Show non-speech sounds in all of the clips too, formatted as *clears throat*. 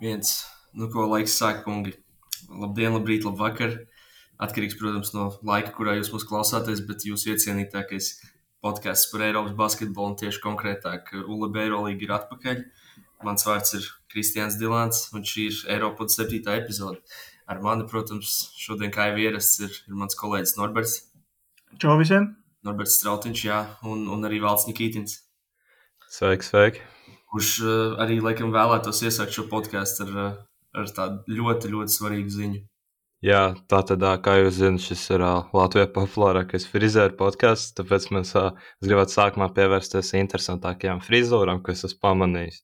viens, nu, ko laiks sāk, kungi. Labdien, labrīt, labvakar. Atkarīgs, protams, no laika, kurā jūs mūs klausāties, bet jūsu iecienītākais podkāsts par Eiropas basketbolu un tieši konkrētāk ULB Eirolīga ir atpakaļ. Mans vārds ir Kristians Dilants, un šī ir Eiropas 7. epizode. Ar mani, protams, šodien kā jau ierasts, ir, ir mans kolēģis Norberts. Čau visiem! Norberts Strautiņš, jā, un, un arī Valsts Nikītins. Sveiki, sveiki! Kurš uh, arī laikam vēlētos iesākt šo podkāstu ar, uh, ar tādu ļoti, ļoti svarīgu ziņu. Jā, tā tad, kā jūs zināt, šis ir Latvijas populārākais frizēra podkāsts. Tāpēc mēs, gribētu sākumā pievērsties interesantākajām frizūrām, ko es esmu pamanījis.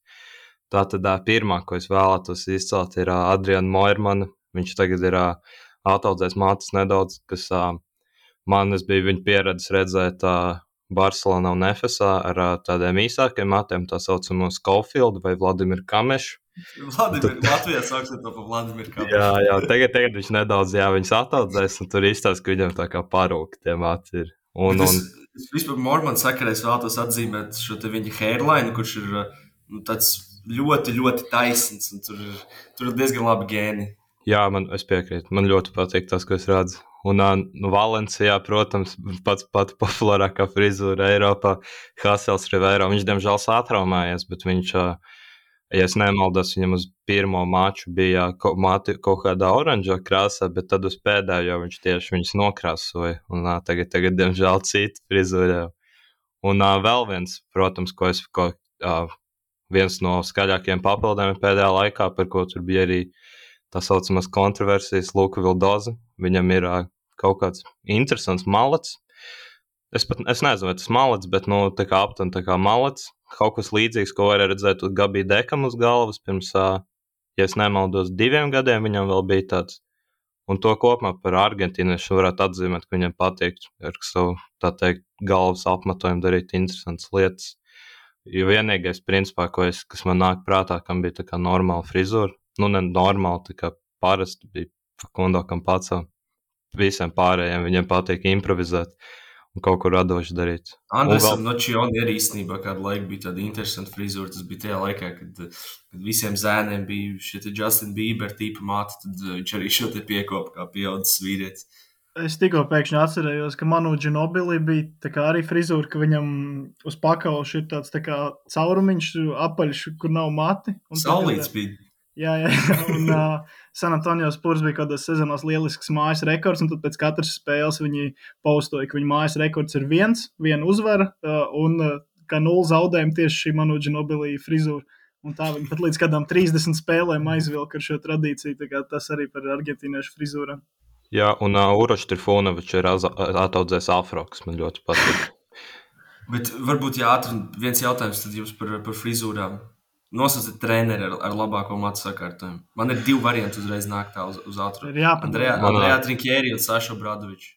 Tā tad pirmā, ko es vēlētos izcelt, ir Adriana Moirmana. Viņš tagad ir ataudzējis mātes nedaudz, kas man es biju viņa pieredzes redzēt uh, Barcelonā un Efesā ar tādiem īsākiem matiem, tā saucamo Schofield vai Vladimiru Kamešu. Vladimir, Latvijā saucam to par Vladimiru Kamešu. Jā, jā tagad, tagad viņš nedaudz, jā, viņas ataudzēs, un tur izstāsta, ka viņam tā kā parūk tie mati ir. Un, un, es, es vispār Mormons sakarā es vēlētos atzīmēt šo te viņa hairline, kurš ir nu, tāds ļoti, ļoti taisns, un tur tur ir diezgan labi gēni. jā, man, es piekrītu. Man ļoti patīk tas, ko es redzu. Un nu, Valencijā, protams, pats pats populārākā frizūra Eiropā, Hasels Rivero. Viņš, diemžēl, satraumējies, bet viņš, ja nemaldos, viņam uz pirmo maču bija mati, kaut kādā oranžā krāsā, bet tad uz pēdējo viņš tieši viņus nokrāsoja. Un tagad, tagad, diemžēl, cita frizūra. Un vēl viens, protams, ko es, ko, viens no skaļākajiem papildinājumiem pēdējā laikā, par ko tur bija arī tā saucamās kontroversijas, Luka Vildoza. Viņam ir kaut kāds interesants malets. Es pat es nezinu, vai tas malets, bet nu, tā kā aptuveni tā kā malets. Kaut kas līdzīgs, ko varēja redzēt Gabija Dekam uz galvas pirms, ja es nemaldos, diviem gadiem viņam vēl bija tāds. Un to kopumā par argentīniešu varētu atzīmēt, ka viņam patīk ar savu, tā teikt, galvas apmetojumu darīt interesantas lietas. Jo vienīgais, principā, es, kas man nāk prātā, kam bija tā kā normāla frizūra, nu, ne normāla, tā kā parasti bija Fakundo Kampaco. Visiem pārējiem viņiem patīk improvizēt un kaut ko radoši darīt. Andresam Un no Čiona arī īstenībā kādu laiku bija tāda interesanta frizūra. Tas bija tajā laikā, kad, kad visiem zēniem bija šie te Justin Bieber tipa māte, tad uh, viņš arī šo te piekopa kā pieaudzis vīrietis. Es tikko pēkšņi atcerējos, ka Manu Džinobilī bija tā kā arī frizūra, ka viņam uz pakauša ir tāds tā kā caurumiņš, apaļš, kur nav mati. Saulīts bija. Jā, jā, jā. *laughs* un uh, San Antonio Spurs bija kādos sezonos lielisks mājas rekords, un tad pēc katras spēles viņi paustoja, ka viņa mājas rekords ir viens, viena uzvara, uh, un uh, kā nulle zaudējumi tieši šī Manu Džinobilī frizūra. Un tā viņi pat līdz kādām 30 spēlēm aizvilka ar šo tradīciju. tā kā Tas arī par argentīniešu frizūrām. Jā, un uh, Urošs Trifunovičs ir ataudzējis afro, kas man ļoti patīk. Bet varbūt jā, ātri viens jautājums tad jums par, par frizūrām. Nosauciet treneri ar, ar labāko matu sakārtojumu. Man ir divi varianti uzreiz nākt tā uz, uz ātrumu. Ir jāpadomā. Andrejā, Andrejā Trinkjēri un Saša Bradovičs.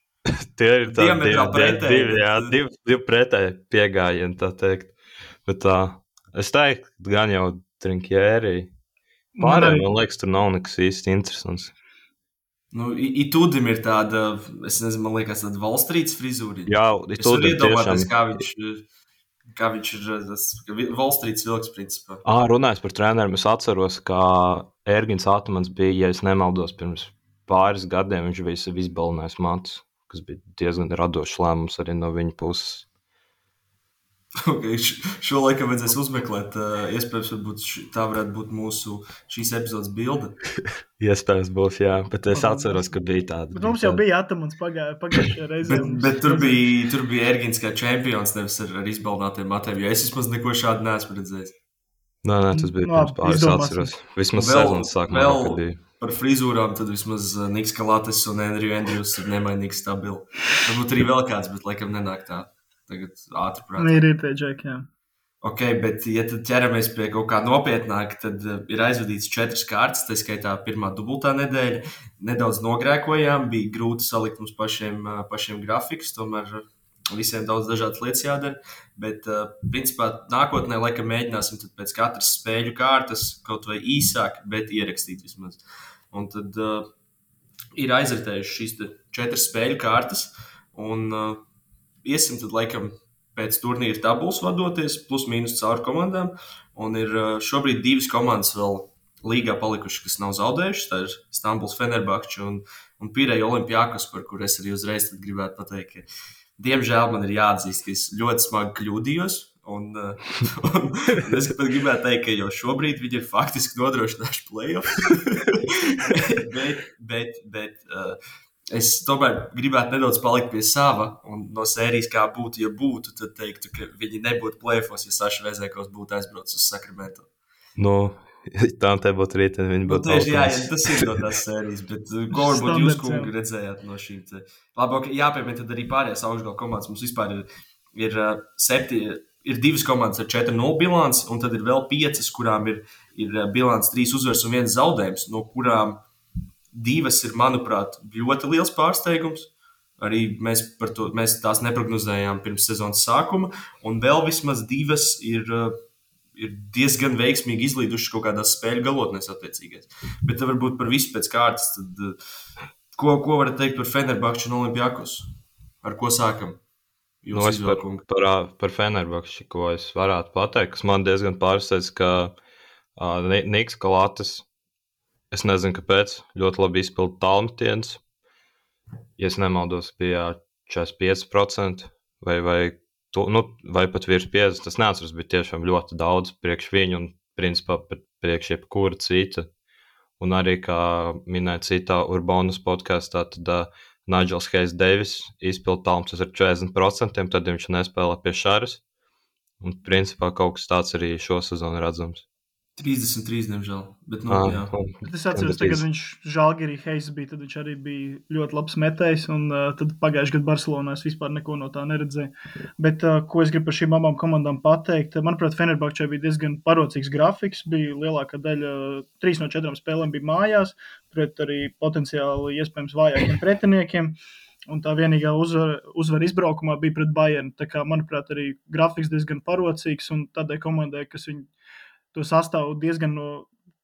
Tie ir tādi divi, pretēji, divi, jā, bet- divi, divi pretēji pieejami, tā teikt. Bet tā, es teiktu, gan jau trinkjēri. Man Pārējiem, man liekas, tur nav nekas īsti interesants. Nu, I- Itūdim ir tāda, es nezinu, man liekas, tāda valstrītas frizūra. Jā, varu ir tiešām. kā viņš, kā viņš ir tas valstrītas vilks, principā. Ā, runājot par treneriem, es atceros, ka Ergins Atmans bija, ja es nemaldos, pirms pāris gadiem viņš bija sev izbalinājis matus, kas bija diezgan radošs lēmums arī no viņa puses. Okay, šo laiku vajadzēs uzmeklēt. Uh, iespējams, tā varētu būt mūsu šīs epizodes bilde. *laughs* Iespējams, būs, jā, bet es atceros, ka bija tāda. Bet mums jau bija atamants pagājušajā *laughs* reizē. Bet, bet tur bija, tur bija Ergins kā čempions, nevis ar, ar izbalnātiem matiem. Jo es vismaz neko šādu neesmu redzējis. Nē, nē, tas bija Nu, pirms pāris izdomāsim. atceros. Vismaz sezonas sākumā, vēl-. Par frizūrām tad vismaz uh, Niks Kalates un Andrew Andrews ir nemainīgi stabili. Varbūt arī vēl kāds, bet laikam nenāk tā. Tagad ātri prātā. Ir, ir tie džeki, jā. Ok, bet, ja tad ķeramies pie kaut kā nopietnāka, tad uh, ir aizvadīts četras kārtas, tā skaitā pirmā dubultā nedēļa. Nedaudz nogrēkojām, bija grūti salikt mums pašiem, uh, pašiem grafikus, tomēr uh, visiem daudz dažādas lietas jādara. Bet, principā, nākotnē laikam mēģināsim pēc katras spēļu kārtas kaut vai īsāk, bet ierakstīt vismaz. Un tad uh, ir aizritējušas šīs četras spēļu kārtas, un uh, iesim tad laikam pēc turnīra tabulas vadoties, plus mīnus caur komandām. Un ir uh, šobrīd divas komandas vēl līgā palikuši, kas nav zaudējuši. Tā ir Stambuls Fenerbakčs un, un Pīrēja Olimpijākas, par kur es arī uzreiz gribētu pateikt, ka, diemžēl man ir jāatzīst, ka es ļoti smagi kļūdījos. Un, uh, *laughs* un es pat gribētu teikt, ka jau šobrīd viņi ir faktiski nodrošinājuši playoff. *laughs* bet, bet, bet uh, es tomēr gribētu nedaudz palikt pie sava. Un no sērijas, kā būtu, ja būtu, tad teiktu, ka viņi nebūtu playoffs, ja Saša Vezēkos būtu aizbraucis uz Sakramentu. Nu, Tā te būtu rīta, viņa Nu, būtu. tieši, jā, jā, tas ir no tās sērijas, bet uh, *laughs* ko varbūt jūs, kungi, jā. redzējāt no šīm? Te... Labi, ok, jāpiemina, tad arī pārējās augšgala komandas mums vispār ir, ir, uh, septi, ir divas komandas ar 4-0 bilanci, un tad ir vēl piecas, kurām ir, ir uh, bilants trīs uzvaras un viens zaudējums, no kurām divas ir, manuprāt, ļoti liels pārsteigums. Arī mēs, to, mēs tās neprognozējām pirms sezonas sākuma, un vēl vismaz divas ir, uh, ir diezgan veiksmīgi izlīdušas kaut kādās spēļu galotnēs, attiecīgais. Bet varbūt par visu pēc kārtas. Tad, uh, ko, ko varat teikt par Fenerbahču un Olimpijākus? Ar ko sākam? Nu, es par, par, par Fenerbakšu, ko es varētu pateikt, kas man diezgan pārsteidz, ka uh, Niks Kalātis, es nezinu, kāpēc, ļoti labi izpildīja tālmetienus. Ja es nemaldos, bija 45% vai, vai, to, nu, vai pat virs 50%. Tas neatceros, bet tiešām ļoti daudz priekš viņu un principā priekš jebkura cita. Un arī, kā minēja citā Urbanas podkāstā, tad uh, Nigels Heis Devis izpildīja tālmtus ar 40%, tad viņš nespēlē pie šāras. Un principā kaut kas tāds arī šo sezonu redzams. 33, diemžēl. Bet, nu, jā. un- Bet es atceros, ka viņš Žalgirī Heisa bija, tad viņš arī bija ļoti labs metējs, un uh, tad pagājušajā gadā Barcelonā es vispār neko no tā neredzēju. Bet, uh, ko es gribu par šīm abām komandām pateikt, manuprāt, Fenerbahčē bija diezgan parocīgs grafiks, bija lielākā daļa, trīs no četrām spēlēm bija mājās, pret arī potenciāli iespējams vājākiem pretiniekiem. Un tā vienīgā uzvara, uzvara izbraukumā bija pret Bayernu. Tā kā, manuprāt, arī grafiks diezgan parocīgs un tādai komandai, kas viņu to sastāvu diezgan no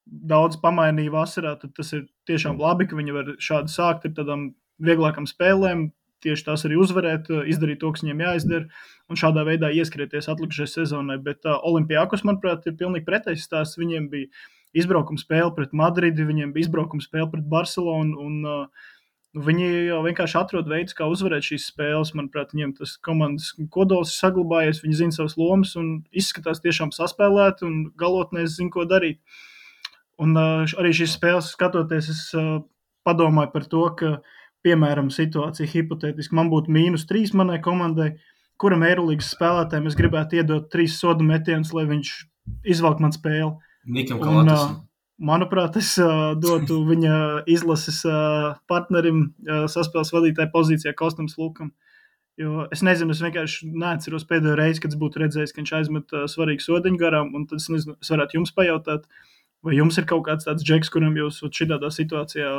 daudz pamainīja vasarā, tad tas ir tiešām labi, ka viņi var šādi sākt ar tādām vieglākām spēlēm. Tieši tās arī uzvarēt, izdarīt to, kas viņiem jāizdara, un šādā veidā ieskrieties atlikušajai sezonai. Bet uh, Olimpijākos, manuprāt, ir pilnīgi pretējs stāsts. Viņiem bija izbraukuma spēle pret Madridi, viņiem bija izbraukuma spēle pret Barcelonu. Un, uh, Viņi jau vienkārši atrod veidus, kā uzvarēt šīs spēles. Manuprāt, viņiem tas komandas kodols ir saglabājies, viņi zina savas lomas un izskatās tiešām saspēlēti un galotnēs zina, ko darīt. Un uh, arī šīs spēles skatoties, es uh, padomāju par to, ka, piemēram, situācija hipotētiski man būtu mīnus trīs manai komandai, kuram Eirolandes spēlētājiem es gribētu iedot trīs sodu metienus, lai viņš izvelk man spēli. Nikam Un, Kalatas. uh, Manuprāt, es uh, dotu viņa izlases uh, partnerim, uh, saspēles vadītāja pozīcijā, Kostam Lukam. Jo es nezinu, es vienkārši neatceros pēdējo reizi, kad es būtu redzējis, ka viņš aizmet uh, svarīgu sodiņu garām. Tad es, nezinu, es varētu jums pajautāt, vai jums ir kaut kāds tāds džeks, kuram jūs šādā situācijā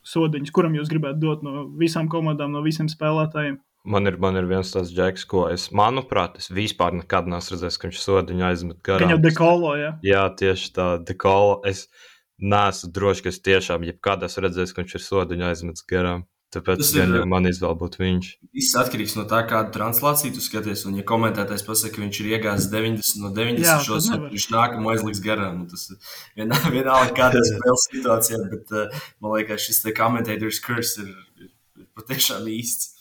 sodiņus, kuram jūs gribētu dot no visām komandām, no visiem spēlētājiem. Man ir, man ir viens tāds džeks, ko es, manuprāt, es vispār nekad neesmu redzējis, ka viņš sodiņu aizmet garām. Viņa dekolo, ja? Jā, tieši tā, dekola. Es neesmu drošs, ka es tiešām, jebkad esmu redzējis, ka viņš ir sodiņu aizmetis garām. Tāpēc Tas ir- man izvēle būtu viņš. Viss atkarīgs no tā, kādu translāciju tu skaties. Un, ja komentētājs pasakā, ka viņš ir iegājis 90 no 90 Jā, šos, viņš nākamo aizliks garām. Nu, tas ir vienā, vienalga kādā *laughs* spēles situācijā, bet uh, man liekas, šis te komentētājs kurs ir, ir, ir patiešām īsts.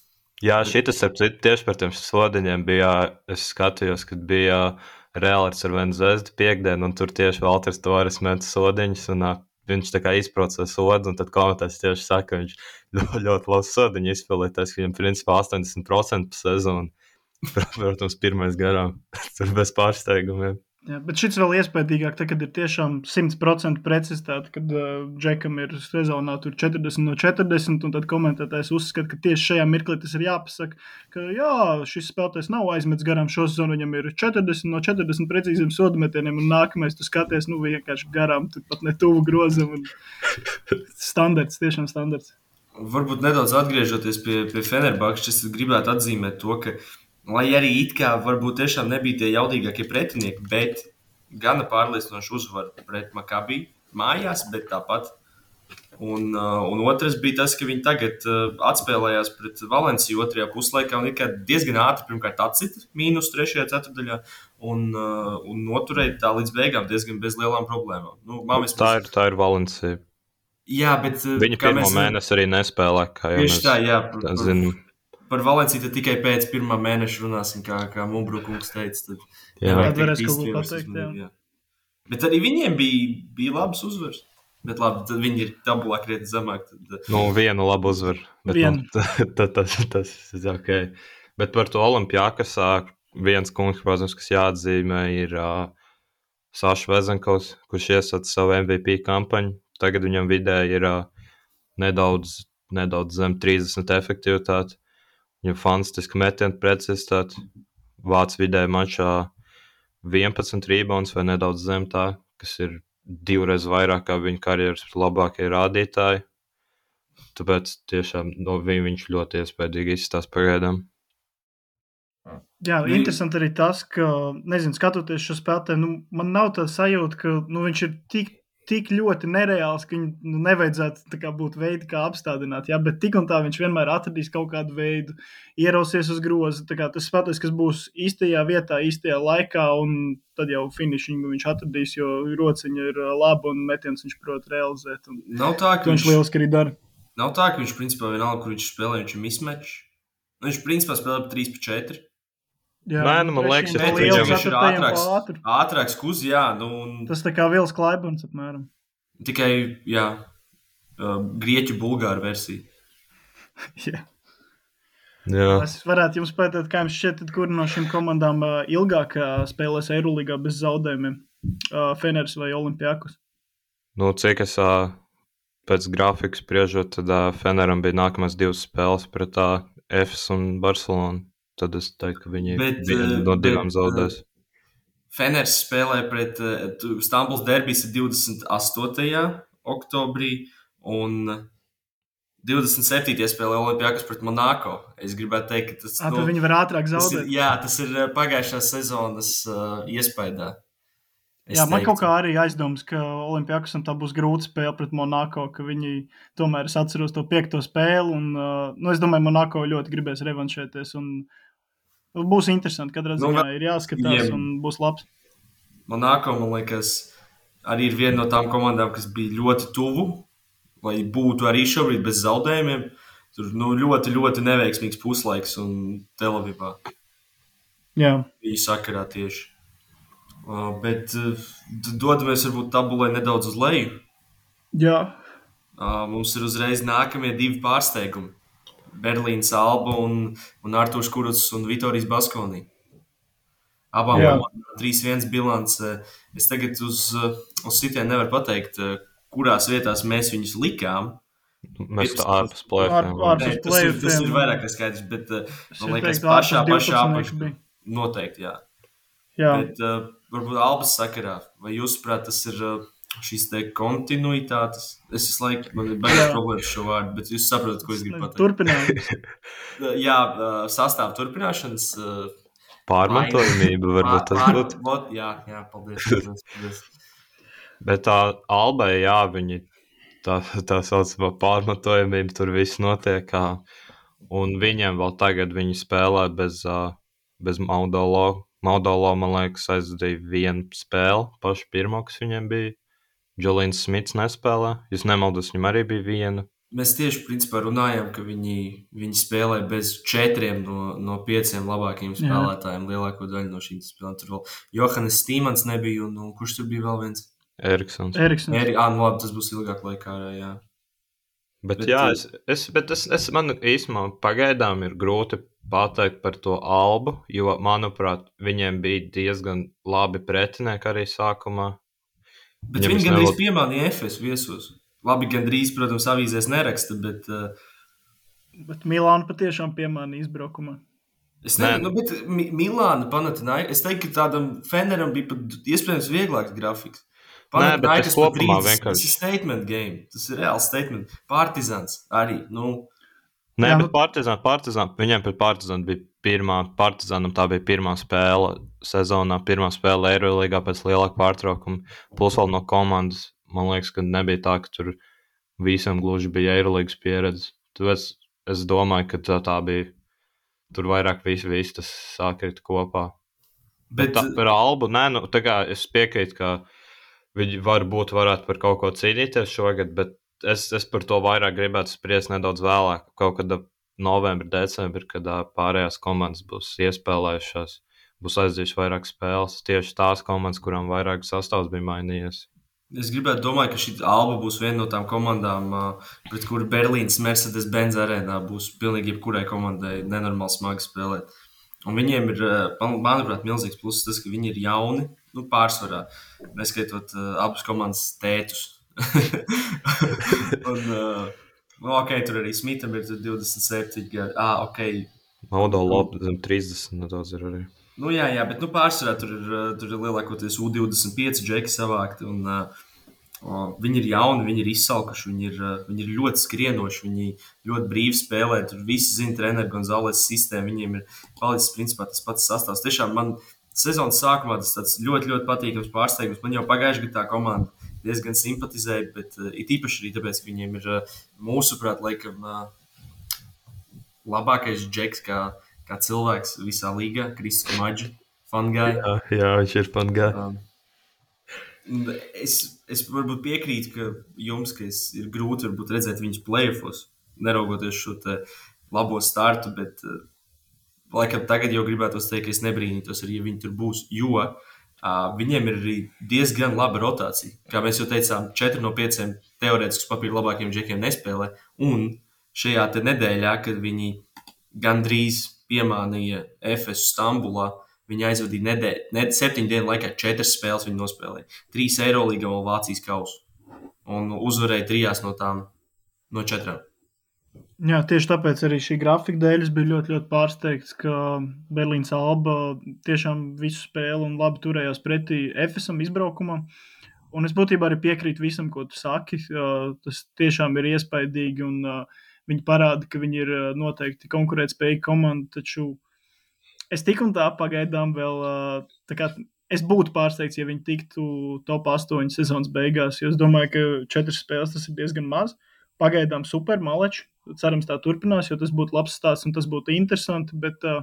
Jā, šis ap citu tieši par tiem sodiņiem bija. Es skatījos, kad bija Reāls ar vienu zvezdu piekdienu, un tur tieši Valters Torres met ā, Viņš tā kā izprocesa sodu, un tad komentēs tieši saka, *laughs* ka viņš ļoti, ļoti labi sodiņu izpildīja. Viņam principā 80% pa sezonu. *laughs* Protams, pirmais garām. *laughs* Tur bez pārsteigumiem. Jā, bet šis vēl iespējamāk, tad, kad ir tiešām 100% precizitāte, kad uh, Džekam ir sezonā tur 40 no 40, un tad komentētājs uzskata, ka tieši šajā mirklī tas ir jāpasaka, ka jā, šis spēlētājs nav aizmetis garām šo sezonu, viņam ir 40 no 40 precīziem sodametieniem, un nākamais tu skaties, nu vienkārši garām, tur pat ne tuvu grozam. Standarts, tiešām standarts. Varbūt nedaudz atgriežoties pie, pie Fenerbahča, es gribētu atzīmēt to, ka, lai arī it kā varbūt tiešām nebija tie jaudīgākie pretinieki, bet gana pārliecinoši uzvaru pret Makabī mājās, bet tāpat Un, uh, un otrs bija tas, ka viņi tagad uh, atspēlējās pret Valenciju otrajā puslaikā un diezgan ātri pirmkārt atcita mīnus trešajā ceturdaļā un, uh, un noturēja tā līdz beigām diezgan bez lielām problēmām. Nu, vismaz... tā, ir, tā ir Valencija. Jā, bet. Viņi pirmo mēs... mēnesi arī nespēlē. Tieši tā, jā. Tā zinu. Par Valenciju tad tikai pēc pirmā mēneša runāsim, kā, kā Mumbrukungs teica. Tad, jā, jā varēs kaut ko pateikt. Jā. Jā. Bet arī viņiem bija, bija labs uzvars. Bet labi, tad viņi ir tabulā krietni zemāk. Tad... Nu, vienu labu uzvaru. Vien. nu, *laughs* tas, tas, tas ir ok. Bet par to Olimpijākas viens kungs, protams, kas jāatzīmē, ir uh, Sāša Vezenkovs, kurš iesaka savu MVP kampaņu. Tagad viņam vidēji ir uh, nedaudz, nedaudz zem 30 efektivitāte. Viņam fantastiski metienu precizitāte. Vācu vidēji mačā 11 rebounds vai nedaudz zem tā, kas ir divreiz vairāk kā viņa karjeras labākie rādītāji. Tāpēc tiešām no viņa viņš ļoti iespaidīgi izstāsta pagaidām. Jā, nu, interesanti arī tas, ka, nezinu, skatoties šo spēlētāju, nu, man nav tā sajūta, ka nu, viņš ir tik tik ļoti nereāls, ka viņu nu, nevajadzētu kā, būt veidi, kā apstādināt. Jā, bet tik un tā viņš vienmēr atradīs kaut kādu veidu, ierausies uz groza. Tas spēlētājs, kas būs īstajā vietā, īstajā laikā, un tad jau finišingu viņš atradīs, jo rociņa ir uh, laba un metiens viņš prot realizēt. Un, nav tā, ka viņš, viņš lieliski arī dara. Nav tā, ka viņš principā vienalga, kur viņš spēlē, viņš ir mismečs. Nu, viņš principā spēlē 3-4. Bērnam, nu, man liekas, ir tas ir ātrāks. Ātri. Ātrāks kurs, jā. Nu, un... Tas tā kā Vils Klaibans apmēram. Tikai, jā, uh, grieķu bulgāru versija. *laughs* jā. jā. Es varētu jums pētīt, kā jums šķiet, kur no šīm komandām uh, ilgāk uh, spēlēs Eirolandā bez zaudējumiem uh, - Feneris vai Olimpijakus? Nu, cik es uh, pēc grafikas priežot, tad uh, Feneram bija nākamās divas spēles pret uh, Efes un Barcelonu tad es teiktu, ka viņi bet, vienu no divām zaudēs. Feners spēlē pret uh, Stambuls derbijas 28. oktobrī un 27. spēlē Olimpijākas pret Monako. Es gribētu teikt, ka tas, A, nu, viņi var ātrāk zaudēt. Tas ir, jā, tas ir pagājušās sezonas uh, iespējā. Es Jā, man teiktu. kaut kā arī aizdomas, ka Olimpijākam tā būs grūta spēle pret Monako, ka viņi tomēr es atceros to piekto spēli. Un, uh, nu, es domāju, Monako ļoti gribēs revanšēties. Un, Nu, būs interesanti, kad nu, ir jāskatās jeb. un būs labs. Man liekas, arī ir viena no tām komandām, kas bija ļoti tuvu, lai būtu arī šobrīd bez zaudējumiem. Tur nu, ļoti, ļoti neveiksmīgs puslaiks un Telavivā. Jā. Bija sakarā tieši. Uh, bet uh, dodamies varbūt tabulē nedaudz uz leju. Jā. Uh, mums ir uzreiz nākamie divi pārsteigumi. Berlīnas Alba un, un Arthurs Kurts un Vitorijas Baskonī. Abām ir 3-1 bilance. Es tagad uz, uz sitienu nevaru pateikt, kurās vietās mēs viņus likām. Mēs tam ārpus plēsoņiem. Tas, ir, tas ir vairāk kā skaidrs, bet man liekas, pašā, pašā apakšā noteikti, jā. jā. Bet uh, varbūt Albas sakarā, vai jūs prāt, tas ir uh, šīs kontinuitātes. Es visu laiku man ir baigts problēmas šo vārdu, bet jūs saprotat, ko es gribu pateikt. Turpinājums. *laughs* Jā, sastāv turpināšanas. Pārmantojamība varbūt tas būtu. Pār, jā, jā, paldies. paldies, paldies. Bet tā Albai, jā, viņi tā, tā saucamā pārmantojamība tur viss notiek. Kā, un viņiem vēl tagad viņi spēlē bez, bez Maudolo. Maudolo, man liekas, aizdīja vienu spēli, pašu pirmo, kas viņiem bija. Jolīns Smits nespēlē. Jūs nemaldos, viņam arī bija viena. Mēs tieši principā runājām, ka viņi, viņi spēlē bez četriem no, no pieciem labākajiem spēlētājiem. Jā. Lielāko daļu no šīm spēlēm tur vēl Johannes Stīmans nebija, un, un kurš tur bija vēl viens? Eriksons. Eriksons. Eri, ah, nu labi, tas būs ilgāk laikā, jā. Bet, bet jā, es, es, bet es, es man īstenībā pagaidām ir grūti pateikt par to albu, jo, manuprāt, viņiem bija diezgan labi pretinieki arī sākumā. Bet viņi gandrīz nevad... piemānīja FS viesos. Labi, gandrīz, protams, avīzēs neraksta, bet. Uh... Bet Milāna patiešām piemānīja izbraukumā. Es nezinu, nu, bet Milāna panāca. Es teiktu, ka tādam Feneram bija pat iespējams vieglāks grafiks. Panatinājums kopumā vienkārši. Tas ir statement game. Tas ir reāls statement. Partizans arī. Nu, Nē, jā, bet nu- Partizāna, Partizāna, viņiem pret Partizānu bija pirmā, Partizānam tā bija pirmā spēle sezonā, pirmā spēle Eirolandā pēc lielāka pārtraukuma. Plus vēl no komandas, man liekas, ka nebija tā, ka tur visam gluži bija Eirolandes pieredze. Es, es domāju, ka tā, tā bija. Tur vairāk viss, viss tas sākrita kopā. Bet, bet tā, par albu, nē, nu, tā kā es piekrītu, ka viņi varbūt varētu par kaut ko cīnīties šogad, bet es, es par to vairāk gribētu spriest nedaudz vēlāk, kaut kad novembrī, decembrī, kad pārējās komandas būs iespēlējušās, būs aizdzījušas vairāk spēles. Tieši tās komandas, kurām vairāk sastāvs bija mainījies. Es gribētu domāt, ka šī alba būs viena no tām komandām, pret kuru Berlīnas Mercedes-Benz arēnā būs pilnīgi jebkurai komandai nenormāli smagi spēlēt. Un viņiem ir, manuprāt, milzīgs pluss tas, ka viņi ir jauni, nu, pārsvarā, neskaitot uh, abas komandas tētus. *laughs* un, uh, nu, ok, tur arī Smitham ir 27 gadi. Ah, ok. Maudo labi, zem 30 nedaudz ir arī. Nu, jā, jā, bet nu, pārsvarā tur ir, tur ir lielākoties U25 džeki savākti. Un, uh, viņi ir jauni, viņi ir izsalkuši, viņi ir, uh, viņi ir ļoti skrienoši, viņi ļoti brīvi spēlē. Tur visi zina, treneru Gonzales sistēmu. Viņiem ir palicis principā tas pats sastāvs. Tiešām man sezonas sākumā tas ļoti, ļoti patīkams pārsteigums. Man jau pagājušajā gadā tā komanda diezgan simpatizēja, bet uh, it īpaši arī tāpēc, ka viņiem ir uh, mūsuprāt, laikam, uh, labākais džeks. Kā, kā cilvēks visā līgā, Kristis Maģis, Fangai. Jā, jā, viņš ir Fangai. Um, es, es varbūt piekrītu ka jums, ka es, ir grūti redzēt viņus playoffs, neraugoties šo labo startu, bet laikam tagad jau gribētu teikt, ka es nebrīnītos arī, ja viņi tur būs, jo uh, viņiem ir arī diezgan laba rotācija. Kā mēs jau teicām, 4 no 5 teorētiski papīra labākiem džekiem nespēlē, un šajā nedēļā, kad viņi gandrīz piemānīja Efesu Stambulā. Viņi aizvadīja nedēļu, ne, septiņu dienu laikā četras spēles. Viņi nospēlēja trīs Eirolandā un Vācijas kausu. Un uzvarēja trijās no tām no četrām. Jā, tieši tāpēc arī šī grafika dēļ es biju ļoti, ļoti pārsteigts, ka Berlīnas Alba tiešām visu spēli un labi turējās pretī Efesam izbraukumam. Un es būtībā arī piekrītu visam, ko tu saki. Tas tiešām ir iespaidīgi. Un, uh, Viņi parāda, ka viņi ir noteikti konkurētspējīga komanda, taču es tik un tā pagaidām vēl. Tā es būtu pārsteigts, ja viņi tiktu top 8 sezonas beigās, jo es domāju, ka četras spēles tas ir diezgan maz. Pagaidām super maleči. Cerams, tā turpinās, jo tas būtu labs stāsts un tas būtu interesanti. Bet uh,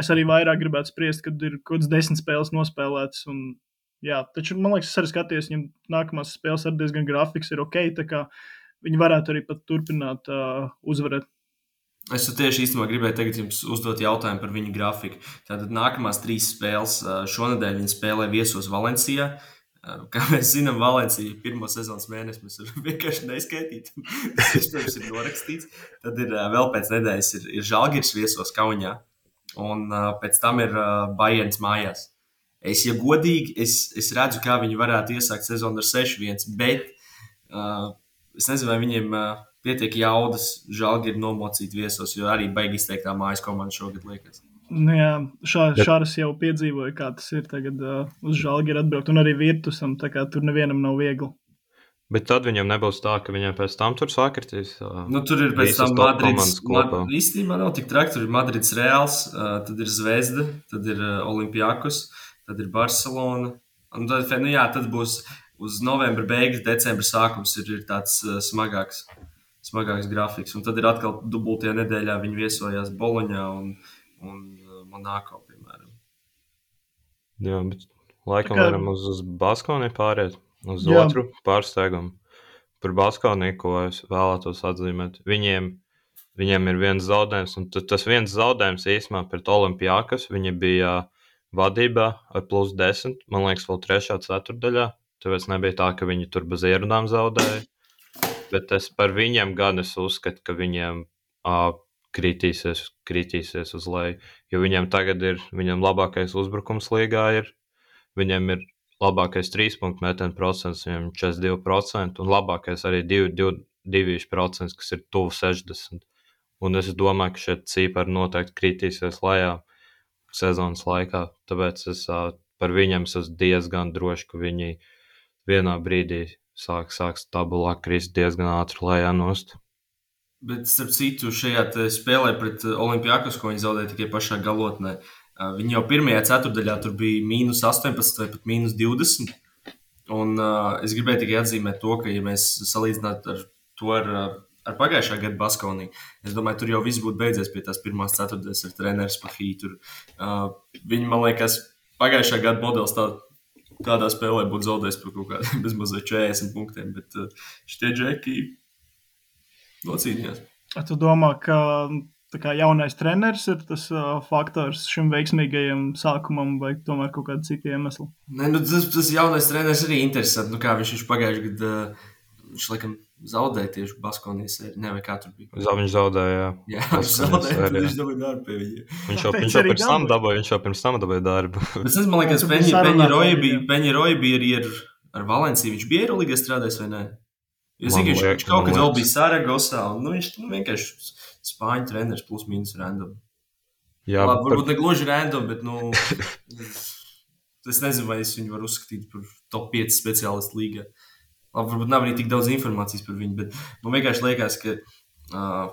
es arī vairāk gribētu spriest, kad ir kaut kādas desmit spēles nospēlētas. Un, jā, taču man liekas, es arī skatījos, viņam nākamās spēles ar diezgan grafiks ir ok. Viņi varētu arī turpināt uh, uzvarēt. Es tieši īstenībā gribēju tagad jums uzdot jautājumu par viņu grafiku. Tātad nākamās trīs spēles šonadēļ viņi spēlē viesos Valencijā. Kā mēs zinām, Valencija pirmo sezonas mēnesi mēs *laughs* vienkārši neskaitīt. Tas, ir norakstīts. Tad ir vēl pēc nedēļas ir, ir Žalgiris viesos Kaunijā. Un pēc tam ir Bajens mājās. Es, ja godīgi, es, es redzu, kā viņi varētu iesākt sezonu ar 6-1, bet uh, Es nezinu, vai viņiem uh, pietiek jaudas, žēl, ir nomocīt viesos, jo arī baigi izteiktā mājas komanda šogad liekas. Nu jā, šā, šāras jau piedzīvoja, kā tas ir tagad uh, uz žēlgi ir atbraukt, un arī virtusam, tā kā tur nevienam nav viegli. Bet tad viņam nebūs tā, ka viņam pēc tam tur sākritīs. Uh, nu, tur ir pēc tam Madrids. Mad, īstenībā nav tik traki. Tur ir Madrids Reāls, uh, tad ir Zvezda, tad ir uh, Olimpijakos, tad ir Barcelona. Un tad, nu jā, tad būs uz novembra beigas, decembra sākums ir, ir tāds uh, smagāks, smagāks grafiks. Un tad ir atkal dubultajā nedēļā viņi viesojās Boloņā un, un Monako, piemēram. Jā, bet laikam kā... varam uz, uz Baskoniju pāriet, uz Jā. otru pārsteigumu. Par Baskoniju, ko es vēlētos atzīmēt, viņiem, viņiem ir viens zaudējums, un tas viens zaudējums īstenībā pret Olimpijākas, viņi bija vadībā ar plus 10, man liekas, vēl trešā ceturdaļā Tāpēc nebija tā, ka viņi tur bez ierunām zaudēja. Bet es par viņiem gan es uzskatu, ka viņiem uh, kritīsies, kritīsies uz leju. Jo viņiem tagad ir, viņam labākais uzbrukums līgā ir, viņiem ir labākais trīs punktu metienu procents, viņam ir 42%, un labākais arī 2%, kas ir tuvu 60%. Un es domāju, ka šie cipari noteikti kritīsies lejā sezonas laikā. Tāpēc es uh, par viņiem esmu diezgan drošs, ka viņi vienā brīdī sāk, sāks tabulā krist diezgan ātri lejā nost. Bet, starp citu, šajā spēlē pret uh, Olimpijākos, ko viņi zaudēja tikai pašā galotnē, uh, viņi jau pirmajā ceturdaļā tur bija mīnus 18 vai pat mīnus 20. Un uh, es gribēju tikai atzīmēt to, ka, ja mēs salīdzinātu ar to ar, ar pagājušā gada Baskonī. Es domāju, tur jau viss būtu beidzies pie tās pirmās ceturtdienas ar treneru Spahītu. Uh, viņi, man liekas, pagājušā gada modelis tā, tādā spēlē būtu zaudējis par kaut kādiem *laughs* bezmazliet 40 punktiem, bet uh, šitie džeki nocīnījās. Tu domā, ka kā, jaunais treneris ir tas uh, faktors šim veiksmīgajam sākumam, vai tomēr kaut kādi citi iemesli? Nē, nu, tas, tas jaunais treneris arī interesants. Nu, kā viņš, viņš pagājušajā gadā, viņš laikam zaudēja tieši. Nē, vai kā tur bija? Jā, viņš zaudēja. Jā, jā viņš zaudēja. Viņš dabūja darbu pie viņa. Viņš *laughs* jau, viņš jau pirms tam dabūja, viņš jau pirms tam dabūja darbu. *laughs* Bet es man liekas, Peņi Roja bija, bija arī ar, ar Valenciju. Viņš bija Eiroligā strādājis vai ne? Es zinu, ka viņš kaut kad vēl bija Saragosā, un nu, viņš nu, vienkārši spāņu treneris plus mīnus random. Jā, Labi, varbūt par... ne gluži random, bet, nu, *laughs* es nezinu, vai es viņu varu uzskatīt par top 5 speciālistu līgā. Labi, varbūt nav arī tik daudz informācijas par viņu, bet man vienkārši liekas, ka, uh,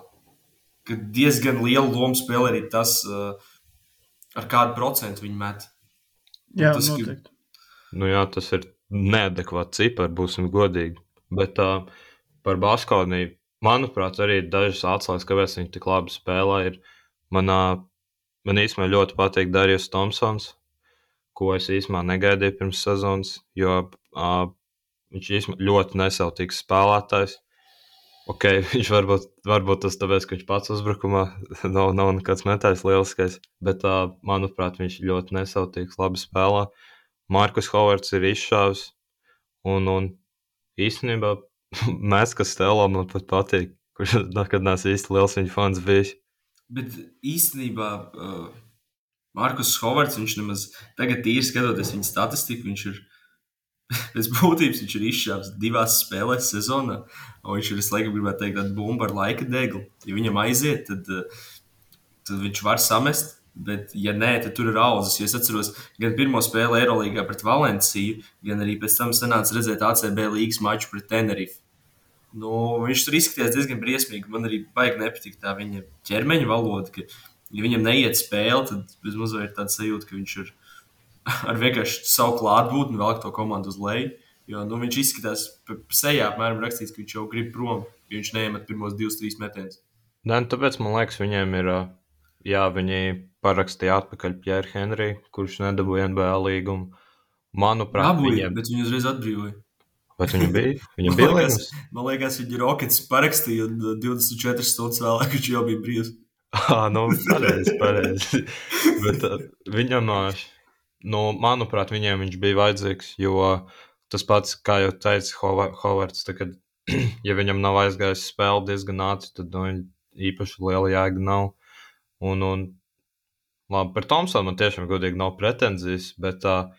ka diezgan lielu lomu spēlē arī tas, uh, ar kādu procentu viņi met. Jā, tas, noteikti. Ka... Nu jā, tas ir neadekvāts cipars, būsim godīgi. Bet uh, par Baskovniju, manuprāt, arī dažas atslēgas, kāpēc viņi tik labi spēlē, ir manā, man īstenībā ļoti patīk Darījus Thompsons, ko es īstenībā negaidīju pirms sezonas, jo uh, viņš īstenībā ļoti nesautīgs spēlētājs. Ok, *laughs* viņš varbūt, varbūt tas tāpēc, ka viņš pats uzbrukumā *laughs* nav, nav nekāds metais lieliskais, bet, uh, manuprāt, viņš ļoti nesautīgs, labi spēlē. Markus Hovards ir izšāvis, un, un īstenībā mēs, kas Stēlā man pat patīk, kurš nekad neesmu īsti liels viņa fans bijis. Bet īstenībā uh, Markus Hovards, viņš nemaz tagad īri skatoties viņa statistiku, viņš ir *laughs* pēc būtības viņš ir izšāvis divās spēlēs sezonā. Viņš ir, es laikam, gribētu teikt, tāda bumba ar laika deglu. Ja viņam aiziet, tad, uh, tad viņš var samest. Bet, ja nē, tad tur ir auzas. Es atceros gan pirmo spēli Eirolandā pret Valenciju, gan arī pēc tam sanāca redzēt ACB līnijas maču pret Tenerife. Nu, viņš tur izskatījās diezgan briesmīgi. Man arī baigi nepatīk tā viņa ķermeņa valoda. Ka, ja viņam neiet spēle, tad vismaz ir tāds sajūta, ka viņš ir *laughs* ar vienkārši savu klātbūtni velk to komandu uz leju. Jo nu, viņš izskatās, ka sejā apmēram rakstīts, ka viņš jau grib prom, jo viņš neiemet pirmos divus, trīs metienus. Nē, tāpēc man liekas, viņiem ir. Jā, viņi parakstīja atpakaļ Pjēru Henriju, kurš nedabūja NBA līgumu. Manuprāt, Dabūja, viņiem... bet viņi uzreiz atbrīvoja. Vai viņam *laughs* bija? Viņam bija liekas, man liekas viņa Rockets parakstīja, un 24 stundas vēlāk viņš jau bija brīvs. *laughs* Ah, nu, pareizi, pareizi. *laughs* bet uh, viņam, nu, manuprāt, viņiem viņš bija vajadzīgs, jo tas pats, kā jau teica Hovards, kad, *clears throat* ja viņam nav aizgājis spēle diezgan ātri, tad nu, īpaši liela jēga nav. Un, un Labi, par Thompsonu man tiešām godīgi nav pretenzijas, bet, uh,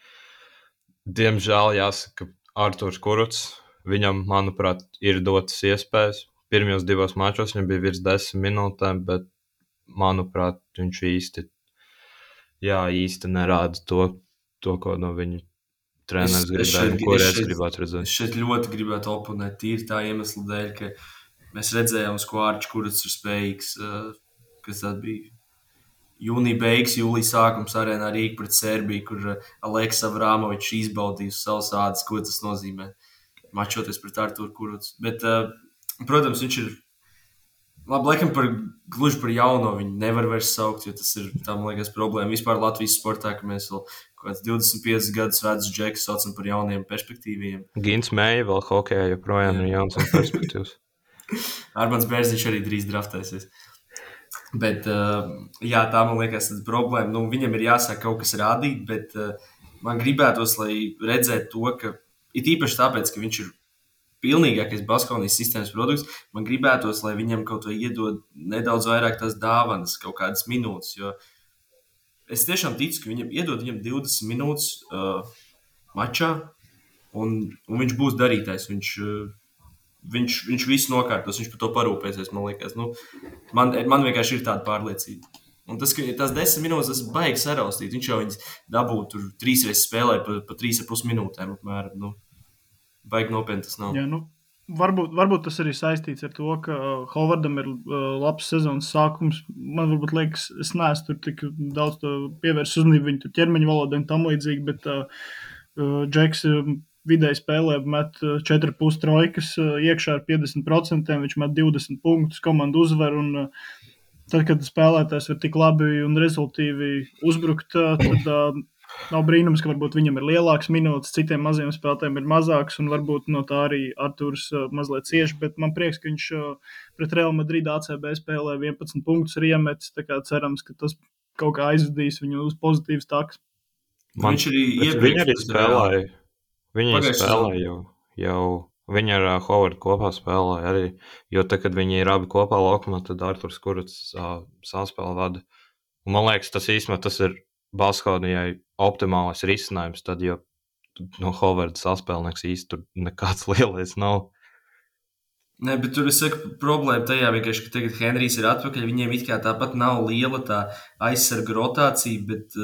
diemžēl, jāsaka, Arthurs Kuruts, viņam, manuprāt, ir dotas iespējas. Pirmajos divos mačos viņam bija virs desmit minūtēm, bet, manuprāt, viņš īsti, jā, īsti nerāda to, to ko no viņa treneris gribēja, ko es gribētu redzēt. Es šeit ļoti gribētu oponēt tīri tā iemesla dēļ, ka mēs redzējām, uz ko Arčs Kuruts ir spējīgs, kas tad bija jūnija beigas, jūlijas sākums arēnā Rīgā pret Serbiju, kur uh, Aleksa Vrāmovičs izbaudīja savus ādus, ko tas nozīmē. Mačoties pret Arthuru Kurucu. Bet, uh, protams, viņš ir. Labi, laikam par gluži par jauno viņu nevar vairs saukt, jo tas ir tam liekas problēma. Vispār Latvijas sportā, ka mēs vēl kaut kāds 25 gadus vecus džekus saucam par jauniem perspektīviem. Gins Mēja vēl hokejā joprojām ir jauns un *laughs* perspektīvs. Armāns Bērziņš arī drīz draftēsies. Uh, Bet, uh, jā, tā man liekas, ir problēma. Nu, viņam ir jāsāk kaut kas rādīt, bet uh, man gribētos, lai redzētu to, ka it īpaši tāpēc, ka viņš ir pilnīgākais Baskovijas sistēmas produkts, man gribētos, lai viņam kaut vai iedod nedaudz vairāk tās dāvanas, kaut kādas minūtes. Jo es tiešām ticu, ka viņam iedod viņam 20 minūtes uh, mačā, un, un viņš būs darītājs. Viņš, uh, viņš, viņš visu nokārtos, viņš par to parūpēsies. Man, liekas. nu, man, man vienkārši ir tāda pārliecība. Un tas, ka tās desmit minūtes, tas baigs saraustīt. Viņš jau viņas dabūja tur trīs reizes spēlē, pa, pa trīs ar pus minūtēm. Apmēram, nu, baigi nopietni tas nav. Jā, nu, varbūt, varbūt tas arī saistīts ar to, ka uh, Hovardam ir uh, labs sezonas sākums. Man varbūt liekas, es neesmu tur tik daudz pievērsis uzmanību viņa ķermeņa valodai un tam līdzīgi, bet uh, uh, Džeks. Uh, vidēji spēlē, met 4,5 trojkas iekšā ar 50%, viņš met 20 punktus, komandu uzvar. Un, tad, kad spēlētājs var tik labi un rezultīvi uzbrukt, tad Nav brīnums, ka varbūt viņam ir lielāks minūtes, citiem maziem spēlētājiem ir mazāks, un varbūt no tā arī Arthurs uh, mazliet cieši. Bet man prieks, ka viņš uh, pret Real Madrid ACB spēlē 11 punktus ir iemetis. Cerams, ka tas kaut kā aizvedīs viņu uz pozitīvas takas. Man viņš arī iepriekš arī spēlēja. Viņi spēlēja jau, jau Viņi ar uh, Hovardu kopā spēlēja arī. Jo tad, kad viņi ir abi kopā laukumā, tad Arthurs Kurts uh, saspēle vada. Un man liekas, tas īstenībā tas ir Baskovijai optimālais risinājums, tad, jo no Hovarda saspēlnieks tur nekāds *laughs* lielais nav. Nē, bet tur es saku, problēma tajā vienkārši, ka tagad Henrijs ir atpakaļ. Viņiem it kā tāpat nav liela tā aizsarga rotācija, bet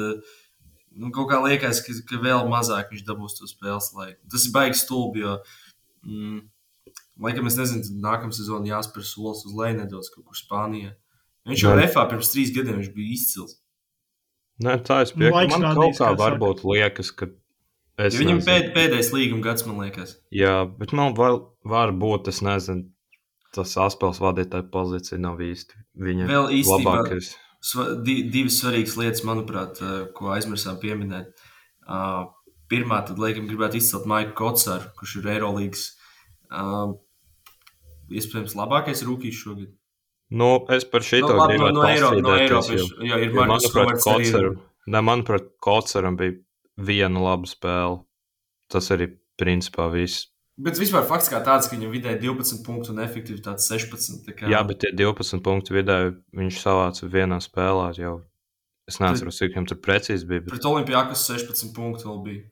nu, kaut kā liekas, ka, ka vēl mazāk viņš dabūs to spēles laiku. Tas ir baigs stulbi, jo, mm, laikam, es nezinu, nākamā sezonā jāspēr solis uz leju nedaudz kaut kur Spānijā. Viņš jau refā pirms trīs gadiem bija izcils. Nē, tā es piekrītu. Man kaut kā varbūt saka. liekas, ka. Ja viņam pēd, pēdējais līguma gads, man liekas. Jā, bet man var, var būt, es nezinu, tas saspēles vadītāja pozīcija nav īsti viņa Vēl īstenībā, labākais. Sva, di, divas svarīgas lietas, manuprāt, ko aizmirsām pieminēt. Uh, pirmā, tad, laikam, gribētu izcelt Maiku Kotsāru, kurš ir Eirolīgas uh, iespējams labākais rūkīs šogad. Nu, es par šito nu, labi, gribētu no, no Eiropas. No Eiropas jo, jo ir manuprāt, Koceram, ne, manuprāt, Koceram bija viena laba spēle. Tas arī principā viss. Bet vispār fakts kā tāds, ka viņam vidēji 12 punktu un efektivitāte 16. Kā... Jā, bet tie 12 punktu vidēji viņš savāca vienā spēlē jau. Es neatceros, cik viņam tur precīzi bija. Bet... Pret Olimpijākas 16 punktu vēl bija.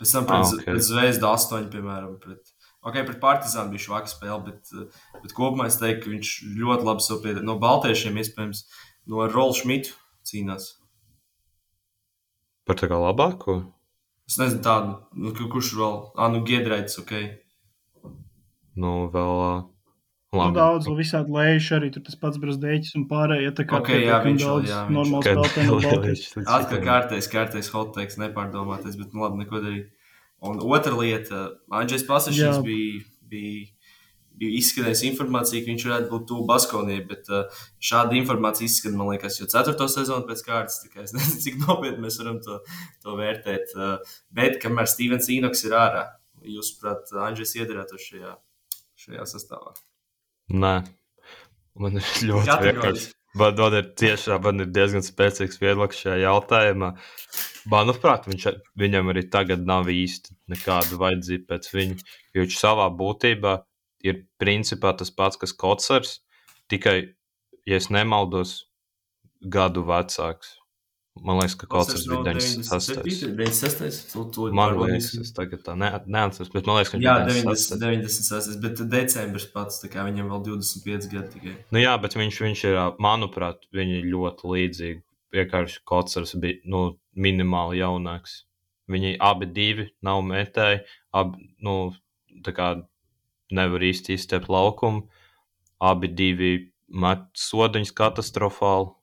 Pēc tam pret, ah, okay. pret Zvezda 8, piemēram. Pret... Ok, pret Partizānu bija švaka spēle, bet, eh, bet kopumā es teiktu, ka viņš ļoti labi saprot no Baltiešiem, iespējams, no Rola Šmita cīnās. Par tā kā labāko? Es nezinu, tādu, nu, kurš vēl, ah, nu, Giedraits, ok. Nu, vēl. Labi. Nu, daudz, visādi lējuši arī tur tas pats brazdēķis un pārējie. Tā kā okay, jā, viņš daudz jā, normāls spēlētājs. Atkal kārtais, kārtais hot takes, nepārdomātais, bet nu labi, neko darīt. Un otra lieta, Andrzejs Pasažs bija, bija, bija izskanējis informācija, ka viņš varētu būt tuvu Baskonijai, bet uh, šāda informācija izskan, man liekas, jau ceturto sezonu pēc kārtas. Es *laughs* nezinu, cik nopietni mēs varam to, to vērtēt. Uh, bet kamēr Stevens Inoks ir ārā, jūs, prāt, Andrzejs iedarētu šajā, šajā sastāvā? Nē. Man ir ļoti vienkārši. Man, man ir tiešām man ir diezgan spēcīgs viedoklis šajā jautājumā. Manuprāt, viņš, viņam arī tagad nav īsti nekāda vajadzība pēc viņa. Jo viņš savā būtībā ir principā tas pats, kas Kotsars, tikai, ja es nemaldos, gadu vecāks. Man liekas, ka kaut kas bija 96. 96. Man liekas, tas tagad tā ne, neatceros, bet man liekas, ka viņš bija 96. 96. Bet decembris pats, tā kā viņam vēl 25 gadi tikai. Nu jā, bet viņš, viņš ir, manuprāt, viņi ir ļoti līdzīgi. Vienkārši Kotsars bija nu, minimāli jaunāks. Viņi abi divi nav metēji, abi, nu, tā kā nevar īsti izstept laukumu. Abi divi met sodiņus katastrofāli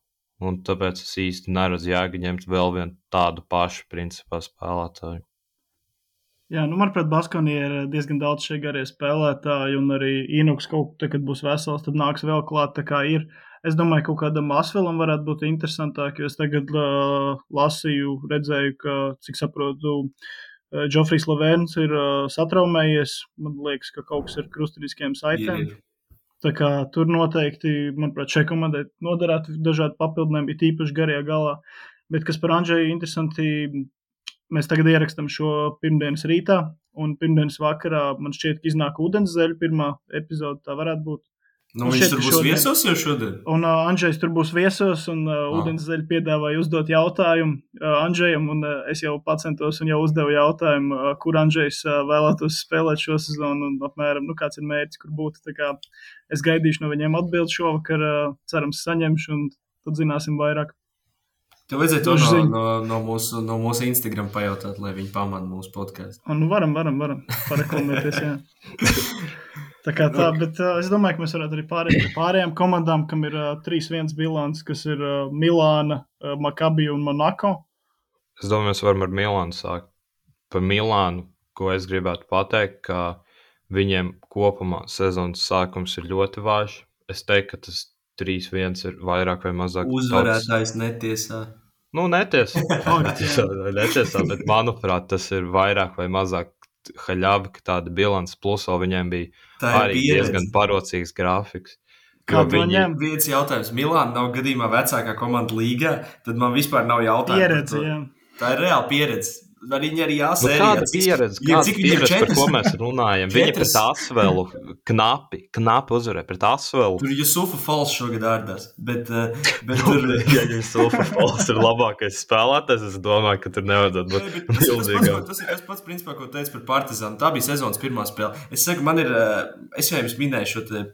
Un tāpēc es īsti neredzu jēgu ņemt vēl vienu tādu pašu principā spēlētāju. Jā, nu, manuprāt, Baskonī ir diezgan daudz šie garie spēlētāji, un arī Inuks kaut kad, kad būs vesels, tad nāks vēl klāt. Es domāju, ka kaut kādam Asvelam varētu būt interesantāk, jo es tagad uh, lasīju, redzēju, ka, cik saprotu, uh, Džofrijs Lavēns ir uh, satraumējies. Man liekas, ka kaut kas ir krustiniskiem saitēm. Ir. Tā kā tur noteikti, manuprāt, šai komandai noderētu dažādi papildinājumi, bija tīpaši garajā galā. Bet kas par Andžēju interesanti, mēs tagad ierakstām šo pirmdienas rītā, un pirmdienas vakarā man šķiet, ka iznāk ūdens zeļa pirmā epizode. Tā varētu būt. Nu, viņš tur būs šodien. viesos jau šodien. Un uh, Andrzejs tur būs viesos, un uh, ah. Ūdenszeļa piedāvāja uzdot jautājumu uh, Andrzejam, un uh, es jau pacentos un jau uzdevu jautājumu, uh, kur Andrzejs uh, vēlētos spēlēt šo sezonu, un apmēram, nu, kāds ir mērķis, kur būtu. Kā es gaidīšu no viņiem atbildi šovakar, uh, cerams, saņemšu, un tad zināsim vairāk. Tev vajadzēja to no, no, no, mūsu, no mūsu Instagram pajautāt, lai viņi pamana mūsu podkāstu. Nu, varam, varam, varam pareklamēties, jā. *laughs* Tā kā tā, bet uh, es domāju, ka mēs varētu arī pārēt pie pārējām komandām, kam ir uh, 3-1 bilants, kas ir uh, Milāna, uh, Makabi un Monako. Es domāju, mēs varam ar Milānu sākt. Par Milānu ko es gribētu pateikt, ka viņiem kopumā sezonas sākums ir ļoti vājš. Es teiktu, ka tas 3-1 ir vairāk vai mazāk. Uzvarētājs netiesā. Nu, *laughs* netiesā, netiesā, netiesā, bet manuprāt, tas ir vairāk vai mazāk haļāvi, ka tāda bilants plus vēl viņiem bija arī pieredze. diezgan parocīgs grafiks. Kā viņi... ņem? Viens jautājums. Milāna nav gadījumā vecākā komanda līgā, tad man vispār nav jautājumu. Pieredze, jā. Tā ir reāla pieredze. Viņi arī Nu, jāsēž. kāda pieredze, ja kāda pieredze par četras- ko mēs runājam? Četras- pret Asvelu knapi, knapi uzvarēja pret Asvelu. Tur Jusufa Falks šogad ārdās. Bet, eh, bet Nu, tur. ja viņš Sulfurs ir labākais spēlētājs, es domāju, ka tur nevajadzētu būt ko- milzīgam. tas ir tas pats, principā, ko teicu par Partizānu. Tā bija sezonas pirmā spēle. Es saku, man ir, eh, es jau jums minēju šo te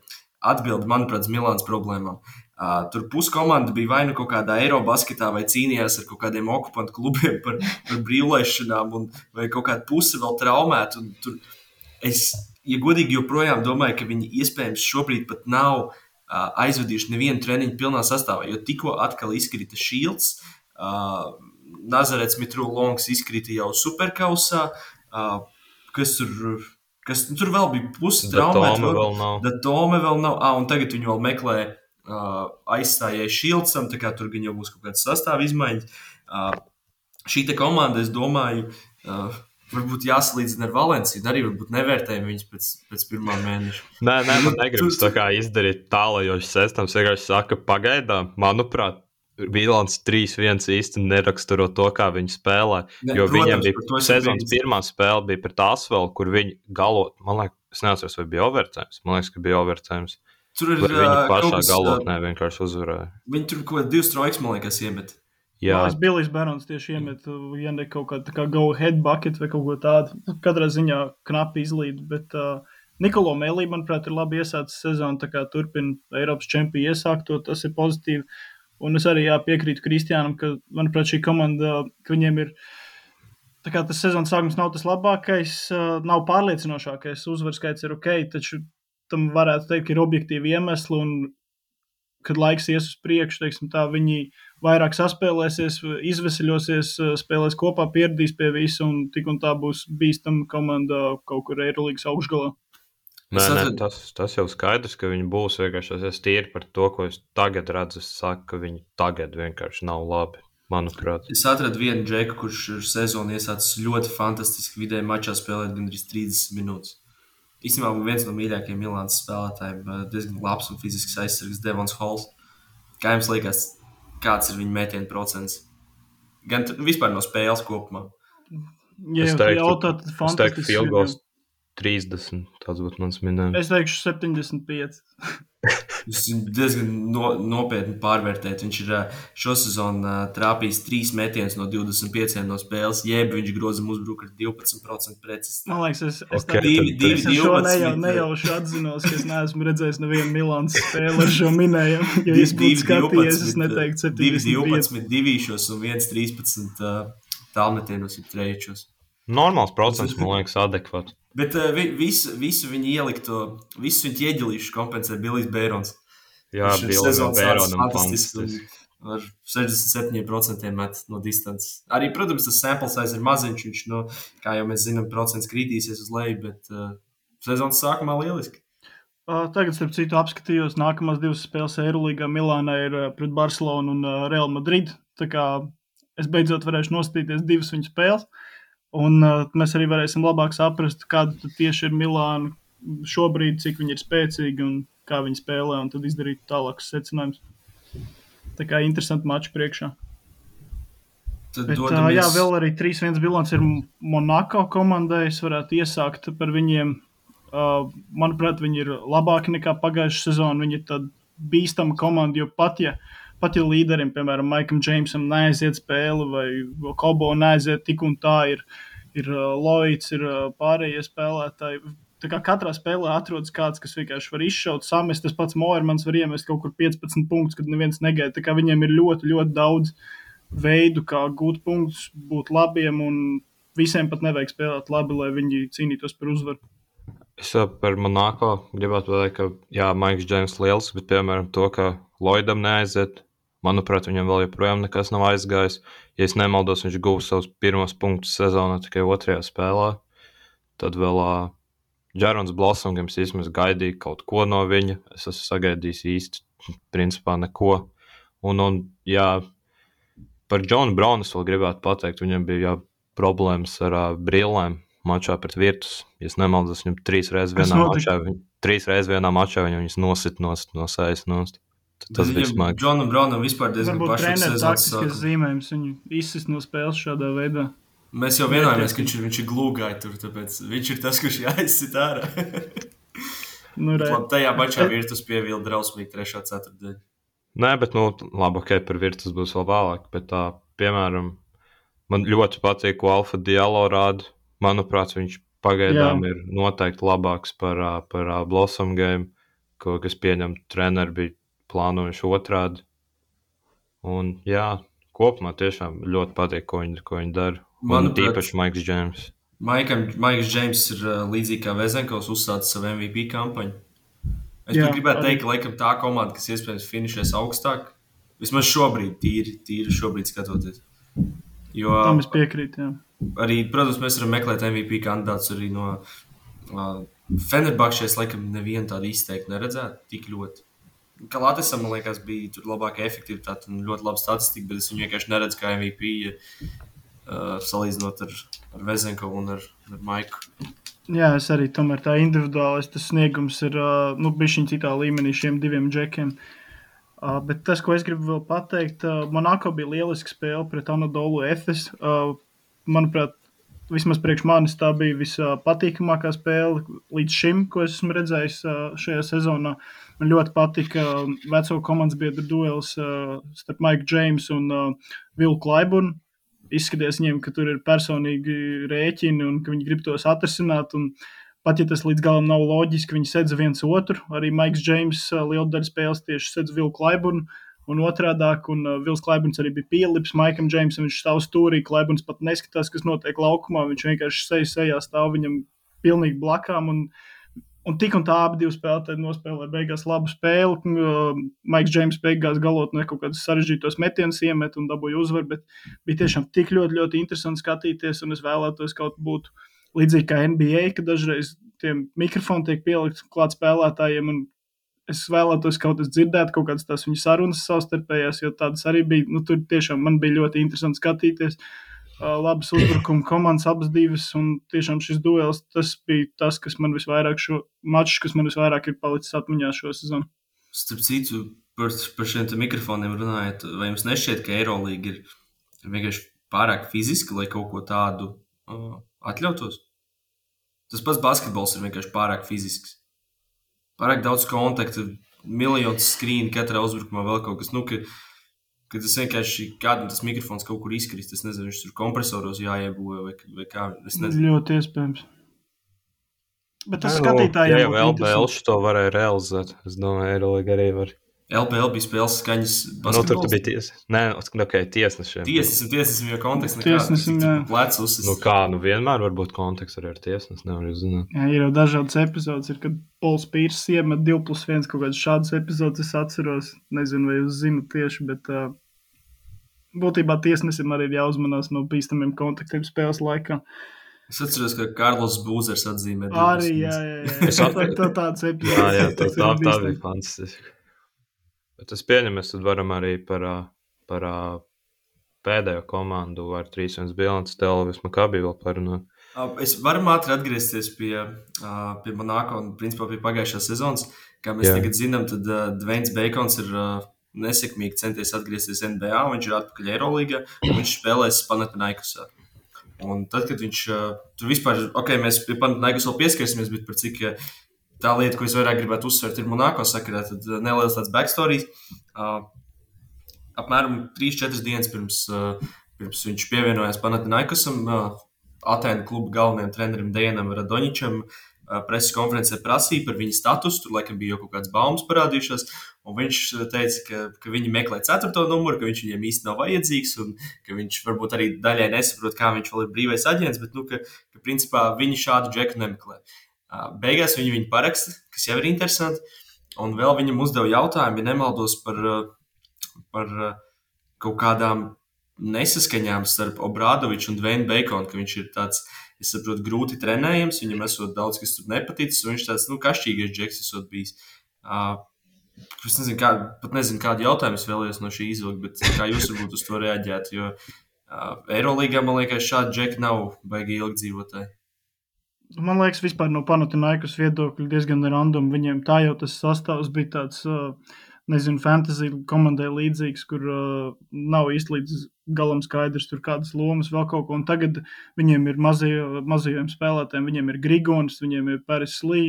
atbildi, manuprāt, uz Milānas problēmām. Uh, tur puskomanda bija vai nu kaut kādā Eirobasketā, vai cīnījās ar kaut kādiem okupantu klubiem par, par brīvlaišanām, un, vai kaut kāda puse vēl traumēta. tur Es, ja godīgi, joprojām domāju, ka viņi iespējams šobrīd pat nav uh, aizvadījuši nevienu treniņu pilnā sastāvā, jo tikko atkal izkrita Shields. Uh, Nazarets Mitru Longs izkrita jau superkausā. Uh, kas tur, kas, nu, tur vēl bija pusi traumēta. Da Tome vēl nav. Ah, un tagad viņi vēl meklē uh, aizstājēju Šilcam, tā kā tur gan jau būs kaut kādas sastāvā izmaiņas. Uh, šī komanda, es domāju, uh, varbūt jāsalīdzina ar Valenciju. Arī varbūt nevērtējam viņus pēc, pēc pirmā mēneša. Nē, nē, man negribas tā kā izdarīt tālajošas sestams. Vienkārši saka, pagaidām, manuprāt, Vilants 3-1 īsti neraksturo to, kā viņi spēlē. Ne, Jo protams, to bija es sezonas piekrītu. pirmā spēle, bija pret Asvelu, kur viņi galot. Man liekas, es neatceros, vai bija overtime. Man liekas, ka bija overtime. Tur ir uh, pašā galotnē vienkārši uzvarēja. Viņi tur kaut kādā divas trojkas, man liekas, iemet. Jā, Jā, Bilijs Barons tieši iemet, uh, ja ne kaut kāda tā kā go ahead bucket vai kaut ko tādu. Katrā ziņā knapi izlīd, bet uh, Nikolo Melī, manuprāt, ir labi iesācis sezonu, tā kā turpina Eiropas čempionu iesākt to, tas ir pozitīvi. Un es arī jā, piekrītu Kristiānam, ka, manuprāt, šī komanda, ka viņiem ir, tā kā tas sezonas sākums nav tas labākais, uh, nav pārliecinošākais, uzvaru skaits ir ok, taču tam varētu teikt, ir objektīvi iemesli un kad laiks ies uz priekšu, teiksim, tā, viņi vairāk saspēlēsies, izvesaļosies, spēlēs kopā, pieradīs pie visa, un tik un tā būs bīstama komanda kaut kur Eirolandes augšgalā. Nē, nē, tas, tas jau skaidrs, ka viņi būs vienkārši. Es tīri par to, ko es tagad redzu. Es saku, ka viņi tagad vienkārši nav labi. Manuprāt, Es atradu vienu džeku, kurš ir sezonu iesācis ļoti fantastiski vidēji mačā spēlēt gandrīz 30 minūtes. Īstenībā viens no mīļākajiem Milānas spēlētājiem, diezgan labs un fizisks aizsargs Devons Halls. Kā jums liekas, kāds ir viņa metienu procents? Gan vispār no spēles kopumā. Ja Es jau teiktu- teiktu, fantastiski. field goals 30. Tas būtu mans minējums. Es teikšu 75. Jūs diezgan no, nopietni pārvērtējat. Viņš ir ā, šo sezonu ā, trāpījis trīs metienus no 25 no spēles, jeb viņš grozam uzbruka ar 12% precizitāti. Man liekas, es, es, Ok, tā, Divi, divi, es šo nejau, 12, nejauši *laughs* atzinos, ka es neesmu redzējis nevienu Milānas spēli ar šo minējumu. Ja es būtu skatījies, es 12, neteiktu Divi 75. 12, divīšos un viens 13 uh, tālmetienos ir trešos. Normāls procents, man liekas, adekvāts. Bet uh, vi, visu, visu viņi ielikto, visu viņi ieģelīšu kompensē Bilijs Bērons. Jā, sācis Bēronam fantastisks. Ar 67% met no distances. Arī, protams, tas sample size ir maziņš. Viņš, nu, kā jau mēs zinām, procents kritīsies uz leju, bet uh, sezonas sākumā lieliski. Uh, Tagad, starp citu, apskatījos, nākamās divas spēles Eirolandā. Milānā ir uh, pret Barcelonu un uh, Real Madrid. Tā kā es beidzot varēšu nostīties divas viņu spēles. Un uh, mēs arī varēsim labāk saprast, kāda tieši ir Milāna šobrīd, cik viņi ir spēcīgi un kā viņi spēlē, un tad izdarīt tālākus secinājumus. Tā kā interesanti mači priekšā. Tad Bet, uh, dodamies- jā, vēl arī 3-1 bilants ir Monako komandai. Es varētu iesākt par viņiem. Uh, manuprāt, viņi ir labāki nekā pagājušā sezona. Viņi ir tāda bīstama komanda, jo pat ja, pat ja līderim, piemēram, Maikam Džeimsam, neaiziet spēle vai Kobo neaiziet tik un tā, ir, ir uh, Lloyds, ir uh, pārējie spēlētāji. Tā kā katrā spēlē atrodas kāds, kas vienkārši var izšaut, samest. Tas pats Moermans var iemest kaut kur 15 punktus, kad neviens negaida. Tā kā viņiem ir ļoti, ļoti daudz veidu, kā gūt punktus, būt labiem, un visiem pat nevajag spēlēt labi, lai viņi cīnītos par uzvaru. Es par Monako gribētu pateikt, ka, jā, Maiks Džeims liels, bet, piemēram, to, ka Lloydam neaiziet, manuprāt, viņam vēl joprojām nekas nav aizgājis. Ja es nemaldos, viņš guva savus pirmos punktus sezonā tikai otrajā spēlē. tad vēl uh, Džerons Blossoms vismaz gaidīja kaut ko no viņa. Es esmu sagaidījis īsti, principā neko. Un, un jā, par Džonu Braunu es vēl gribētu pateikt, viņam bija jā, problēmas ar uh, brillēm mačā pret Virtus. Ja nemaldos, viņam trīs reizes vienā mačā, viņ, trīs reizes vienā mačā viņus nosit no, no sejas nost. Tas bija smagi. Džonam Braunam vispār diezgan pašs taktisks zīmējums. Viņu izsist no spēles šādā veidā. Mēs jau vienojāmies, ka viņš ir, viņš ir glūgai tur, tāpēc viņš ir tas, kurš jāizsit ārā. nu, labi, tajā mačā virtus pievilda drausmīgi 3. ceturtdienā. Nē, bet, nu, labi, ok, par virtus būs vēl vēlāk, bet tā, piemēram, man ļoti patīk, ko Alfa Dialo rāda. Manuprāt, viņš pagaidām Jā. ir noteikti labāks par, par Blossom game, ko, kas pieņem treneri bija plānojuši otrādi. Un, jā, kopumā tiešām ļoti patīk, ko viņi, ko viņi dara. Man īpaši Maiks Džeims. Maiks Džeims ir uh, līdzīgi kā Vezenkovs uzsācis savu MVP kampaņu. Es Jā, gribētu teikt, ka laikam tā komanda, kas iespējams finišēs augstāk, vismaz šobrīd, tīri, tīri šobrīd skatoties. Jo, Tam es piekrītu. Jā. Arī, protams, mēs varam meklēt MVP kandidātus arī no uh, Fenerbahčes. Laikam, nevienu tādu izteikti neredzētu tik ļoti. Latvijas man liekas, bija labāka efektivitāte un ļoti laba statistika, bet es viņu vienkārši neredzu kā MVP. Ja uh, salīdzinot ar, ar Vezenko un ar, ar Maiku. Jā, es arī tomēr tā individuālais sniegums ir uh, nu, bijis citā līmenī šiem diviem džekiem. Uh, bet tas, ko es gribu vēl pateikt, uh, Monako bija lieliska spēle pret Anadolu Efes. Uh, manuprāt, vismaz priekš manis tā bija vispatīkamākā spēle līdz šim, ko esmu redzējis uh, šajā sezonā. Man ļoti patika uh, veco komandas biedru duels uh, starp Maiku Džeimsu un uh, Vilku Klaiburnu izskatījās viņiem, ka tur ir personīgi rēķini un ka viņi grib tos atrisināt. Pat ja tas līdz galam nav loģiski, viņi sedz viens otru. Arī Maiks Džeims lielu daļu spēles tieši sedz Vilku Klaiburnu. Un otrādi, un uh, Vils Klaiburns arī bija pielips Maikam Džeimsam. Viņš stāv stūrī, Klaiburns pat neskatās, kas notiek laukumā. Viņš vienkārši sejas sejā stāv viņam pilnīgi blakām. Un, uh, Un tik un tā abi spēlētāji nospēlēja beigās labu spēli. Uh, Maiks Džeims beigās galotnē kaut kādus sarežģītos metienus iemet un dabūja uzvaru, bet bija tiešām tik ļoti, ļoti interesanti skatīties. Un es vēlētos kaut būt līdzīgi kā NBA, ka dažreiz tie mikrofoni tiek pielikti klāt spēlētājiem. Es vēlētos kaut kas dzirdēt, kaut kādas tās viņu sarunas savstarpējās, jo tādas arī bija. Nu, tur tiešām man bija ļoti interesanti skatīties. Uh, labas uzbrukuma komandas, abas divas. Un tiešām šis duels bija tas, kas man visvairāk šo maču, kas man visvairāk ir palicis atmiņā šo sezonu. Starp citu, par, par šiem mikrofoniem runājot, vai jums nešķiet, ka Eirolandā ir vienkārši pārāk fiziski, lai kaut ko tādu uh, atļautos? Tas pats basketbols ir vienkārši pārāk fizisks. Pārāk daudz kontaktu, miljonus skrīnu katrā uzbrukumā, vēl kaut kas. Nu, ka, uh, ka tas vienkārši kādam tas mikrofons kaut kur izkrist. Es nezinu, viņš tur kompresoros jāiebūvē vai, vai kā. Ļoti iespējams. Bet tas skatītājiem jau vēl LBL to varēja realizēt. Es domāju, Eirolandā arī var. LPL bija spēles skaņas. Nu, tur bija tiesa. Nē, okay, tiesnešiem. Tiesnesim, tiesnesim, jo konteksts. Tiesnesim, jā. Plecus. Nu kā, nu vienmēr var būt konteksts arī ar tiesnesi, nevar zināt. Jā, ir jau dažādas epizodes, ir, kad Pols Pīrs iemet 2 plus 1 kaut kādas šādas epizodes, es atceros. Nezinu, vai jūs zinat tieši, bet uh, būtībā tiesnesim arī ir jāuzmanās no bīstamiem kontaktiem spēles laikā. Es atceros, ka Kārlis Būzers atzīmē. Arī, jā, jā, jā. jā. tā, tā, tāds epizodes. *laughs* Jā, jā, tā, tā, tā bija fantastiski. Bet es pieņemu, mēs varam arī par, par pēdējo komandu ar 3-1 bilanci Televijas Makabī vēl parunāt. Es varu ātri atgriezties pie, pie Monako un principā pie pagājušās sezonas. Kā mēs Jā. tagad zinām, tad Dveins Beikons ir nesekmīgi centies atgriezties NBA, viņš ir atpakaļ Eirolandā un viņš spēlēs Panathinaikosā. Un tad, kad viņš tur vispār, ok, mēs pie Panathinaikos vēl pieskarsimies, bet par cik tā lieta, ko es vairāk gribētu uzsvērt, ir Monako sakarā. Tad uh, neliels tāds backstory. Uh, apmēram 3-4 dienas pirms, uh, pirms viņš pievienojās Panathinaikosam, uh, Atēnu kluba galvenajam trenerim Dienam Radoņičam. Uh, preses konferencē prasīja par viņa statusu. Tur laikam bija jau kaut kādas baumas parādījušās. Viņš teica, ka, ka viņi meklē ceturto numuru, ka viņš viņiem īsti nav vajadzīgs, un ka viņš varbūt arī daļai nesaprot, kā viņš vēl ir brīvais aģents, bet nu, ka, ka principā viņi šādu džeku nemeklē. Uh, Beigās viņi viņu paraksta, kas jau ir interesanti. Un vēl viņam uzdeva jautājumu, ja nemaldos par, par kaut kādām nesaskaņām starp Obradoviču un Dvēnu Beikonu, ka viņš ir tāds es saprotu, grūti trenējams. Viņam esot daudz, kas tur nepaticis. Viņš tāds nu, kašķīgais džeks esot bijis. Uh, Es nezinu, kā, pat nezinu, kādu jautājumu es vēlējos no šī izvilkt, bet kā jūs varbūt uz to reaģētu. Jo uh, Eirolandā man liekas, šādi džeki nav baigi ilgdzīvotāji. Man liekas, vispār no Panathinaikos viedokļa diezgan random. Viņiem tā jau tas sastāvs bija tāds, nezinu, fantasy komandai līdzīgs, kur uh, nav īsti līdz galam skaidrs, tur kādas lomas vēl kaut ko. Un tagad viņiem ir mazie, mazajiem spēlētājiem, viņiem ir Grigons, viņiem ir Paris Lī,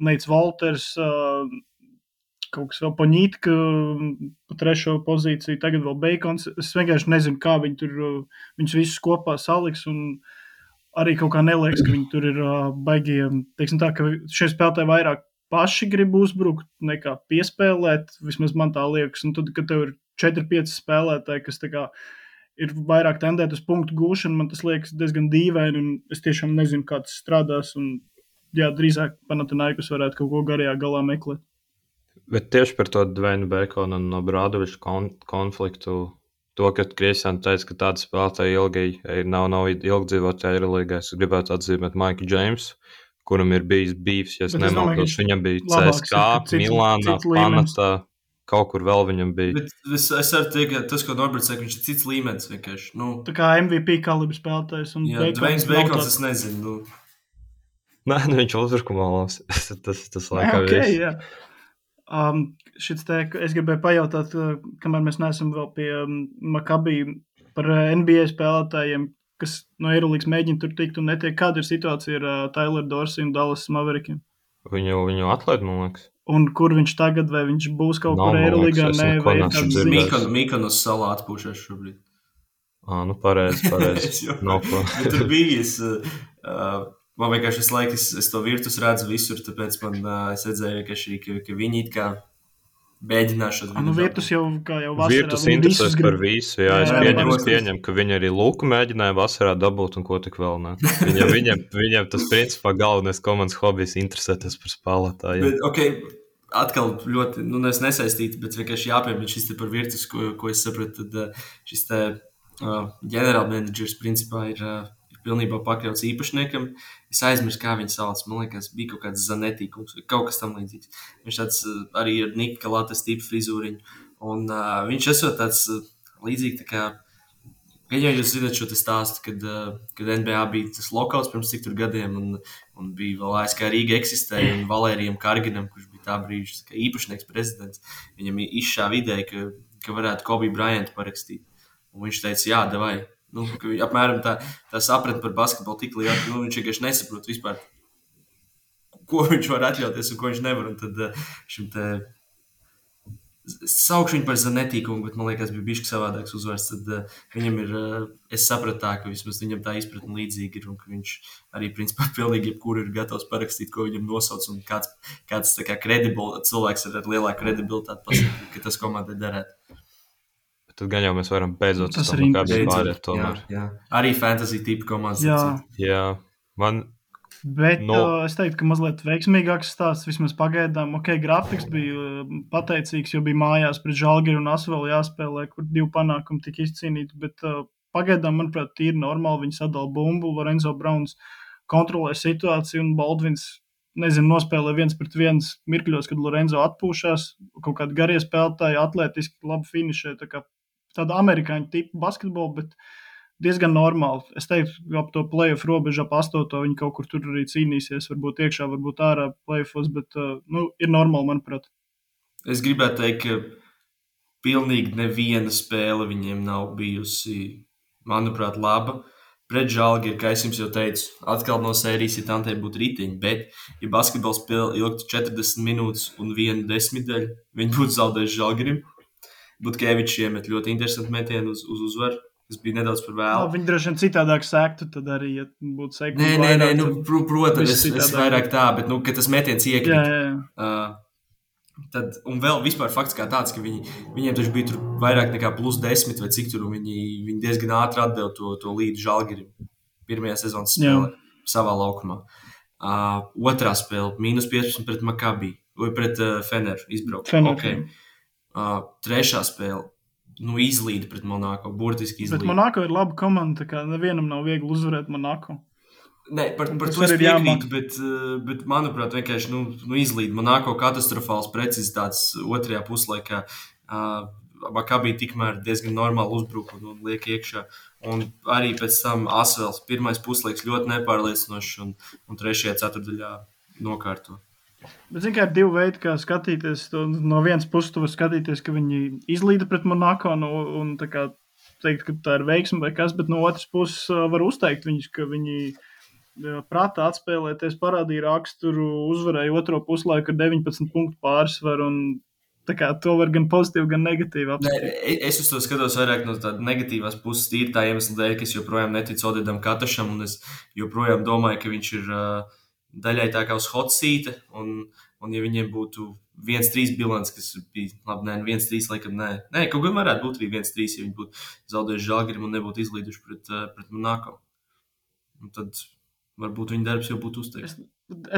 Neits Walters. Uh, kaut kas vēl paņītka pa trešo pozīciju, tagad vēl Bacons. Es vienkārši nezinu, kā viņi tur viņus visus kopā saliks. Arī kaut kā neliekas, ka viņi tur ir baigie. Teiksim tā, ka šie spēlētāji vairāk paši grib uzbrukt nekā piespēlēt. Vismaz man tā liekas. Un tad, kad tev ir 4-5 spēlētāji, kas kā, ir vairāk tendēti uz punktu gūšanu, man tas liekas diezgan dīvaini. Es tiešām nezinu, kā tas strādās. Un, jā, drīzāk Panathinaikos varētu kaut ko garajā galā meklēt. Bet tieši par to Dvainu Bekonu un Brādoviču kon konfliktu, to, ka Kristiāna teica, ka tāda spēlētāja ilgi nav, nav ilgi dzīvot Eirolandā, es gribētu atzīmēt Maiku Džeimsu, kuram ir bijis bijis, ja nemaldos, viņam bija CSK, Milānā, Panatā. Kaut kur vēl viņam bija. Bet es, es arī teiktu, ka tas, ko Norberts saka, viņš ir cits līmenis. Vienkārši. Nu, tā kā MVP kalibra spēlētājs. Jā, Dvains Beikons, es nezinu. Nu. Nē, nu viņš uzbrukumā labs. *laughs* tas, tas laikam okay, viss. Jā. Um, šis te, es gribēju pajautāt, uh, kamēr mēs neesam vēl pie um, Makabī par uh, NBA spēlētājiem, kas no Eirolandes mēģina tur tikt un netiek. Kāda ir situācija ar uh, Tyler Dorsey un Dallas Maverickiem? Viņu, viņu atlaid, man liekas. Un kur viņš tagad, vai viņš būs kaut kur Eirolandā? Nē, vai Mīkonas Mīkonas salā atpūšas šobrīd. Ah, nu pareizi, *laughs* pareizi. no, tur bija. Es, uh, Man vienkārši visu laiku es, es to virtus redzu visur, tāpēc man uh, es redzēju, ka, šī, ka, ka viņi it kā mēģināšu to nu, virtus jau, jau vasarā. Virtus interesēs par visu, jā, jā es pieņemu, es pieņemu, ka viņi arī Luku mēģināja vasarā dabūt un ko tik vēl ne. Viņam, *laughs* viņam, viņam tas principā galvenais komandas hobijs interesēties par spēlētājiem. Bet, okay, atkal ļoti, nu, es nesaistītu, bet vienkārši jāpiemina šis te par virtus, ko, ko es sapratu, tad šis te uh, ģenerālmenedžers principā ir. Uh, pilnībā pakļauts īpašniekam. Es aizmirsu, kā viņa sauc. Man liekas, bija kaut kāds zanetīkums vai kaut kas tamlīdzīgs. Viņš tāds eh, arī ir Nika Latvijas tipa frizūriņš. Un uh, viņš esot tāds uh, līdzīgi tā kā. Ja jūs zināt šo stāstu, kad, uh, kad NBA bija tas lokāls pirms cik tur gadiem, un, un bija vēl ASK Rīga eksistēja, un Valērijam Karginam, kurš bija tā brīža īpašnieks prezidents, viņam izšāva ideja, ka, ka varētu Kobe Bryantu parakstīt. Un viņš teica, jā, vai Nu, apmēram tā, tā sapratne par basketbolu tik liela, ka nu, viņš vienkārši nesaprot vispār, ko viņš var atļauties un ko viņš nevar. Un tad eh, šim te saukšu viņu par zanetīkumu, bet man liekas, bija bijis savādāks uzvārds. Tad uh, viņam ir, uh, es sapratu tā, ka vismaz viņam tā izpratne līdzīga ir un ka viņš arī, principā, *laughs* pilnīgi jebkuru ir gatavs parakstīt, ko viņam nosauc. Un kāds, kāds tā kā kredibles cilvēks ar lielāku kredibilitāti pasaka, ka tas komandai derētu. Tad gan jau mēs varam beidzot tas arī pārēt. Jā, jā. Arī fantasy tipu komandas. Jā. jā, man. Bet no. uh, es teiktu, ka mazliet veiksmīgāks stāsts vismaz pagaidām. Ok, grafiks bija pateicīgs, jo bija mājās pret Žalgiru un Asvelu jāspēlē, kur divi panākumi tika izcīnīti. Bet uh, pagaidām, manuprāt, ir normāli. Viņi sadala bumbu, Lorenzo Browns kontrolē situāciju un Baldvins nezinu, nospēlē viens pret viens mirkļos, kad Lorenzo atpūšas, kaut kādi garie spēlētāji, atletiski labi finišē. Tā kā tāda amerikāņu tipa basketbola, bet diezgan normāli. Es teiktu, ka ap to playoff robežu ap astoto viņi kaut kur tur arī cīnīsies. Varbūt iekšā, varbūt ārā playoffos, bet uh, nu, ir normāli, manuprāt. Es gribētu teikt, ka pilnīgi neviena spēle viņiem nav bijusi, manuprāt, laba. Pret žāli kā es jums jau teicu, atkal no sērijas ir tantē būt rītiņi, bet, ja basketbols ilgtu 40 minūtes un vienu desmitdaļu, viņi būtu zaudējuši žālgirim. Butkevičs iemet ļoti interesantu metienu uz, uz uzvaru. Tas bija nedaudz par vēlu. No, viņi droši vien citādāk sektu, tad arī, ja būtu sekta. Nē, nē, nē, nu, pr protams, es, es vairāk tā, bet, nu, ka tas metiens iekrīt. Jā, jā, jā. Uh, tad, un vēl vispār fakts kā tāds, ka viņi, viņiem taču bija tur vairāk nekā plus desmit vai cik tur, un viņi, viņi diezgan ātri atdeva to, to līdzi Žalgirim pirmajā sezonas spēlē jā. savā laukumā. Uh, otrā spēle - mīnus 15 pret Makabī vai pret uh, Feneru izbraukt. Fener, okay. Uh, trešā spēle. Nu, izlīda pret Monako. Burtiski izlīda. Bet Monako ir laba komanda. Nevienam nav viegli uzvarēt Monako. Nē, par, par to es piekrītu, bet, bet manuprāt, vienkārši nu, nu, izlīd Monako katastrofāls precizitātes otrajā puslaikā. Uh, Makabī tikmēr diezgan normāli uzbruka un, un liek iekšā. Un arī pēc tam Asvels pirmais puslaiks ļoti nepārliecinošs un, un trešajā ceturdaļā nokārto. Bet, zināmā mērā, ir divi veidi, kā skatīties. No vienas puses, tu vari skatīties, ka viņi izlīda pret Monako un tā kā teikt, ka tā ir veiksme vai kas, bet no otras puses var uzteikt viņus, ka viņi prātā atspēlēties, parādīja raksturu, uzvarēja otro puslaiku ar 19 punktu pārsvaru. un tā kā To var gan pozitīvi, gan negatīvi apskatīt. e- es uz to skatos vairāk no tādas negatīvas puses, tīri tā iemesla dēļ, ka es joprojām neticu Odedam Katašam, un es joprojām domāju, ka viņš ir uh, daļai tā kā uz hot seat, un, un ja viņiem būtu 1-3 bilants, kas bija, labi, nē, 1-3 laikam, nē, nē, kaut gan varētu būt arī 1-3, ja viņi būtu zaudējuši žāgrim un nebūtu izlīduši pret, uh, pret Monako. Un tad varbūt viņa darbs jau būtu uzteikts. Es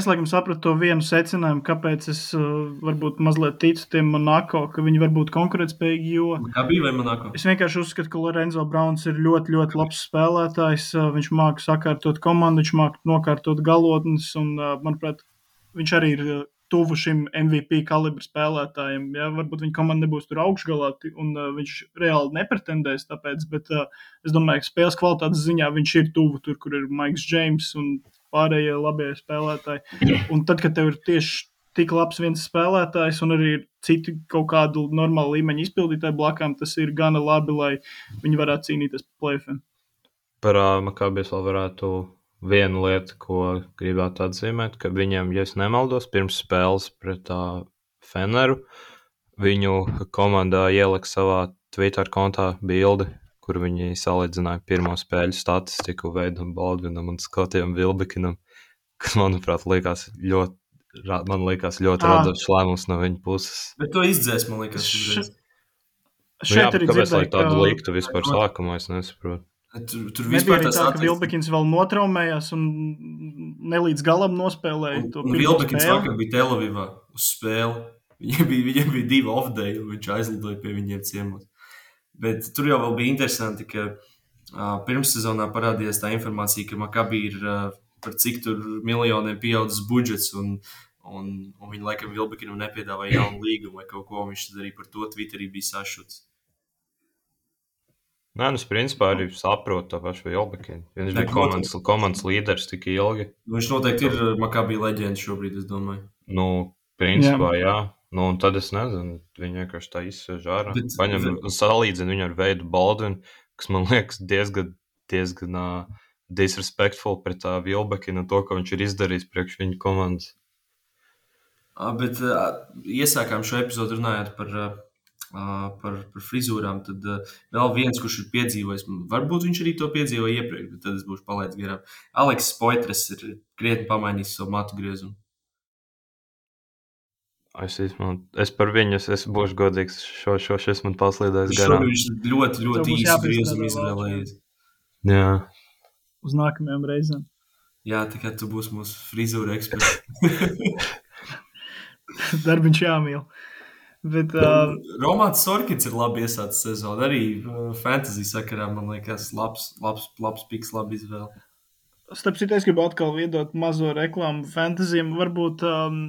laikam sapratu to vienu secinājumu, kāpēc es uh, varbūt mazliet ticu tiem Monako, ka viņi var būt konkurētspējīgi. Jo Kā bija vai Monako? es vienkārši uzskatu, ka Lorenzo Browns ir ļoti, ļoti labs spēlētājs. Uh, Viņš māca sakārtot komandu, viņš māca nokārtot galotnes, un, uh, manuprāt, viņš arī ir tuvu šim MVP kalibra spēlētājiem. Ja? Varbūt viņa komanda nebūs tur augšgalā, un uh, viņš reāli nepretendēs. Tāpēc, bet uh, es domāju, ka spēles kvalitātes ziņā viņš ir tuvu tur, kur ir Maiks Džeims un pārējie labie spēlētāji. Un tad, kad tev ir tieši tik labs viens spēlētājs un arī citi kaut kādu normālu līmeņu izpildītāju blakām, tas ir gana labi, lai viņi varētu cīnīties par plēfiem. Par uh, Makabijas vēl varētu vienu lietu, ko gribētu atzīmēt, ka viņiem, ja es nemaldos, pirms spēles pret uh, Feneru, viņu komandā ielika savā Twitter kontā bildi, kur viņi salīdzināja pirmo spēļu statistiku Veidam Baldvinam un Skotijam Vilbekinam, kas, manuprāt, likās ļoti, man likās ļoti Ā. radošs lēmums no viņa puses. Bet to izdzēs, man liekas, Š- uzreiz. Nu, jā, Šeit bet arī kāpēc lai dzirdēju, tādu ka liktu vispār sākumā, es nesaprotu. Tur, tur vispār tas tā, ka Vilbekins vēl notraumējās un ne līdz galam nospēlēja to pirmo Vilbekins vakar bija Telavivā uz spēli. Viņam bija, viņam bija divi off-day, un viņš aizlidoja pie viņiem ciemos. Bet tur jau vēl bija interesanti, ka uh, pirmssezonā parādījās tā informācija, ka Makabī ir uh, par cik tur miljoniem pieaudzis budžets, un, un, un viņi laikam Vilbekinam nepiedāvāja jaunu līgumu vai kaut ko, viņš arī par to Twitterī bija sašuts. Nē, nu, es principā arī saprotu to pašu Vilbekinu. Viņš bija komandas, komandas līderis tik ilgi. Nu, viņš noteikti ir Makabī leģenda šobrīd, es domāju. Nu, principā, jā. jā. Nu, un tad es nezinu, viņi vienkārši tā izsver ārā. Paņem un salīdzina viņu ar veidu Baldvinu, kas man liekas diezgan, diezgan uh, disrespectful pret uh, Vilbekinu un to, ko viņš ir izdarījis priekš viņa komandas. Bet uh, iesākām šo epizodu runājot par, uh, par, par frizūrām. Tad uh, vēl viens, kurš ir piedzīvojis, varbūt viņš arī to piedzīvoja iepriekš, bet tad es būšu palaidis garām. Aleks Poitras ir krietni pamainījis savu matu griezumu. Es, izman, es par viņu, es, es būšu godīgs, šo, šo šis man paslīdējis Šobrīd garām. viņš ir ļoti, ļoti īsi griezumu vēl, izvēlējies. Jā. Uz nākamajām reizēm. Jā, kā tu būsi mūsu frizūra eksperts. *laughs* Darbiņš jāmīl. Bet, uh, Romāns Sorkins ir labi iesācis sezonu. Arī uh, fantasy sakarā man liekas, labs, labs, labs piks, labi izvēle. Starp citu, es gribu atkal iedot mazo reklāmu fantāzijam. Varbūt, um,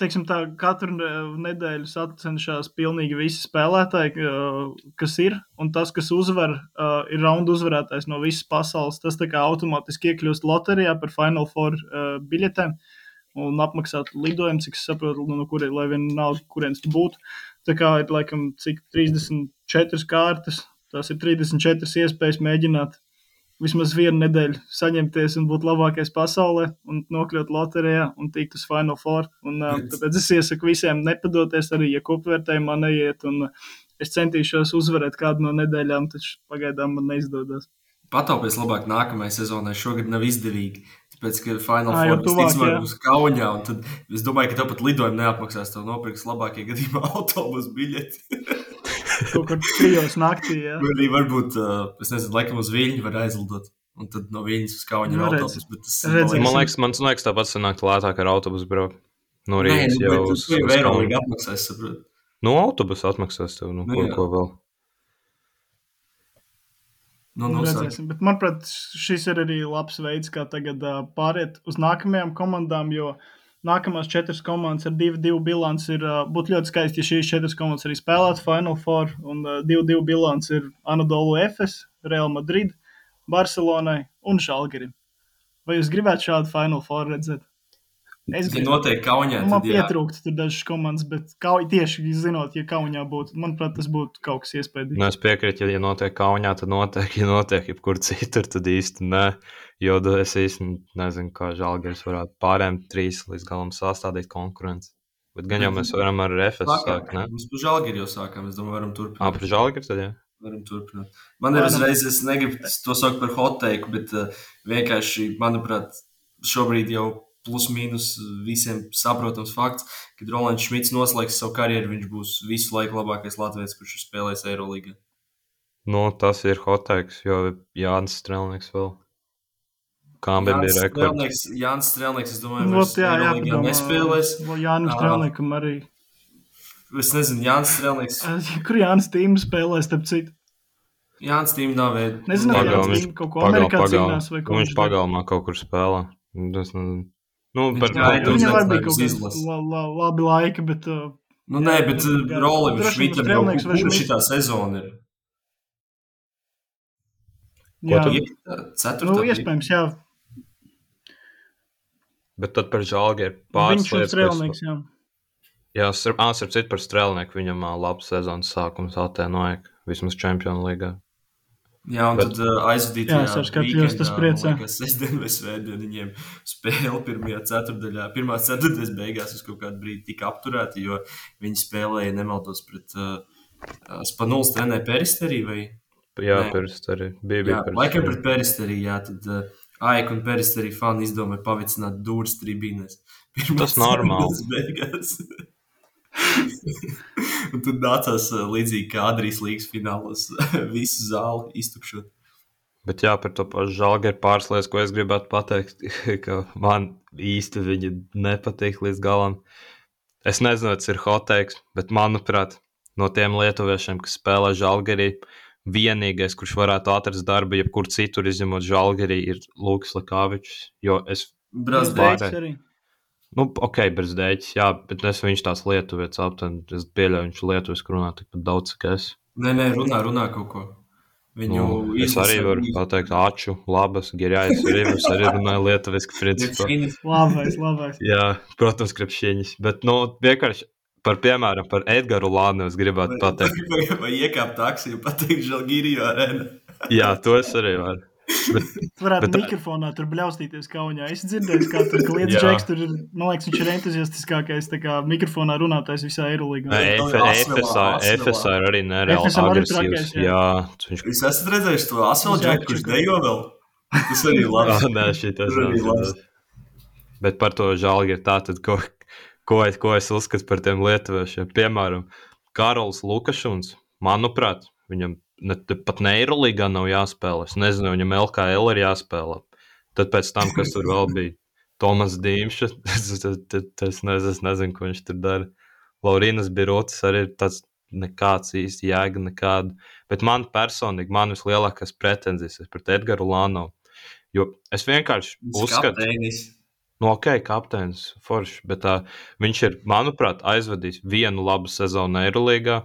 teiksim tā, katru ne- nedēļu sacenšas pilnīgi visi spēlētāji, kas ir. Un tas, kas uzvar, ir raunda uzvarētājs no visas pasaules. Tas tā kā automātiski iekļūst loterijā par Final Four biļetēm. Un apmaksāt lidojumu, cik es saprotu, no kuriem, lai vien nav, kurienes tu būtu. Tā kā ir laikam cik 34 kārtas, tās ir 34 iespējas mēģināt vismaz vienu nedēļu saņemties un būt labākais pasaulē, un nokļūt loterijā un tikt uz Final Four. Un, Bet- tāpēc es iesaku visiem nepadoties, arī ja kopvērtējumā neiet. Un, es centīšos uzvarēt kādu no nedēļām, taču pagaidām man neizdodas. Pataupies labāk nākamajai sezonai. Šogad nav izdevīgi. Tāpēc, ka Final Four būs Kaunijā. un Tad es domāju, ka tāpat lidojumu neapmaksās. Tev nopirks labākie gadījumā *laughs* autobusu biļeti. Kaut kur trijos naktī. Jā. Vai arī varbūt, uh, es nezinu, laikam uz Viņu var aizlidot. Un tad no viņas uz Nu, ar redz. autobusu. Bet tas Redzēsim. Man liekas, man liekas tāpat sanāk lētāk ar autobusu braukt. No Rīgas nu, jau bet uz, uz ir Kaunu. Eirolandā apmaksās, saprot. Nu, autobusu atmaksās tev, nu, Nu, ko, jā. ko vēl. Nu, Nu, nu, redzēsim. Bet, manuprāt, šis ir arī labs veids, kā tagad uh, pāriet uz nākamajām komandām. Jo nākamās četras komandas ar 2-2 bilanci ir. Būtu ļoti skaisti, ja šīs četras komandas arī spēlētu Final Four. Un 2-2 uh, bilanci ir Anadolu FS, Real Madrid, Barcelonai un Žalgirim. Vai jūs gribētu šādu Final Four redzēt? Es Ja noteikti kaunijā, Nu, man pietrūkst tur dažas komandas, bet kauj, tieši zinot, ja kaunijā būtu, manuprāt, tas būtu kaut kas iespējams. Nu, es piekrītu, ja, ja notiek kaunijā, tad notiek, ja notiek jebkur citur, tad īsti nē. Jo es īsti nezinu, kā žēlgājums varētu pārējiem trīs līdz galam sastādīt konkurenci. Bet gan jau mēs varam ar RFS sākt, ne? Mums par žēlgiri jau sākām. Es domāju, varam turpināt. par žēlgājums tad, jā. Varam turpināt. Man ir uzreiz, es negribu to saukt par hot take, bet uh, vienkārši, manuprāt, šobrīd jau plus mīnus visiem saprotams fakts, ka Rolands Šmits noslēgs savu karjeru. Viņš būs visu laiku labākais latviečs, kurš ir spēlējis Eirolandā. Nu, tas ir hoteiks, jo Jānis Strelnieks vēl. Kāda bija rekords? Jānis Strelnieks, es domāju, Nu, vairs jā, jā, Eirolandā nespēlēs. Jānis. Strēlniekam arī. Es nezinu, Jānis Strelnieks. *laughs* Kur Jānis Tīms spēlē, starp citu? Jānis Tīm nav veids. Nezinu, Jānis viņš Tīm kaut ko Amerikā cīnās vai ko. Viņš viņš pagalmā kaut kur spēlē. Tas nezinu. Nu, Viņš par la, la, labi laika, bet uh, Nu, nē, bet Jā, uh, Rolim droši vien Šmitam jau Šmits. šitā sezona ir? jā, tu- Piekta, Ceturtā. nu, iespējams, jā. Bet tad par ir Viņš pāris ir lietas. ko es- strēlnieks, jā. Jā, starp citu par strēlnieku viņam labs sezonas sākums Atēnoja, vismaz Čempionu līgā. Jā, un Bet- tad uh, aizvadīt. Jā, arī skatījos, tas priecē. Kas sestdien vai svētdien viņiem spēle pirmajā ceturdaļā. Pirmā ceturtdaļas beigās uz kaut kādu brīdi tika apturēta, jo viņi spēlēja nemaldos pret uh, uh, Spanulas trenē peristeriju vai Jā, pirms arī bija. Jā, bija pirms laikam pret peristeriju, jā, tad uh, Aik un peristeriju fani izdomāja pavicināt dūris tribīnēs. Tas normāli. Beigās. *laughs* un tad nācās līdzīgi kā Adrijas līgas finālos visu zāli iztukšot. Bet jā, par to pašu pāris lietas, ko es gribētu pateikt, *laughs* ka man īsti viņa nepatīk līdz galam. Es nezinu, tas ir hoteiks, bet manuprāt, no tiem lietuviešiem, kas spēlē žēlgārī, vienīgais, kurš varētu atrast darbu, jebkur citur izņemot žēlgārī, ir Lukas Lakāvičs. Jo es. Beidz arī. Nu, ok, dēļas, jā, bet es viņš tās lietuvietas aptuveni, es pieļauju, viņš lietuviski runā tikpat daudz, cik es. Nē, nē, runā, runā kaut ko. Viņu Nu, es arī varu pateikt, aču, labas, gerājas, arī es arī runāju lietuviski, *laughs* principā. Labais, labais. Jā, protams, krepšiņas. Bet, nu, vienkārši par piemēram, par Edgars Lānu es gribētu pateikt. *laughs* Vai, iekāpt taksiju, pateikt, Žalgīrijā arēnā. Jā, to es arī varu. Tu *laughs* varētu Bet- bet, mikrofonā tur bļaustīties kaunijā. Es dzirdēju, kā tur *laughs* kliedz džeks, tur ir, man liekas, viņš ir entuziastiskākais tā kā mikrofonā runātājs visā Eirolīgā. Efesā ir arī nereāli agresīvs. jā. Viņš Jūs esat redzējuši to Jā, džeku, kurš dejo vēl? Tas arī *laughs* ir labi. nē, šī tas arī labs. Bet par to žēl ir tā, tad, ko, ko, es, ko es uzskatu par tiem lietuviešiem. Piemēram, Karols Lukašuns, manuprāt, viņam ne, pat Neirolīgā nav jāspēlē. Es nezinu, viņam LKL ir jāspēlē. Tad pēc tam, kas tur vēl bija, *laughs* Tomas Dīmšs, *laughs* es, es, es, es, nezinu, es nezinu, ko viņš tur dara. Laurinas Birotis arī ir tāds nekāds īsti jēga, nekāda. Bet man personīgi, man vislielākās pretenzijas ir pret Edgars Lānovu. Jo es vienkārši uzskatu, Kapteinis. Nu, ok, kapteinis Foršs, bet uh, viņš ir, manuprāt, aizvadījis vienu labu sezonu Eirolandā.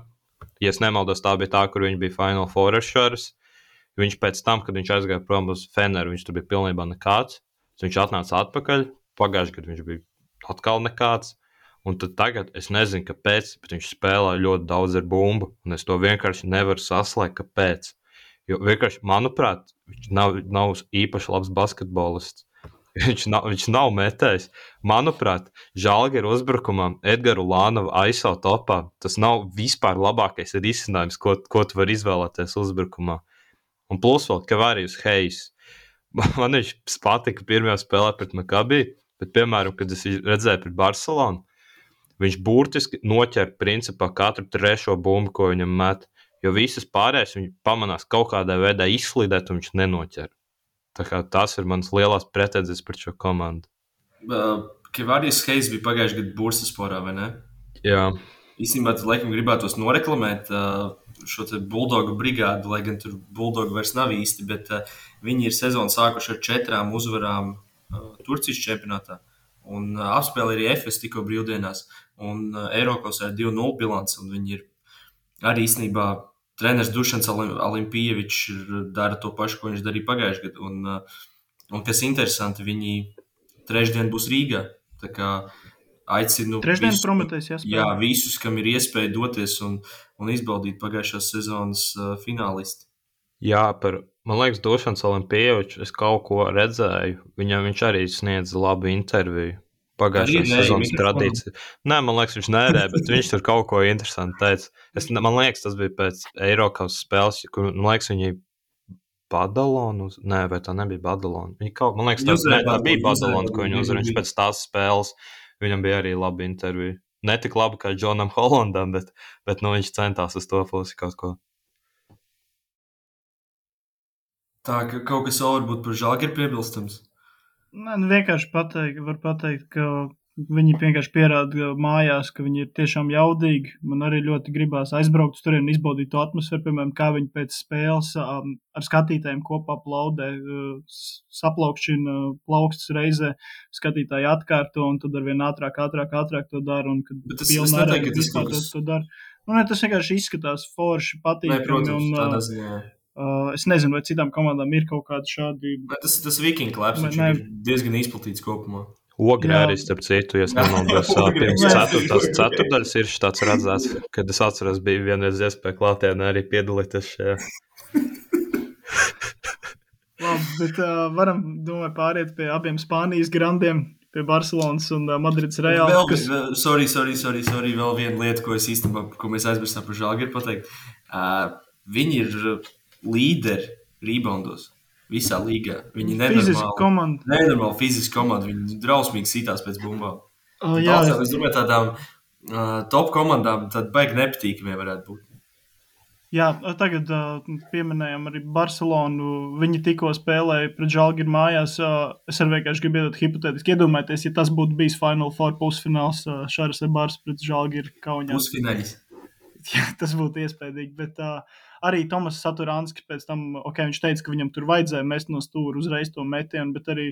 Ja nemaldos, tā bija tā, kur viņš bija Final Fourers. Viņš pēc tam, kad viņš aizgāja prom uz Feneru, viņš tur bija pilnībā nekāds. Viņš atnāca atpakaļ. Pagājušajā gadā viņš bija atkal nekāds. Un tad tagad es nezinu, kāpēc, bet viņš spēlē ļoti daudz ar bumbu. Un es to vienkārši nevaru saslēgt, kāpēc. Jo vienkārši, manuprāt, viņš nav, nav īpaši labs basketbolists. Viņš nav, viņš nav metējis. Manuprāt, Žalgiris uzbrukumam Edgars Lānovu aizsau topā. Tas nav vispār labākais risinājums, ko, ko tu vari izvēlēties uzbrukumā. Un plus vēl Kavārijas Heijs. *laughs* Man viņš patika pirmajā spēlē pret Makabī, bet, piemēram, kad es redzēju pret Barcelonu, viņš burtiski noķer principā katru trešo bumbu, ko viņam met. Jo visas pārējās viņa pamanās kaut kādā veidā izslīdēt, un viņš nenoķer. Tā kā tas ir mans lielās pretenzijas par šo komandu. Uh, Kevārijas Heis bija pagājušajā gadā Bursasporā, vai ne? Jā, Īstenībā, laikam gribētos noreklamēt uh, šo buldogu brigādi, lai gan tur buldogu vairs nav īsti, bet uh, viņi ir sezonu sākuši ar četrām uzvarām uh, Turcijas čempionātā. Un uh, apspēlē arī FS tikko brīvdienās, un uh, Eiropas ir 2-0 bilants, un viņi ir arī īstenībā treneris Dušans Olimpievičs dara to pašu, ko viņš darīja pagājušajā gadā. Un, uh, un kas interesanti, viņi trešdien būs Rīgā. Tā kā aicinu Trešdien visus, Prometēs. Jā, visus, kam ir iespēja doties un, un izbaudīt pagājušās sezonas uh, finālisti. Jā, par, man liekas, Došanas Olimpievičs, es kaut ko redzēju. Viņam viņš arī sniedza labu interviju. Pagājušā sezonas tradīcija. Nē, man liekas, viņš nērē, bet viņš tur kaut ko interesantu teica. Es, man liekas, tas bija pēc Eiropas spēles, kur, man liekas, viņi Badalonu, nē, vai tā nebija Badalona. Viņa kaut, man liekas, tā, ne, tā bija Badalona, ko viņi uzvarēja. Viņš pēc tās spēles, viņam bija arī laba intervija. Ne tik laba kā Džonam *laughs* Hollandam, bet, bet nu, viņš centās uz to pusi kaut ko. Tā ka kaut kas vēl varbūt par žāgu ir piebilstams. Nē, nu vienkārši pateikt, var pateikt, ka Viņi vienkārši pierāda mājās, ka viņi ir tiešām jaudīgi. Man arī ļoti gribās aizbraukt tur un izbaudīt to atmosfēru, piemēram, kā viņi pēc spēles um, ar skatītājiem kopā plaudē, uh, saplaukšķina uh, plaukstas reizē, skatītāji atkārto un tad ar vien ātrāk, ātrāk, ātrāk to dara. Un, kad Bet tas, es neteiktu, ka tas kaut kas... dara. Nu, ne, tas vienkārši izskatās forši, patīkami. Protams, un, tādā ziņā. Uh, es nezinu, vai citām komandām ir kaut kādi šādi. Tas, tas Viking klāps ir diezgan izplatīts kopumā. Ogrē arī, starp citu, ja nemaldos, *laughs* pirms ceturtās ceturdaļas ir tāds redzēts, kad es atceros, bija vienreiz iespēja klātienē arī piedalīties šajā. *laughs* Labi, bet uh, varam, domāju, pāriet pie abiem Spānijas grandiem, pie Barcelonas un uh, Madrids Reāla. Vēl, kas... sorry, sorry, sorry, sorry, vēl viena lieta, ko es īstenībā, ko mēs aizmirsām par ir pateikt. Uh, viņi ir līderi reboundos. Visā līgā. Viņi nenormāli, komanda. nenormāli fiziski komanda. Viņi drausmīgi sitās pēc bumbām. Uh, jā, Daudzām, es domāju, tādām uh, top komandām tad baigi nepatīkamie varētu būt. Jā, tagad uh, pieminējām arī Barcelonu. Viņi tikko spēlēja pret Žalgiru mājās. Uh, es arī vienkārši gribu iedot hipotētiski iedomājieties, ja tas būtu bijis Final Four pusfināls uh, Šāras Ebārs pret Žalgiru Kaunijā. Pusfinālis. *laughs* Jā, tas būtu iespējams. Bet uh, arī Tomas Saturānskis pēc tam, ok, viņš teica, ka viņam tur vajadzēja mest no stūra uzreiz to metienu, bet arī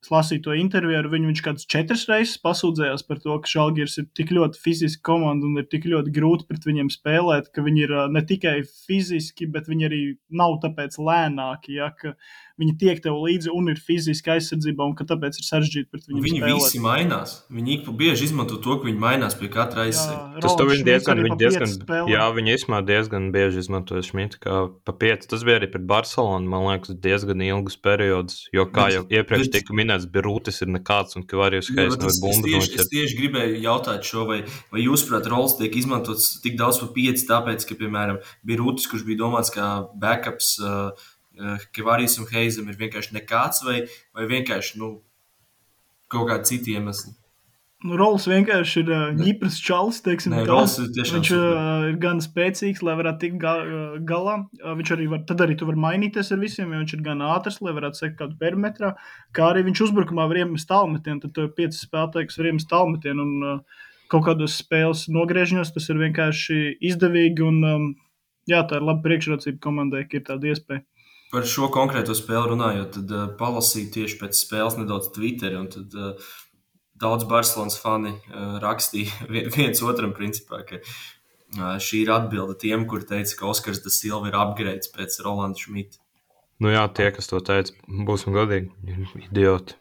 es lasīju to interviju ar viņu. Viņš kāds četras reizes pasūdzējās par to, ka Žalgiris ir tik ļoti fiziski komanda un ir tik ļoti grūti pret viņiem spēlēt, ka viņi ir ne tikai fiziski, bet viņi arī nav tāpēc lēnāki. Ja, viņi tiek tev līdzi un ir fiziski aizsardzībā, un tāpēc ir sarežģīti pret viņiem. Viņi spēlēt. visi mainās. Viņi ik pa bieži izmanto to, ka viņi mainās pie katra aizsardzība. Tas tev diezgan, viņi diezgan, jā, viņi īstenībā diezgan bieži izmantoja Šmitu kā pa pieci. Tas bija arī pret Barcelonu, man liekas, diezgan ilgus periodus, jo, kā bet, jau iepriekš bet, tika minēts, Birūtis ir nekāds un Kavārijas Heis no bumbu. Es tieši, es tieši gribēju jautāt šo, vai, vai jūs, prāt, roles tiek izmantots tik daudz pa pieci, tāpēc, ka, piemēram, Birūtis, kurš bija domāts kā backups, uh, Kavārijas un Heizam ir vienkārši nekāds, vai, vai vienkārši nu, kaut kādi citi iemesli. Nu, Rols vienkārši ir uh, ņipras čalis, teiksim, Nē, Rols ir viņš uh, ir gan spēcīgs, lai varētu tikt ga galā. Uh, viņš arī var, tad arī tu vari mainīties ar visiem, jo viņš ir gan ātrs, lai varētu sekt kādu perimetrā, kā arī viņš uzbrukumā var iemest tālmetienu, tad tu ir pieci spēlētāji, kas var iemest tālmetienu un uh, kaut kādos spēles nogriežņos tas ir vienkārši izdevīgi un um, jā, tā ir laba priekšrocība komandai, ka ir tāda iespēja. Par šo konkrēto spēli runājot, tad uh, palasīju tieši pēc spēles nedaudz Twitter. Tad, uh, daudz Barcelonas fani uh, rakstīja *laughs* viens otram, principā, ka uh, šī ir atbilde tiem, kur teica, ka Oskars da Silva ir apgrēds pēc Rolanda Šmita. Nu jā, tie, kas to teica, būsim godīgi, idioti.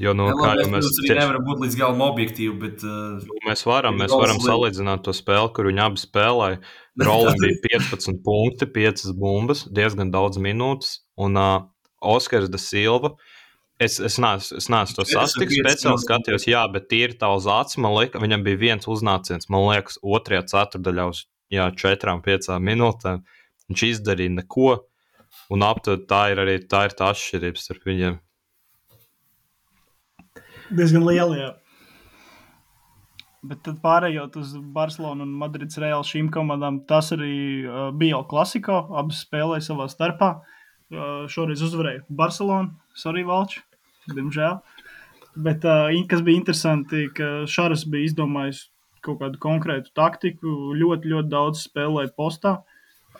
Jo, nu, ja, kā jau mēs arī nevaram būt līdz galam objektīvi, bet. Uh, mēs varam, mēs varam salīdzināt to spēli, kur viņi abi spēlēja. *laughs* Rolim bija 15 punkti, 5 bumbas, diezgan daudz minūtes, un uh, Oskars da Silva. Es, es neesmu, es neesmu to sasprāstījis, speciāli skatījos, jā, bet tīri tā uz acis. Man liekas, viņam bija viens uznāciens, man liekas, otrajā ceturdaļā uz jā, četrām, piecām minūtēm. Viņš izdarīja neko, un aptuveni tā ir arī tā, ir tā atšķirība starp viņiem diezgan liela. Jā. Bet tad pārējot uz Barcelonu un Madrides Reāli šīm komandām, tas arī uh, bija jau klasiko. Abas spēlēja savā starpā. Uh, šoreiz uzvarēja Barcelona, Sorry, Valčs, diemžēl. Bet uh, kas bija interesanti, ka Šāras bija izdomājis kaut kādu konkrētu taktiku, ļoti, ļoti daudz spēlēja postā.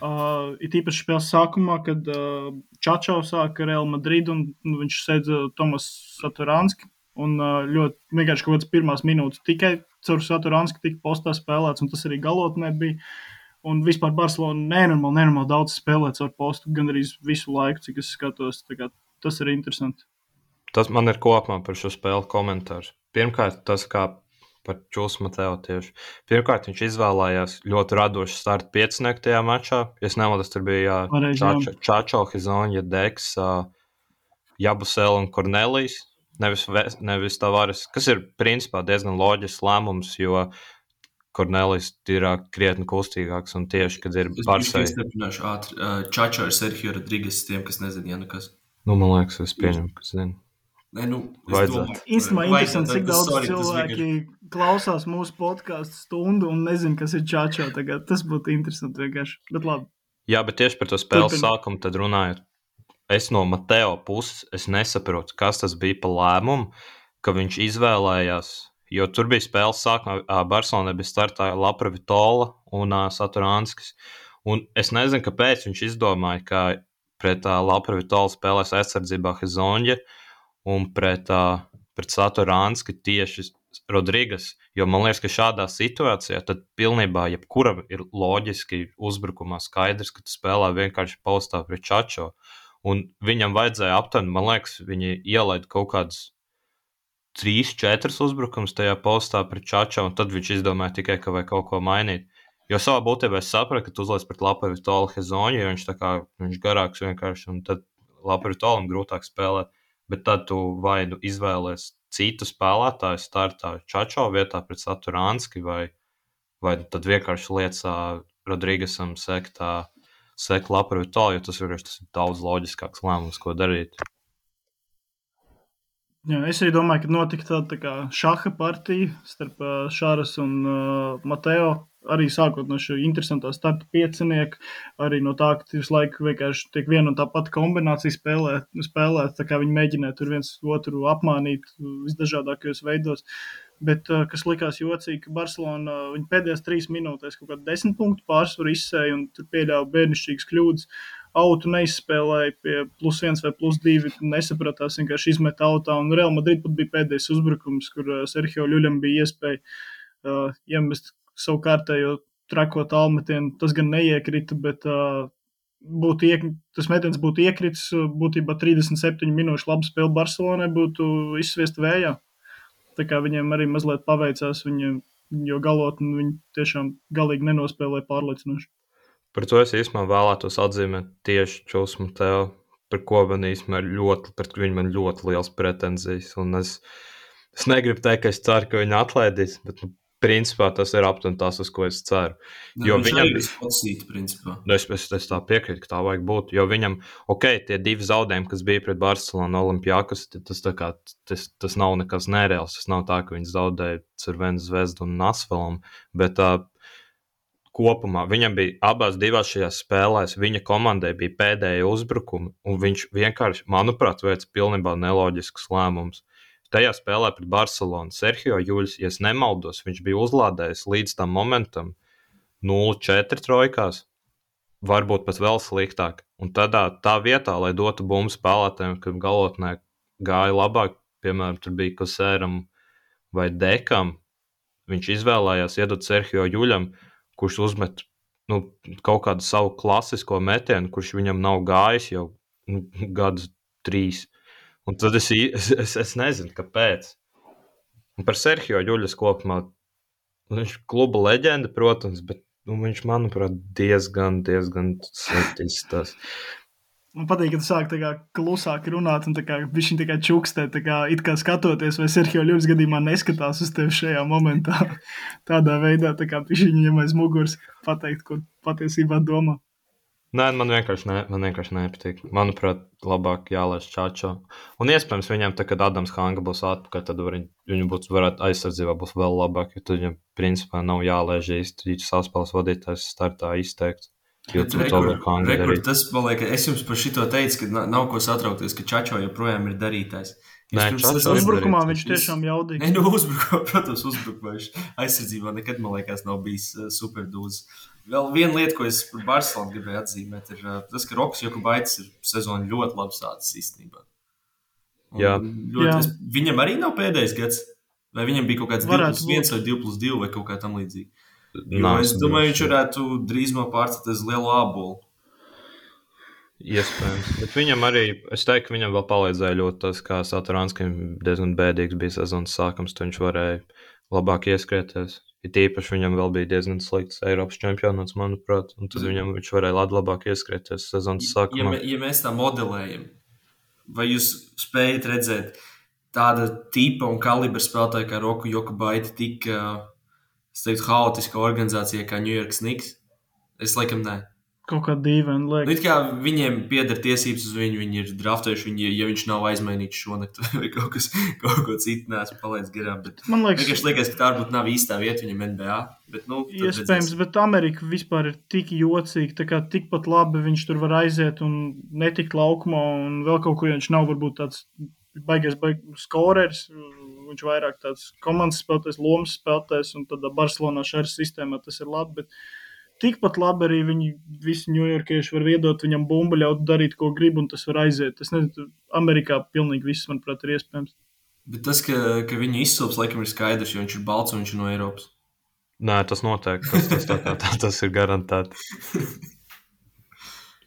Uh, it īpaši spēles sākumā, kad uh, Čačau sāka Real Madrid un nu, viņš sēdza Tomas Saturanski. Un ļoti vienkārši kaut kādas pirmās minūtes tikai caur Saturanski tika postā spēlēts, un tas arī galotnē bija. Un vispār Barcelona nenormāli, nenormāli daudz spēlēts ar postu gan arī visu laiku, cik es skatos. Tas ir interesanti. Tas man ir kopumā par šo spēli komentārs. Pirmkārt, tas, kā par Čūsku Mateo tieši. Pirmkārt, viņš izvēlējās ļoti radošu startu piecinieku tajā mačā. Ja nemaldos, tur bija Čačo Hizonja, Deks, Jabusel un Kornelijs. Nevis, nevis Tavares, kas ir principā diezgan loģisks lēmums, jo Kornelijs ir krietni kustīgāks un tieši, kad ir Barsai. Es stiprināšu ātri. Čačo ir Sergio Rodrīgas tiem, kas nezina, ja nekas. Nu, man liekas, es pieņemu, ka zinu. Ne, nu, Īstenībā interesanti, cik daudz sorry, cilvēki vienkārši... klausās mūsu podkāstu stundu un nezina, kas ir čāčā. Tagad. Tas būtu interesanti vienkārši. Bet labi. Jā, bet tieši par to spēles Turpin. sākumu tad runājot. Es no Mateo puses nesaprotu, kas tas bija pa lēmumu, ka viņš izvēlējās. Jo tur bija spēles sākumā, Barcelonā bija startā Lapra Vitola un uh, Saturānskis. Un es nezinu, kāpēc viņš izdomāja, ka pret uh, Lapra Vitola spēlēs aizsardzībā Hezonja. Uh, un pret, uh, pret Saturānski tieši Rodrīgas. Jo man liekas, ka šādā situācijā tad pilnībā jebkuram ir loģiski uzbrukumā skaidrs, ka tu spēlē vienkārši paustā pret Čačo. Un viņam vajadzēja aptuveni, man liekas, viņi ielaida kaut kādus trīs, četrus uzbrukumus tajā postā pret Čačo, un tad viņš izdomāja tikai, ka vajag kaut ko mainīt. Jo savā būtībā es sapratu, ka tu uzliec pret Lapavu Tolu Hezoniju, jo viņš kā viņš garāks vienkārši, un tad Lapavu Tolam grūtāk spēlēt bet tad tu vai nu izvēlēsies citu spēlētāju startā Čačo vietā pret Saturānski, vai, vai tad vienkārši liecā Rodrīgasam sekt, sekt lapu ar tālu, jo tas, vienkārši, tas ir daudz loģiskāks lēmums, ko darīt. Jā, es arī domāju, ka notika tāda tā šaha partija starp Šāras un uh, Mateo arī sākot no šī interesantā starta piecinieka, arī no tā, ka visu laiku vienkārši tiek viena un tā pati kombinācija spēlēt, spēlēt tā kā viņi mēģināja tur viens otru apmānīt visdažādākajos veidos. Bet kas likās jocīgi, ka Barcelona pēdējās trīs minūtēs kaut kādu desmit punktu pārsvaru izsēja un tur pieļāva bērnišķīgas kļūdas. Autu neizspēlēja pie plus viens vai plus divi, nesapratās, vienkārši izmet autā. Un Real Madrid pat bija pēdējais uzbrukums, kur Sergio Ļuļam bija iespēja uh, iemest savu kārtējo trakot almetienu. Tas gan neiekrita, bet uh, būtu iek, tas metiens būtu iekritis. Būtībā 37 minūšu labu spēli Barcelonai būtu izsviest vējā. Tā kā viņiem arī mazliet paveicās, viņiem, jo galotni viņi tiešām galīgi nenospēlēja pārliecinoši. Par to es īstenībā vēlētos atzīmēt tieši Čūsmu tev, par ko man īstenībā ļoti, pret viņu man ļoti liels pretenzijas. Un es, es negribu teikt, ka es ceru, ka viņi atlaidīs, bet nu, Principā tas ir aptuveni tas, uz ko es ceru. Ne, jo viņam ir spēcīgi, principā. Nu, es, es, es tā piekrītu, ka tā vajag būt. Jo viņam, ok, tie divi zaudējumi, kas bija pret Barcelonu, Olimpijākas, tas, kā, tas, tas nav nekas nereāls. Tas nav tā, ka viņi zaudēja Cervenu zvezdu un Nasvelam. Bet uh, kopumā viņam bija abās divās šajās spēlēs, viņa komandai bija pēdējie uzbrukumi, un viņš vienkārši, manuprāt, veids pilnībā neloģisks lēmums. Tajā spēlē pret Barcelonu Sergio Juļs, ja nemaldos, viņš bija uzlādējis līdz tam momentam 0-4 trojkās, varbūt pat vēl sliktāk. Un tādā tā vietā, lai dotu bumbu spēlētājiem, kad galotnē gāja labāk, piemēram, tur bija Kosēram vai Dekam, viņš izvēlējās iedot Sergio Juļam, kurš uzmet nu, kaut kādu savu klasisko metienu, kurš viņam nav gājis jau nu, gadus trīs. Un tad es, es, es, es nezinu, kāpēc. Un par Serhiju Juļas kopumā. Viņš ir kluba leģenda, protams, bet nu, viņš, manuprāt, diezgan, diezgan izskatās. Man patīk, ka tu sāki klusāk runāt, un viņš tikai čukstē, kā, kā skatoties, vai Sergio Ļuvis gadījumā neskatās uz tevi šajā momentā. *laughs* Tādā veidā, tā kā viņš viņam aiz muguras pateikt, ko patiesībā domā. Nē, man vienkārši, ne, man vienkārši nepatīk. Manuprāt, labāk jālaiž čāčo. Un iespējams, viņam, tā, kad Adams Hanga būs atpakaļ, tad var, viņu būs, varētu aizsardzībā būs vēl labāk, jo tad viņam principā nav jālaiž īsti, saspēles vadītājs startā izteikts. Darīt. Tas, man liekas, es jums par šito teicu, ka nav ko satraukties, ka čāčo joprojām ir darītājs. Nē, tas ir uzbrukumā, viņš tiešām jaudīgi. Nē, nu uzbrukumā, protams, uzbrukumā viņš aizsardzībā nekad, man liekas, nav bijis uh, superdūzs. Vēl viena lieta, ko es par Barcelonu gribēju atzīmēt, ir uh, tas, ka Rokas Jokubaits ir sezonu ļoti labi sācis īstenībā. Un Jā. Ļoti, Jā. es, viņam arī nav pēdējais gads. Vai viņam bija kaut kāds 2 Varētu plus 1 vai 2 plus 2 vai kaut kā tam līdzīga? Nav es domāju, viņš varētu drīzumā pārcelt uz lielu ābolu. Iespējams. Bet viņam arī, es teiktu, ka viņam vēl palīdzēja ļoti tas, kā Saturānskim diezgan bēdīgs bija sezonas sākums, tad viņš varēja labāk ieskrieties. Ir tīpaši viņam vēl bija diezgan slikts Eiropas čempionāts, manuprāt, un tad viņam viņš varēja labāk ieskrieties sezonas Ja, sākumā. mē- ja mēs tā modelējam, vai jūs spējat redzēt tāda tipa un kalibra spēlētāju kā Roku Jokubaita tik, ā, es teiktu, haotiska organizācija kā New York Snigs? Es laikam nē. Kaut kā dīvaini Nu, liekas. it kā viņiem pieder tiesības uz viņu, viņi ir draftējuši viņu, ja viņš nav aizmainīts šonakt *laughs* vai kaut, kas, kaut ko citu, neesmu palaidis garām. Bet Man liekas, vienkārši liekas, ka tā varbūt nav īstā vieta viņam NBA. Bet, nu, Iespējams, bet Amerika vispār ir tik jocīga, tā kā tikpat labi viņš tur var aiziet un netikt laukumā, un vēl kaut ko ja viņš nav varbūt tāds baigais baig, skorers. Viņš vairāk tāds komandas spēlētājs, lomas spēlētājs, un tad Barcelonā šajā sistēmā tas ir labi. Bet tikpat labi arī viņi visi ņujorkieši var iedot viņam bumbu, ļaut darīt, ko grib, un tas var aiziet. Es nezinu, Amerikā pilnīgi viss, manuprāt, ir iespējams. Bet tas, ka, ka viņa izcils, laikam, ir skaidrs, jo viņš ir balts un viņš ir no Eiropas. Nē, tas noteikti. Tas, tas, tā, kā tā, *laughs* tas ir garantēti. *laughs*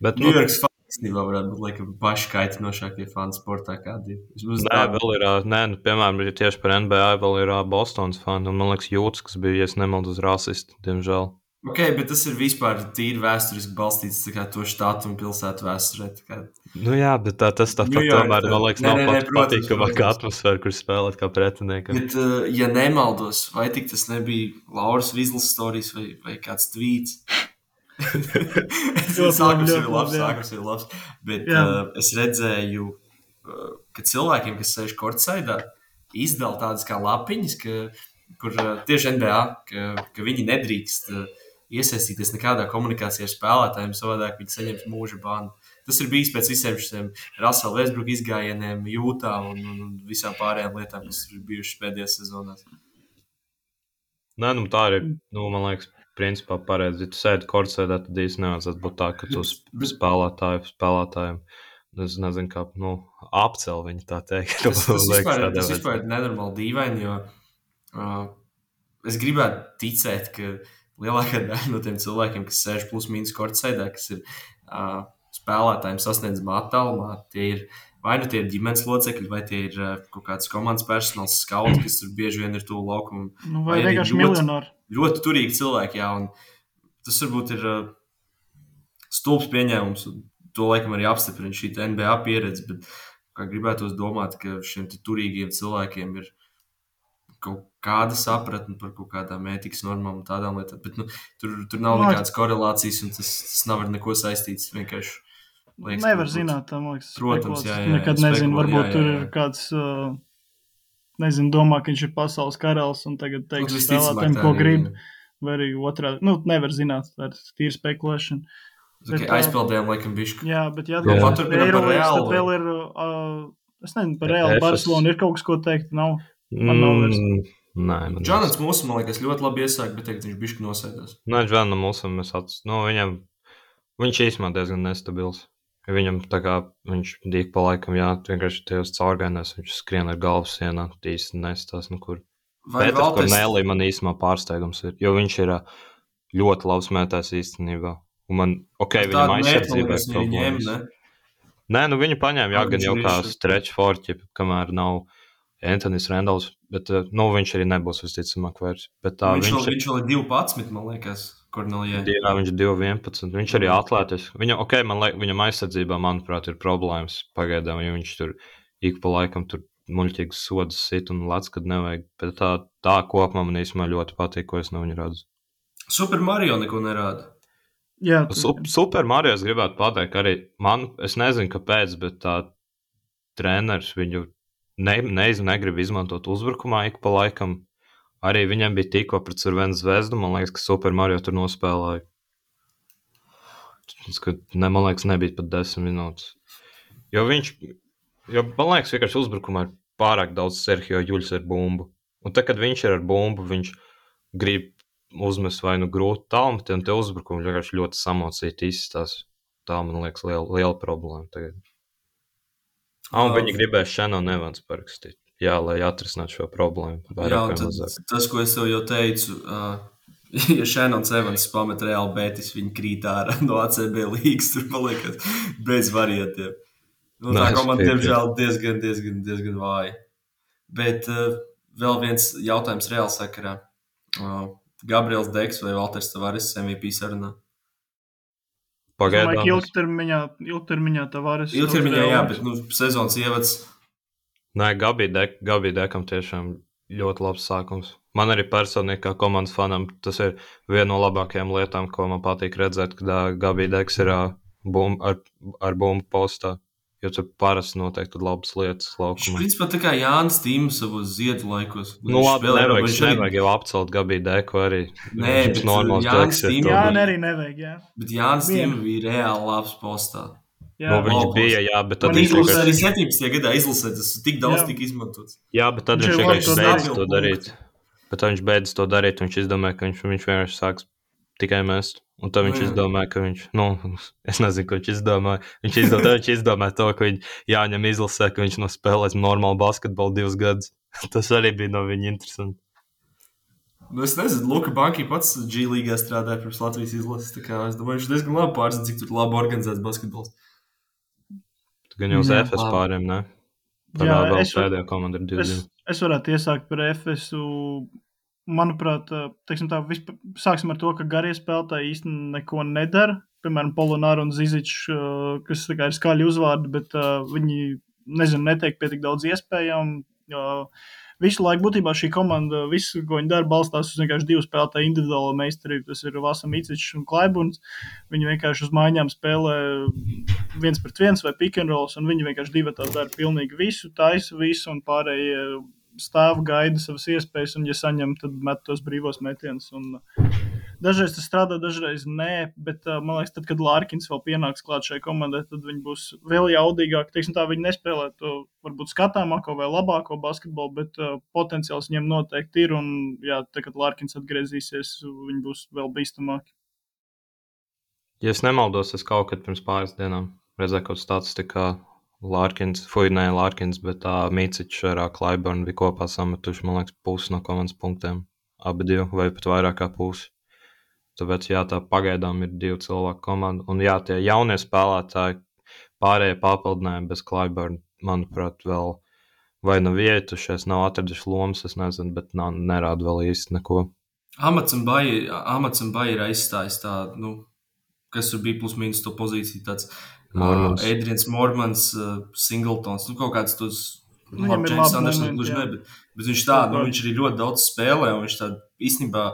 Bet, nu, Ņujorkas īstenībā varētu būt laikam, paši kaitinošākie fani sportā, kādi ir. Nē, tā- vēl ir, nē, nu, piemēram, tieši par NBA vēl ir Bostonas fani. Un, man liekas, jūtas, kas bija, ja nemaldos, rasisti, diemžēl. Ok, bet tas ir vispār tīri vēsturiski balstīts to štātu un pilsētu vēsturē. kā- Nu, jā, bet tā, tas tāpat York, tomēr, man liekas, nav pats patīkamākā atmosfēra, kur spēlēt kā pretiniekam. Bet, uh, ja nemaldos, vai tik tas nebija Lauras Vizlas stāstījis vai, vai kāds tvīts? *laughs* *laughs* Ļoti labi, Sākums ir labs, sākums ir labs. Bet Jā. uh, es redzēju, uh, ka cilvēkiem, kas sēž kortsaidā, izdala tādas kā lapiņas, ka, kur uh, tieši NBA, ka, ka viņi nedrīkst uh, iesaistīties nekādā komunikācijā ar spēlētājiem, savādāk viņi saņems mūža bānu. Tas ir bijis pēc visiem šiem Rasela Vēsbruka izgājieniem, jūtā un, un, un visām pārējām lietām, kas ir bijušas pēdējās sezonās. Nē, nu, tā arī, nu, man liekas, principā pareizi. Ja tu sēdi kortsēdā, tad īsti nevajadzētu būt tā, ka tu spēlētāju, spēlētājiem, es nezinu, kā, nu, apcel viņu tā teikt. Tas, tas, vispār, tas vispār ir nenormāli dīvaini, jo uh, es gribētu ticēt, ka lielākā daļa no tiem cilvēkiem, kas sēž plus mīnus kortsaidā, kas ir uh, spēlētājiem sasniedzamā attālumā, tie ir vai nu tie ir ģimenes locekļi, vai tie ir uh, kaut kāds komandas personāls, skauts, kas tur bieži vien ir tuvu laukumam. Nu, vai Vai vienkārši miljonāri. ļoti turīgi cilvēki, jā, un tas varbūt ir uh, stulbs pieņēmums, to laikam arī apstiprina šī NBA pieredze, bet kā gribētos domāt, ka šiem turīgiem cilvēkiem ir kaut kāda sapratne par kaut kādām ētikas normām un tādām lietām, bet nu, tur, tur nav Nu, nekādas korelācijas, un tas, tas nav ar neko saistīts, vienkārši liekas, Nevar varbūt- zināt, tā man liekas. Protams, spekulācijas. jā, jā, Nekad jā, nezinu, varbūt jā, jā, tur jā. ir kāds, uh, nezinu, domā, ka viņš ir pasaules karalis un tagad Nu, teiks visticamāk, spēlētājiem, tā ko grib. ir. Vai arī otrādi. Nu, nevar zināt, tā ir tīra spekulēšana. Okay, Bet, ā, aizpildījām, laikam, bišķi. Jā, bet jā, Jā. Paturpinām par vai? vēl ir, uh, es nezinu, par Reālu. Barcelonu ir kaut kas, ko teikt, nav. Man nav vairs. Mm, Nē, man Džonats mūsu, man liekas, ļoti labi iesāk, bet teikt, viņš bišķi nosēdās. Nē, mums, un mēs acis. Nu, viņam, viņš īstenībā diezgan nestabils. Viņam tā kā viņš dīk pa laikam, jā, vienkārši tajos caurgainēs viņš skrien ar galvu sienā, īsti nestās nekur. Vai Pēters Valters- Kornēlī man īstenībā pārsteigums ir, jo viņš ir ļoti labs mētājs īstenībā. Un man, ok, viņam mērķi, ir viņi problēmas. ne? Nē, nu viņu paņēma, jā, gan jau kā stretch forķi, kamēr nav Antonis Rendals, bet, ā, nu, viņš arī nebūs visticamāk vairs. Bet tā, Viņš, viņš, viņš, ir- viņš vēl ir 12, man liekas, Kornelijai. Jā, viņš ir 2,11. Viņš arī atlētis. Viņam, ok, man liekas, viņam aizsardzībā, manuprāt, ir problēmas pagaidām, jo viņš tur ik pa laikam tur muļķīgas sodas sit un lec, kad nevajag. Bet tā, tā kopumā man īstenībā ļoti patīk, ko es no viņa redzu. Super Mario neko nerāda. Jā, Sup, super Mario es gribētu pateikt, ka arī man, es nezinu, kāpēc, bet tā treneris viņu ne, neiz, negrib izmantot uzbrukumā ik pa laikam. Arī viņam bija tikko pret Survenu zvezdu. Man liekas, ka Super Mario tur nospēlēja. Ka, ne, man liekas, nebija pat desmit minūtes. Jo viņš, jo, man liekas, vienkārši uzbrukumā ir pārāk daudz Sergio Juļs ar bumbu. Un tad, kad viņš ir ar bumbu, viņš grib uzmest vai nu grūti tālumā, tad tie uzbrukumi vienkārši ļoti samocīti izstāsta. Tā man liekas liela, liela problēma tagad. Ah, un viņi gribēja Šānu Nevans parakstīt. Jā, lai atrisinātu šo problēmu. Jā, tad, tas, ko es jau teicu, uh, *laughs* ja Šānons Evans pamet reāli Betis, viņi krīt ārā *laughs* no ACB līgas, tur paliek bez variantiem. Nu, tā komanda, diemžēl, diezgan, diezgan, diezgan vāja. Bet uh, vēl viens jautājums reāli sakarā. Uh, Gabriels Deks vai Valters Tavares MVP sarunā? Pagaidām. Ilgtermiņā, ilgtermiņā Tavares. Ilgtermiņā, jā, bet nu, sezonas ievads. Nē, Gabi, Dek, Gabi Dekam tiešām ļoti labs sākums. Man arī personīgi, kā komandas fanam, tas ir viena no labākajām lietām, ko man patīk redzēt, kad Gabi Deks ir bum, ar, ar bumbu postā. Jo tur parasti notiek labas lietas laukumā. Viņš principā tā kā Jānis Tīms savos ziedu laikos. Nu, labi, nevajag, viņš nevajag jau apcelt Gabi Deku arī. Nē, viņš normāls Jānis Tīms. Jā, arī nevajag, jā. Bet Jānis Tīms bija reāli labs postā. Jā, nu, viņš bija, jā, bet tad viņš vienkārši... arī 17. gadā izlasē, tas tik daudz jā. tika izmantots. Jā, bet tad viņš vienkārši beidz to darīt. Bet viņš beidz to darīt, un viņš izdomāja, ka viņš, viņš vienkārši sāks tikai mest. Un tad viņš mm. izdomāja, ka viņš, nu, *laughs* es nezinu, ko viņš izdomāja. Viņš izdomāja, viņš izdomāja to, ka viņš jāņem izlasē, ka viņš nospēlēs normālu basketbolu divus gadus. *laughs* Tas arī bija no viņa interesanti. Nu, es nezinu, Luka Banki pats G līgā strādāja pirms Latvijas izlases. Es domāju, viņš diezgan labi pārzina, cik tur labi organizēts basketbols. Gan jau uz FS pāriem, ne? Par jā, vēl es, pēdējā komanda ir 20. Es, es varētu iesākt par FSU. Manuprāt, tā, vispār, sāksim ar to, ka garie spēlētāji īstenībā neko nedara. Piemēram, Polonāra un Zizičs, kas kā, ir skaļi uzvārdi, bet viņi, nezinu, netiek pie tik daudz iespējām. Visu laiku būtībā šī komanda, visu, ko viņi dara, balstās uz vienkārši divu spēlētāju individuālo meistarību. Tas ir Vasa Mīciņš un Klaibuns. Viņi vienkārši uz mājām spēlē viens pret viens vai pick and rolls, un viņi vienkārši divi tā dara pilnīgi visu, taisa visu, un pārējie stāv, gaida savas iespējas, un, ja saņem, tad met tos brīvos metienus. Un, Dažreiz tas strādā, dažreiz nē, bet uh, man liekas, tad, kad Lārkins vēl pienāks klāt šai komandai, tad viņi būs vēl jaudīgāki. Teiksim, tā viņi nespēlē to varbūt skatāmāko vai labāko basketbolu, bet uh, potenciāls viņiem noteikti ir. Un, jā, tad, kad Lārkins atgriezīsies, viņi būs vēl bīstamāki. Ja es nemaldos, es kaut kad pirms pāris dienām redzēju kaut kādu statistiku, Lārkins, Fuinē, Lārkins, bet uh, Mīciņš ar uh, Klaiburnu bija kopā sametuši, man liekas, pusi no komandas punktiem. Abi divi vai pat vairāk kā pusi. Tāpēc, jā, tā pagaidām ir divu cilvēku komanda. Un, jā, tie jaunie spēlētāji, pārējie papildinājumi bez Klaiburna, manuprāt, vēl vai nav vietušies, nav atraduši lomas, es nezinu, bet nav, nerāda vēl īsti neko. Amats un Baja ir aizstājis tā, nu, kas tur bija plus mīnus to pozīciju. Tāds, Mormans. Uh, Adrians Mormans, uh, Singletons, nu, kaut kāds tos. Nu, Labi, James Andersons, gluži ne, bet, bet viņš tā, nu, viņš arī ļoti daudz spēlē, un viņš tā īstenībā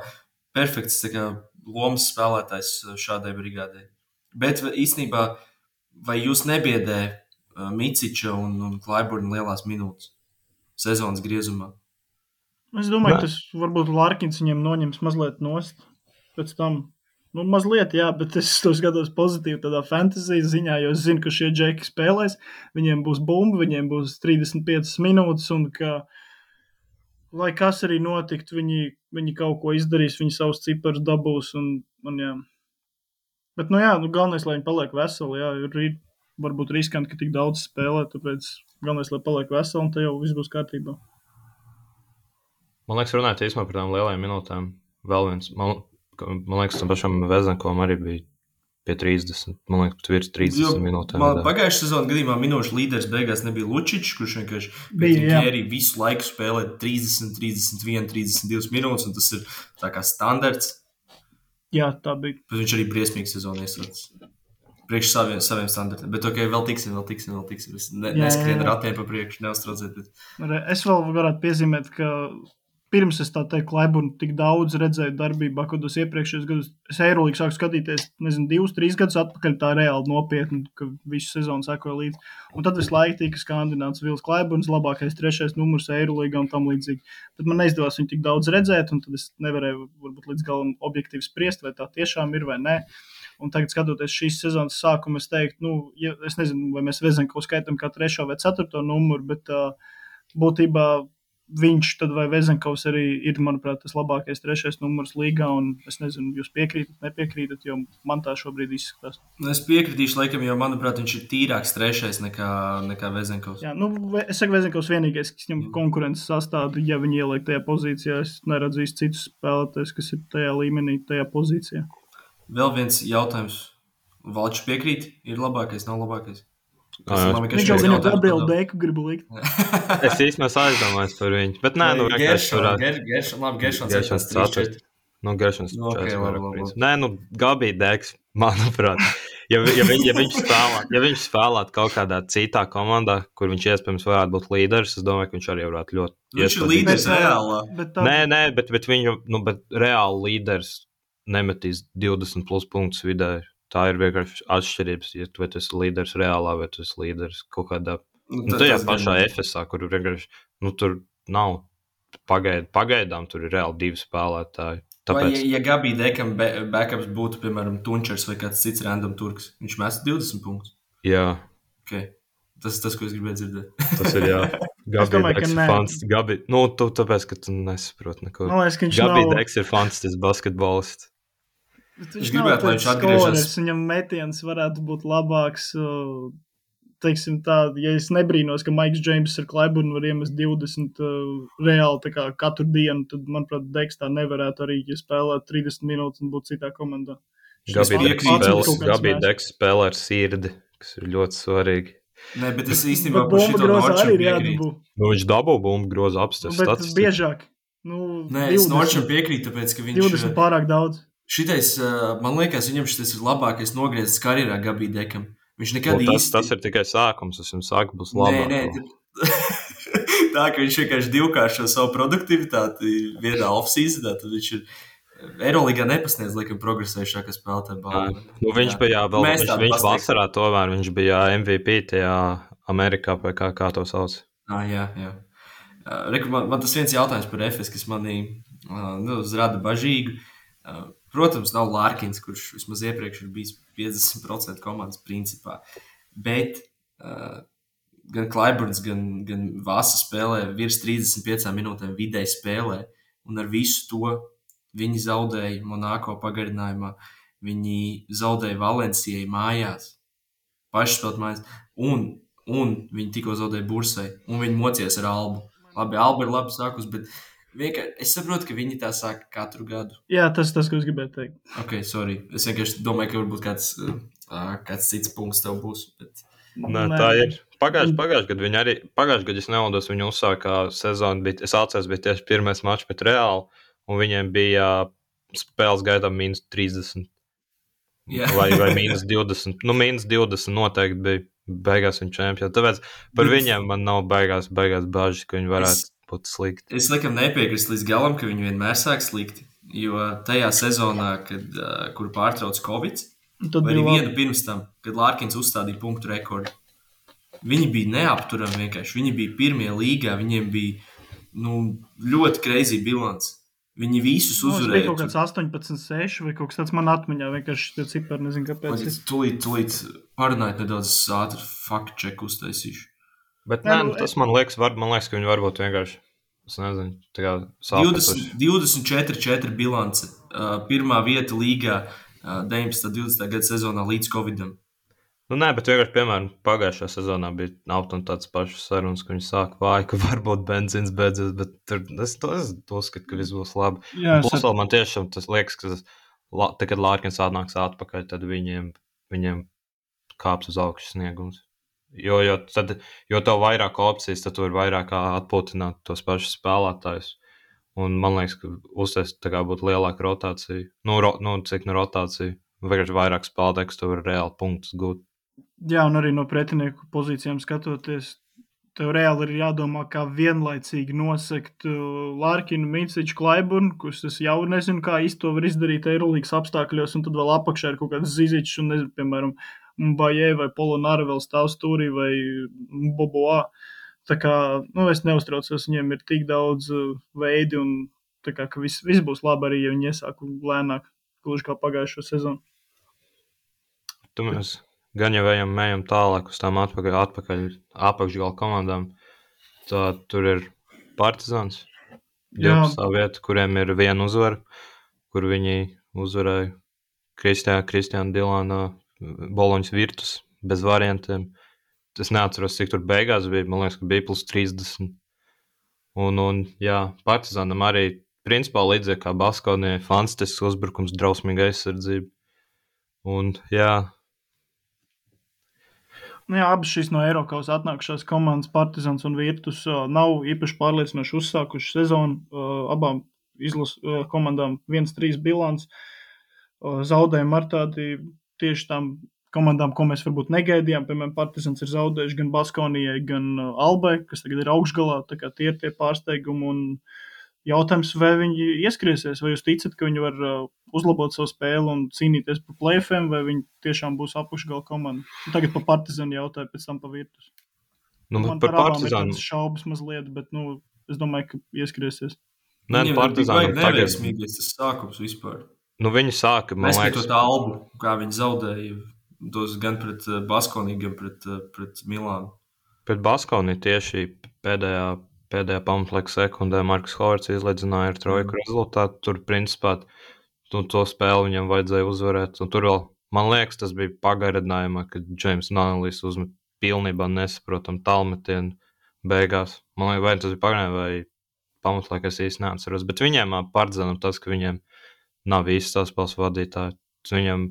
perfekts tā kā lomas spēlētājs uh, šādai brigādei. Bet īstenībā, vai jūs nebiedē uh, Miciča un, un Klaiburna lielās minūtes sezonas griezumā? Es domāju, ka tas varbūt Lārkins viņiem noņems mazliet nost pēc tam. Nu, mazliet, jā, bet es to skatos pozitīvi, tādā fantāzijas ziņā, jo es zinu, ka šie džeki spēlēs, viņiem būs bumba, viņiem būs 35 minūtes, un ka lai kas arī notiktu, viņi, viņi kaut ko izdarīs, viņi savus ciparus dabūs. Un, un, jā. Bet, nu jā, nu, galvenais, lai viņi paliek veseli. Jā, ir varbūt riskanti, ka tik daudz spēlē, tāpēc galvenais, lai paliek veseli, un tad jau viss būs kārtībā. Man liekas, runājot īstenībā par tām lielajām minūtēm, vēl viens, man, man liekas, tam pašam Vezenkom arī bija pie 30. Man liekas, tur ir 30 jo, minūtes. Pagājušā sezonā gadījumā minūšu līderis beigās nebija Lučičs, kurš vienkārši bija arī visu laiku spēlē 30, 31, 32 minūtes, un tas ir tā kā standarts. Jā, tā bija. Bet viņš arī briesmīgi sezonā iesācis. Priekš saviem, saviem standartiem. Bet, ok, vēl tiksim, vēl tiksim, vēl tiksim. Es ne, neskrienu ratiem pa priekšu, neuztraucieties. Es vēl varētu piezīmēt, ka pirms es tā teiktu, Leibonu tik daudz redzēju darbībā, kad es iepriekšējos gados, es Eirolandā sāku skatīties, nezinu, divus, trīs gadus atpakaļ, tā reāli nopietni, ka visu sezonu sekoja līdzi. Un tad visu laiku tika skandināts Vils Leibons, labākais trešais numurs Eirolandā un tam līdzīgi. Tad man neizdevās viņu tik daudz redzēt, un tad es nevarēju varbūt līdz galam objektīvi spriest, vai tā tiešām ir vai nē. Un tagad, skatoties šīs sezonas sākumu, es teiktu, nu, ja, es nezinu, vai mēs kaut skaitām kā trešo vai ceturto numuru, bet uh, būtībā viņš tad vai Vezenkovs arī ir, manuprāt, tas labākais trešais numurs līgā. Es nezinu, jūs piekrītat, nepiekrītat, jo man tā šobrīd izskatās. Nu, es piekritīšu, laikam, jo, manuprāt, viņš ir tīrāks trešais nekā, nekā Vezenkovs. Jā, nu, es saku, Vezenkovs vienīgais, kas viņam konkurences sastāvda, ja viņi ieliek tajā pozīcijā. Es neredzu īsti citus spēlētājus, kas ir tajā līmenī, tajā pozīcijā. Vēl viens jautājums. Valčs piekrīt, ir labākais, nav labākais. Viņš jau gan jau Gabrielu Deku grib likt. *laughs* es īstenībā aizdomājos par viņu. Bet nē, nu vienkārši tur ir. Geršons ceturts. Nu, Geršons ceturts. Nē, nu, Gabija Deks, *laughs* manuprāt. Ja, ja, viņ, ja, viņš spēlētu, ja viņš spēlētu kaut kādā citā komandā, kur viņš iespējams varētu būt līderis, es domāju, ka viņš arī varētu ļoti. Viņš ir līderis reālā. Tā... Nē, nē, bet, bet viņu, nu, bet reāli līderis nemetīs 20 plus punktus vidēji. Tā ir vienkārši atšķirības, ja tu esi līderis reālā vai tu esi līderis kaut kādā. Nu, nu, tajā pašā gan... FSA, kur vienkārši nu, tur nav pagaid, pagaidām, tur ir reāli divi spēlētāji. Tāpēc... Vai, ja, ja Gabija Dekam backups būtu, piemēram, Tunčers vai kāds cits random turks, viņš mēs 20 punktus. Jā. Okay. Tas ir tas, ko es gribēju dzirdēt. tas ir jā. *laughs* Gabija Deks ir fans. Gabi, nu, tu tāpēc, ka tu nesaproti neko. No, es, Gabija nav... Deks ir fantastisks basketbolists. Viņš gribētu, lai viņš atgriežas. Viņam metiens varētu būt labāks. Teiksim tā, ja es nebrīnos, ka Maiks Džeims ar Klaiburnu var iemest 20 uh, reāli kā katru dienu, tad, manuprāt, Deks tā nevarētu arī, ja spēlēt 30 minūtes un būt citā komandā. Gabija Deks spēlē ar sirdi, kas ir ļoti svarīgi. Nē, bet es īstenībā par šo grozu arī ir jādabū. Nu, viņš dabū bumbu grozu apstāst. Bet biežāk. Nu, Nē, 20, es Norčam piekrītu, tāpēc, ka viņš... 20 pārāk daudz. Šitais, man liekas, viņam šis ir labākais nogriezis karjerā Gabija Dekam. Viņš nekad īsti... tas, tas ir tikai sākums, es jums saku, būs labi. Nē, nē, *laughs* tā ka viņš vienkārši divkāršo savu produktivitāti vienā off-seasonā, tad viņš ir Eirolandā nepasniedz, laikam, progresējušākā spēlētāja. Nu, viņš bija vēl, Mēs viņš, viņš vasarā tomēr, viņš bija MVP tajā Amerikā, vai kā, kā to sauc. Ah, jā, jā. Reku, man, man tas viens jautājums par FS, kas manī nu, rada bažīgu. Protams, nav Lārkins, kurš vismaz iepriekš ir bijis 50% komandas principā. Bet uh, gan Klaiburns, gan, gan Vāsa spēlē virs 35 minūtēm vidēji spēlē. Un ar visu to viņi zaudēja Monako pagarinājumā. Viņi zaudēja Valencijai mājās. Pašspēlēt mājās. Un, un viņi tikko zaudēja Bursai. Un viņi mocījās ar Albu. Labi, Alba ir labi sākus, bet uh, Vienkār, es saprotu, ka viņi tā saka katru gadu. Jā, tas tas, ko es gribēju teikt. Ok, sorry. Es vienkārši domāju, ka varbūt kāds, uh, kāds cits punkts tev būs. Bet... Nē, tā ir. Pagājušajā pagājuš gadā viņi arī, pagājušajā gadā, es nemaldos, viņi uzsāka sezonu, bet es atceros, bija tieši pirmais mačs pret Reāli, un viņiem bija spēles gaitā mīnus 30. Yeah. vai, vai mīnus 20. Nu, mīnus 20 noteikti bija. Beigās viņa čempions. Tāpēc par viņiem man nav baigās, baigās bažas, ka viņi varētu. Es būtu slikti. Es laikam nepiekrītu līdz galam, ka viņi vienmēr sāk slikti. Jo tajā sezonā, kad, uh, kur pārtrauc Covid, tad arī vienu pirms tam, kad Lārkins uzstādīja punktu rekordu, viņi bija neapturami vienkārši. Viņi bija pirmie līgā, viņiem bija nu, ļoti greizi bilants. Viņi visus nu, uzvarēja. Tas bija kaut kāds 18, 6 vai kaut kas tāds man atmiņā. Vienkārši tie cipari nezinu, kāpēc. Es tūlīt, tūlīt parunāju nedaudz ātri faktu čeku uztaisīšu. Bet nē, nu, tas man liekas, var, man liekas, ka viņi varbūt vienkārši. Es nezinu, tā kā 20, 24, 4 bilance. Uh, pirmā vieta līgā uh, 19. un 20. gada sezonā līdz Covidam. Nu, nē, bet vienkārši, piemēram, pagājušajā sezonā bija aptuveni tāds pašs sarunas, ka viņi sāk vāji, ka *laughs* varbūt benzīns beidzies, bet tur es to, es to uzskatu, ka viss būs labi. Jā, Plus, vēl man tiešām tas liekas, ka tas, tā, kad Lārkins atnāks atpakaļ, tad viņiem, viņiem kāps uz augšu sniegums. Jo, jo, tad, jo tev vairāk opcijas, tad tu vari vairāk atpūtināt tos pašus spēlētājus. Un man liekas, ka uztaisīt būtu lielāka rotācija. Nu, ro, nu cik no rotācija, vienkārši vairāk spēlētāju, kas tev var reāli punktus gūt. Jā, un arī no pretinieku pozīcijām skatoties, tev reāli ir jādomā, kā vienlaicīgi nosegt Lārkinu, Mīnciņu, Klaiburnu, kurus es jau nezinu, kā īsti to var izdarīt Eirolandes apstākļos, un tad vēl apakšā ir kaut kāds zīzīčs, un nezinu, piemēram, Bajē vai Polonāra vēl stāv stūrī vai Boboā. Tā kā nu, es neuztraucos, viņiem ir tik daudz uh, veidu, un tā kā viss vis būs labi arī, ja viņi iesāk lēnāk, gluži kā pagājušo sezonu. Tu mēs gan jau ejam, ejam tālāk uz tām atpakaļ, atpakaļ apakšgala komandām. Tā, tur ir Partizans. 12. vieta, kuriem ir viena uzvara, kur viņi uzvarēja Kristiāna, Kristiāna Dilāna, Boloņas virtus bez variantiem. Es neatceros, cik tur beigās bija. Man liekas, ka bija plus 30. Un, un jā, Partizanam arī principā līdzīgi kā Baskovnijai, fantastisks uzbrukums, drausmīga aizsardzība. Un jā, Nu, jā, abas šīs no Eiropas atnākušās komandas, Partizans un Virtus, nav īpaši pārliecinoši uzsākušas sezonu. Abām izlases komandām 1-3 bilants. Zaudējumi ar tādi tieši tām komandām, ko mēs varbūt negaidījām. Piemēram, Partizans ir zaudējuši gan Baskonijai, gan Albai, kas tagad ir augšgalā. Tie ir tie pārsteigumi. Un jautājums, vai viņi ieskriesies, vai jūs ticat, ka viņi var uzlabot savu spēli un cīnīties par plēfiem, vai viņi tiešām būs apakšgala komanda. Un tagad par Partizanu jautāju, pēc tam par Virtus. nu, Man par ir Partizanu. tādas šaubas mazliet, bet nu, es domāju, ka ieskriesies. Nē, bija tagad. neveiksmīgais tas sākums vispār. Nu, viņi sāka, Mēs liekas, skatot albu, kā viņi zaudēja tos gan pret eh, Baskoniju, gan pret, eh, pret Milānu. pret Baskovni tieši pēdējā, pēdējā pamatlaika sekundē Marks Horts izlīdzināja ar trojku Mhm. rezultātu. Tur, principā, tu, to spēli viņam vajadzēja uzvarēt. Un tur vēl, man liekas, tas bija pagarinājumā, kad Džeims Nālīs uzmet pilnībā nesaprotam tālmetienu beigās. Man liekas, vai tas bija pagarinājumā vai pamatlaika, es īsti neatceros. Bet viņiem ā, Partizanam tas, ka viņiem nav īsti saspēles vadītāji. Viņam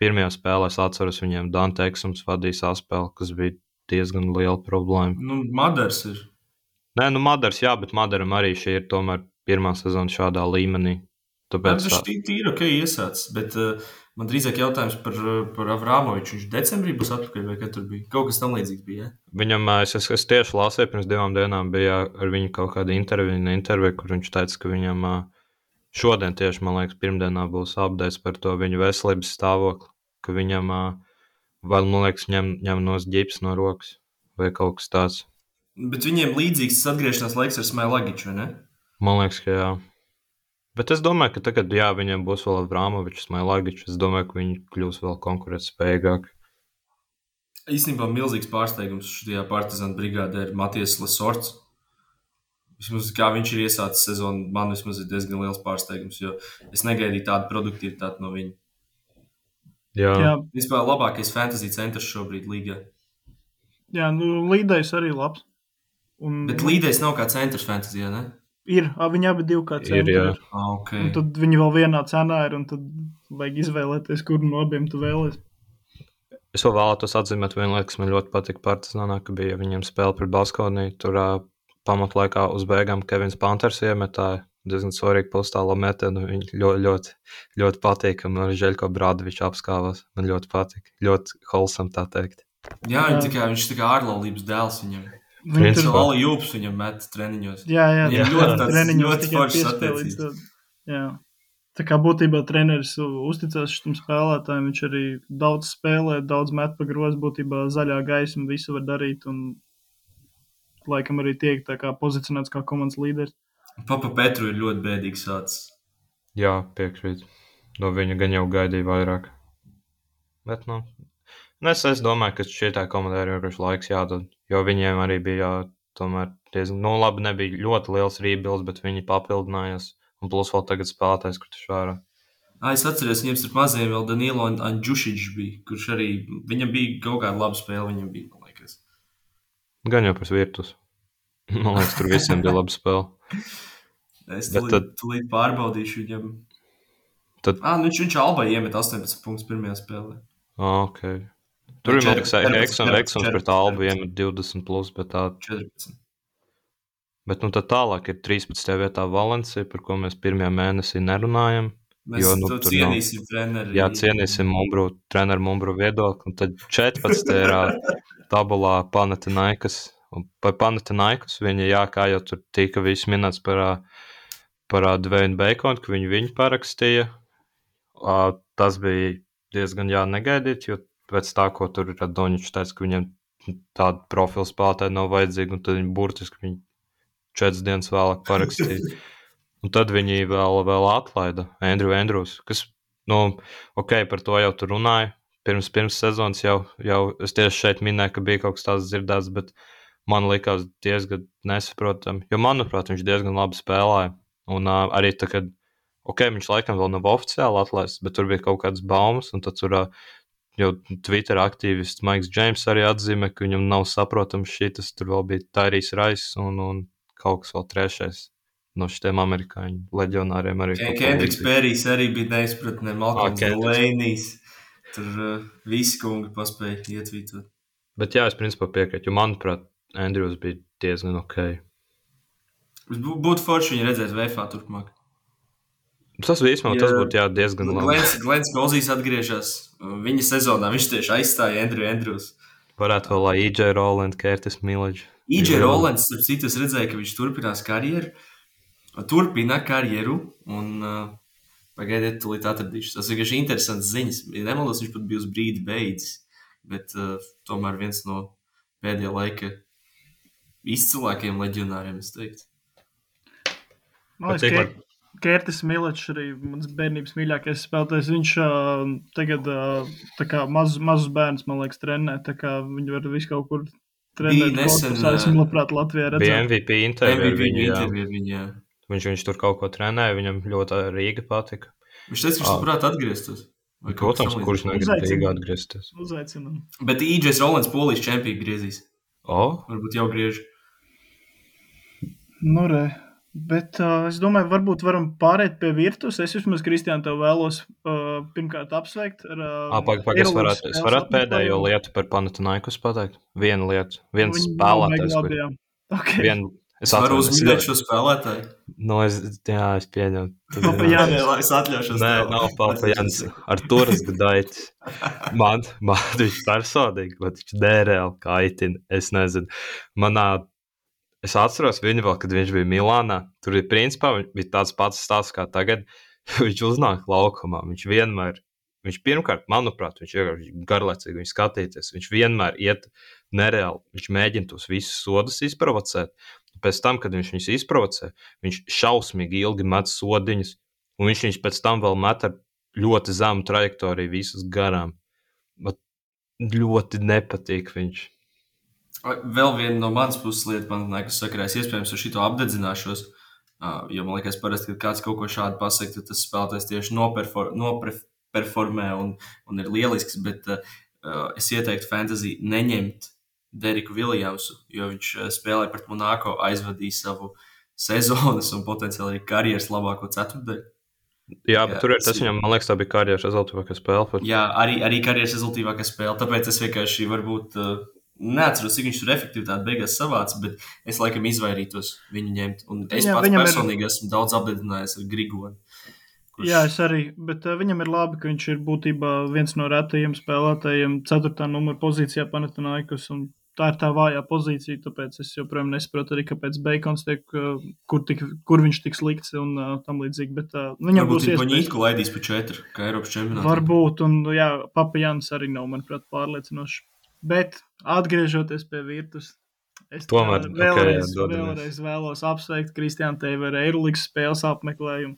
pirmajā spēlē, es atceros, viņiem Dante Eksums vadīja saspēli, kas bija diezgan liela problēma. Nu, Madars ir. Nē, nu, Madars, jā, bet Madaram arī šī ir tomēr pirmā sezona šādā līmenī. Tāpēc Tas tā, ir tīri ok, iesācis. Bet uh, man drīzāk jautājums par, eh, par Avrāmoviču. Viņš decembrī būs atpakaļ, vai kad tur bija? Kaut kas tam līdzīgs bija. Ja? viņam, ā, es, es, es tieši lasīju, pirms divām dienām bija ar viņu kaut kāda intervija, intervija, kur viņš teica, ka viņam ā, šodien, tieši, man liekas, pirmdienā būs apgādājis par to viņa veselības stāvokli, ka viņam, vēl, man liekas, ņem, ņem no ģips no rokas vai kaut kas tāds. Bet viņiem līdzīgs atgriešanās laiks ar Smailagiču, vai ne? Man liekas, ka jā. Bet es domāju, ka tagad, jā, viņiem būs vēl Avrāmovičs, Mailagičs. Es domāju, ka viņi kļūs vēl konkurētspējīgāki. Īstenībā milzīgs pārsteigums šajā partizāna brigādē ir Matijas Lasorts. Vismaz kā viņš ir iesācis sezonu, man vismaz ir diezgan liels pārsteigums, jo es negaidīju tādu produktivitāti no viņa. Jā, jā. Vispār labākais fantasy centrs šobrīd līgā. jā nu, līdējs arī labs. Un, Bet līdējs nav kā centrs fantasy, ne? ir, viņi abi divi kā Ir, centri. jā. ir. Ah, ok. Un tad viņi vēl vienā cenā ir, un tad vajag izvēlēties, kuru no abiem tu vēlēsies. Es vēl vēlētos atzīmēt vienu lietu, kas man ļoti patika Partizānā, ka bija viņiem spēle pret Baskoniju. Tur uh, pamatlaikā uz beigām Kevins Panters iemetāja diezgan svarīgu postālo metienu. Viņi ļoti, ļoti, ļoti patīkami ar Žeļko Brādoviču apskāvās. Man ļoti patika. Ļoti holsam tā teikt. Jā, viņa tā kā, viņš tā kā ārlaulības dēls viņam. Principā. tur Viņš Lali Jūps viņam met treniņos. Jā, jā, Viņiem tā ļoti tāds- treniņos ļoti tikai piespēlīts attiecības. Jā. Tā kā būtībā treneris uzticās šim spēlētājam, viņš arī daudz spēlē, daudz met pa grozu, būtībā zaļā gaisma visu var darīt un laikam arī tiek tā kā pozicionēts kā komandas līderis. Papa Petru ir ļoti bēdīgs sācis. Jā, piekrīt. No viņa gan jau gaidīja vairāk. Bet, nu, nu es, es domāju, ka šī tā komanda ir vienkārši laiks jādod. Jo viņiem arī bija jā, tomēr diezgan, nu, labi, nebija ļoti liels rebuilds, bet viņi papildinājās. Un plus vēl tagad spēlētājs, kurš ir šārā. Ah, es atceros, viņiem starp mazajiem vēl Danilo un Anģušiņš bija, kurš arī, viņam bija kaut kāda laba spēle, viņam bija. Gan jau pēc virtus. *laughs* Man liekas, tur visiem bija laba spēle. Es Bet tūlīt, tad- tūlīt pārbaudīšu viņam. Tad- Ah, nu viņš, viņš Alba iemet 18 punktus pirmajā spēlē. Ah, ok. Tur Četri- liekas, četrpadsmit, Eksons, pret. Albu iemet 20 plus, bet tā 14. Bet nu, tad tālāk ir 13. vietā Valencija, par ko mēs pirmajā mēnesī nerunājam. Mēs Jo, nu, nu, tur cienīsim nav... treneri. Jā, cienīsim Mumbru, treneru Mumbru viedokli. Un tad 14. ir ā, tabulā Panatinaikas. Un par Panatinaikas viņa, jā, kā jau tur tika viss minēts par, par Dvēnu Baconu, ka viņu, viņu parakstīja. Tas bija diezgan jā, negaidīt, jo pēc tā, ko tur ir Doņš teica, ka viņam tāda profila spēlētāja nav vajadzīga, un tad viņi burtiski viņu četras dienas vēlāk parakstīja. *laughs* Un tad viņi vēl, vēl atlaida Andrew Andrews, kas, nu, ok, par to jau tur runāja. Pirms, pirms sezonas jau, jau es tieši šeit minēju, ka bija kaut kas tāds dzirdēts, bet man likās diezgan nesaprotami. Jo, manuprāt, viņš diezgan labi spēlēja. Un uh, arī tā, kad ok, viņš laikam vēl nav oficiāli atlaists, bet tur bija kaut kādas baumas, un tad tur uh, jau Twitter aktīvists Maiks Džeims arī atzīmē, ka viņam nav saprotams šis, tur vēl bija Tairijs Rais un, un kaut kas vēl trešais. No šiem amerikāņu leģionāriem arī. Kendriks Pērijs arī bija neizpratnē, Malkons Lēnijs. Tur uh, visi kungi paspēja ietvītot. Bet jā, es principā piekrītu, jo manuprāt, Andrews bija diezgan ok. Būtu forši viņu redzēt VFā turpmāk. Tas īstenībā tas būtu jā, diezgan labi. Glens, Glens Golzīs atgriežas viņa sezonā. Viņš tieši aizstāja Andrew Andrews. Varētu vēl lai EJ Roland, Kērtis Mileģis. EJ Rolands, starp citu, es redzēju, ka viņš turpinās karjeru. Turpina karjeru un uh, pagaidiet, tūlīt atradīšu. Tas ir vienkārši interesants ziņas. Ja nemaldos, viņš pat bija uz brīdi beidzis. Bet uh, tomēr viens no pēdējā laika izcilākajiem leģionāriem, es teiktu. Man liekas, ka Kērtis Milečs arī mans bērnības mīļākais spēlētājs. Viņš uh, tagad uh, kā mazus, mazus bērnus, man liekas, trenē. Viņi var visu kaut kur trenēt. Nesen, Es esmu labprāt Latvijā redzējis. MVP intervija. Viņš, viņš tur kaut ko trenēja, viņam ļoti Rīga patika. Viņš teica, viņš labprāt atgrieztos. Vai kaut kas Protams, tam kurš negrib. Rīgā atgriezties. Uzaicinām. Bet EJs Rolands polijas čempionu griezīs. O, Varbūt jau griež. Nu, re. Bet uh, es domāju, varbūt varam pāriet pie virtuves. Es vismaz, Kristiāna, tev vēlos uh, pirmkārt apsveikt. Ar, uh, Ā, pag, pag, es varētu, es varētu pēdējo lietu par Panathinaikos pateikt. Vienu lietu, viens Viņi spēlētājs. kur-. Okay. Vien, es varu uzminēt šo spēlētāju. Nu, es, jā, es pieņemu. Papa jā. Jā, es atļaušos. Nē, tev. nav Papa Jans. Ar turas gadaitis. Man, man viņš personīgi, bet viņš nereāli kaitina. Es nezinu. Manā, es atceros viņu vēl, kad viņš bija Milānā. Tur bija principā bija tāds pats stāsts kā tagad. *laughs* Viņš uznāk laukumā. Viņš vienmēr, viņš pirmkārt, manuprāt, viņš ir garlaicīgi viņu skatīties. Viņš vienmēr iet nereāli. Viņš mēģina tos visus sodus izprovocēt. Pēc tam, kad viņš viņus izprovocē, viņš šausmīgi ilgi met sodiņus, un viņš viņus pēc tam vēl met ar ļoti zemu trajektoriju visus garām. Bet ļoti nepatīk viņš. Vēl viena no manas puses lieta, man liekas, sakarā, es iespējams ar šito apdedzināšos. Uh, jo man liekas, parasti, kad kāds kaut ko šādu pasakā, tad tas spēlētājs tieši noperfor, noperformē un, un ir lielisks. Bet uh, es ieteiktu fantasy neņemt Deriku Viljamsu, jo viņš uh, spēlē pret Monako, aizvadīja savu sezonas un potenciāli arī karjeras labāko ceturtdaļu. Jā, bet Jā, tur ir tas viņam, man liekas, tā bija karjeras rezultātā spēle. Pat. Jā, arī, arī karjeras rezultātīvākā spēle. Tāpēc es vienkārši varbūt uh, neatceros, cik viņš tur efektivitāti beigās savāca, bet es laikam izvairītos viņu ņemt. Un es Viņam- pats viņam ir- personīgi esmu daudz apdedzinājis ar Grigonu. kurš- Jā, es arī. Bet uh, viņam ir labi, ka viņš ir būtībā viens no retajiem spēlētājiem, 4. numura pozīcijā Panathinaikos. un Tā ir tā vājā pozīcija, tāpēc es joprojām nesaprotu arī, kāpēc Beikons tiek, uh, kur, tik, kur viņš tiks likts un uh, tam līdzīgi. Bet uh, viņam būs viņš iespējas. paņītu laidīs pa četru, kā Eiropas čempionātā. Varbūt, un jā, Papa Jānis arī nav, manuprāt, pārliecinošs. Bet atgriežoties pie virtuves, es Tomēr, vēlreiz, jā, dodamies. vēlreiz vēlos apsveikt Kristiānu Tevi ar Eirolandes spēles apmeklējumu.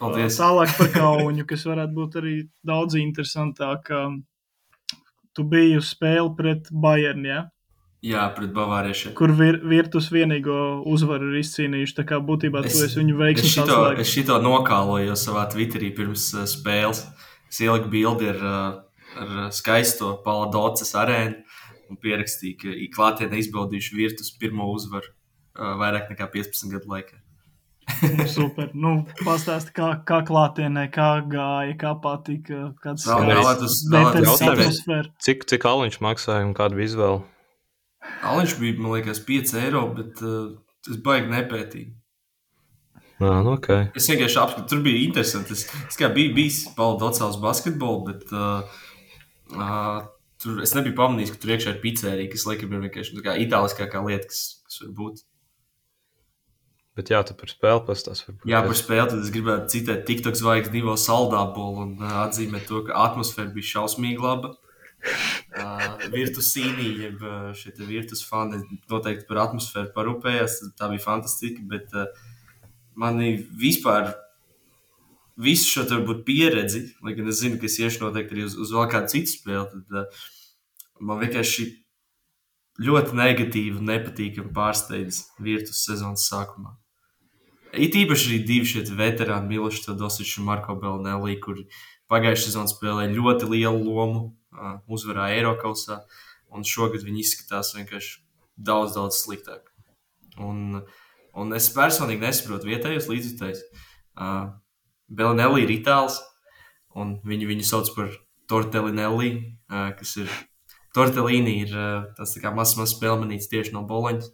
Paldies! Tālāk par kauņu, kas varētu būt arī daudz interesantāk. Tu biji uz spēli pret Bayern, ja? Jā, pret Bavāriešiem. kur vir, virtus vienīgo uzvaru ir izcīnījuši. Tā kā būtībā tu esi viņu es veiksmīgs šito, es šito nokāloju savā Twitterī pirms uh, spēles. Es ieliku bildi ar, uh, ar skaisto Paladoces arēnu un pierakstīju, ka klātienē izbaudījuši virtus pirmo uzvaru uh, vairāk nekā 15 gadu laikā. Super. Nu, Pastāsti, kā, kā klātienē, kā gāja, kā patika. Kāds jautājums. citēt. atmosfēra. Cik, cik aliņš maksāja un kāda bija izvēle? Aliņš bija, man liekas, 5 eiro, bet uh, tas baigi nepētīgi. Nā, nu, ok. Es vienkārši apskatu, tur bija interesanti. Es, es kā biju bijis Paldocāls basketbolu, bet uh, uh, tur es nebiju pamanījis, ka tur iekšā ir pizzerija, kas laikam ir vienkārši tā kā itāliskākā lieta, kas, kas var būt. Bet jā, tu par spēli pastāsti. varbūt. Jā, par spēli tad es gribētu citēt TikTok zvaigznes divo saldābolu un uh, atzīmēt to, ka atmosfēra bija šausmīgi laba. Uh, virtus cīnīja, jeb te virtus fani noteikti par atmosfēru parūpējās. Tā bija fantastiska, bet uh, mani vispār visu šo varbūt pieredzi, lai gan es zinu, ka es iešu noteikti arī uz, uz vēl kādu citu spēli, tad uh, man vienkārši ļoti negatīvi un nepatīkami pārsteidz Virtus sezonas sākumā. It īpaši arī divi šie veterāni, Milošs Tadosičs un Marko Belnelī, kuri pagājušajā sezonā spēlēja ļoti lielu lomu, uzvarēja Eiropausā, un šogad viņi izskatās vienkārši daudz, daudz sliktāk. Un, un es personīgi nesaprotu vietējos līdzjutējus. Uh, Belnelī ir itāls, un viņi viņu sauc par Tortelinelli, uh, kas ir Tortelīni ir tas tā kā mazs, mazs spēlmenīts tieši no Boloņas.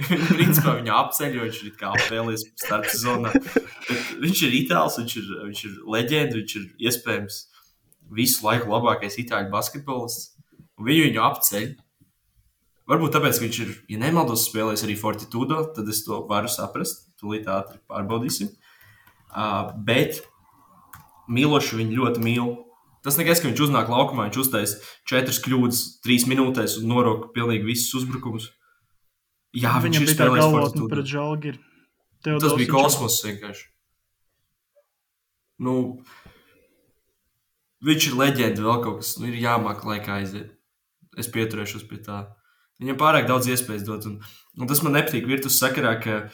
*laughs* principā viņa apceļ, jo viņš ir kā apēlies starp sezonā. Viņš ir itāls, viņš ir, viņš ir leģenda, viņš ir iespējams visu laiku labākais itāļu basketbolists. Viņu viņu apceļ. Varbūt tāpēc, ka viņš ir, ja nemaldos, spēlējis arī Fortitudo, tad es to varu saprast. Tūlīt ātri pārbaudīsim. Uh, bet Milošu viņu ļoti mīl. Tas nekas, ka viņš uznāk laukumā, viņš uztaisīs četras kļūdas, trīs minūtēs un norok pilnīgi visus uzbrukumus. Jā, viņš Viņam ir spēlējis Fortitudo. pret Žalgiru. Tas bija kosmos vienkārši. Nu, viņš ir leģenda, vēl kaut kas. Nu, ir jāmāk laikā aiziet. Es pieturēšos pie tā. Viņam pārāk daudz iespējas dot. Un, un tas man nepatīk virtus sakarā, ka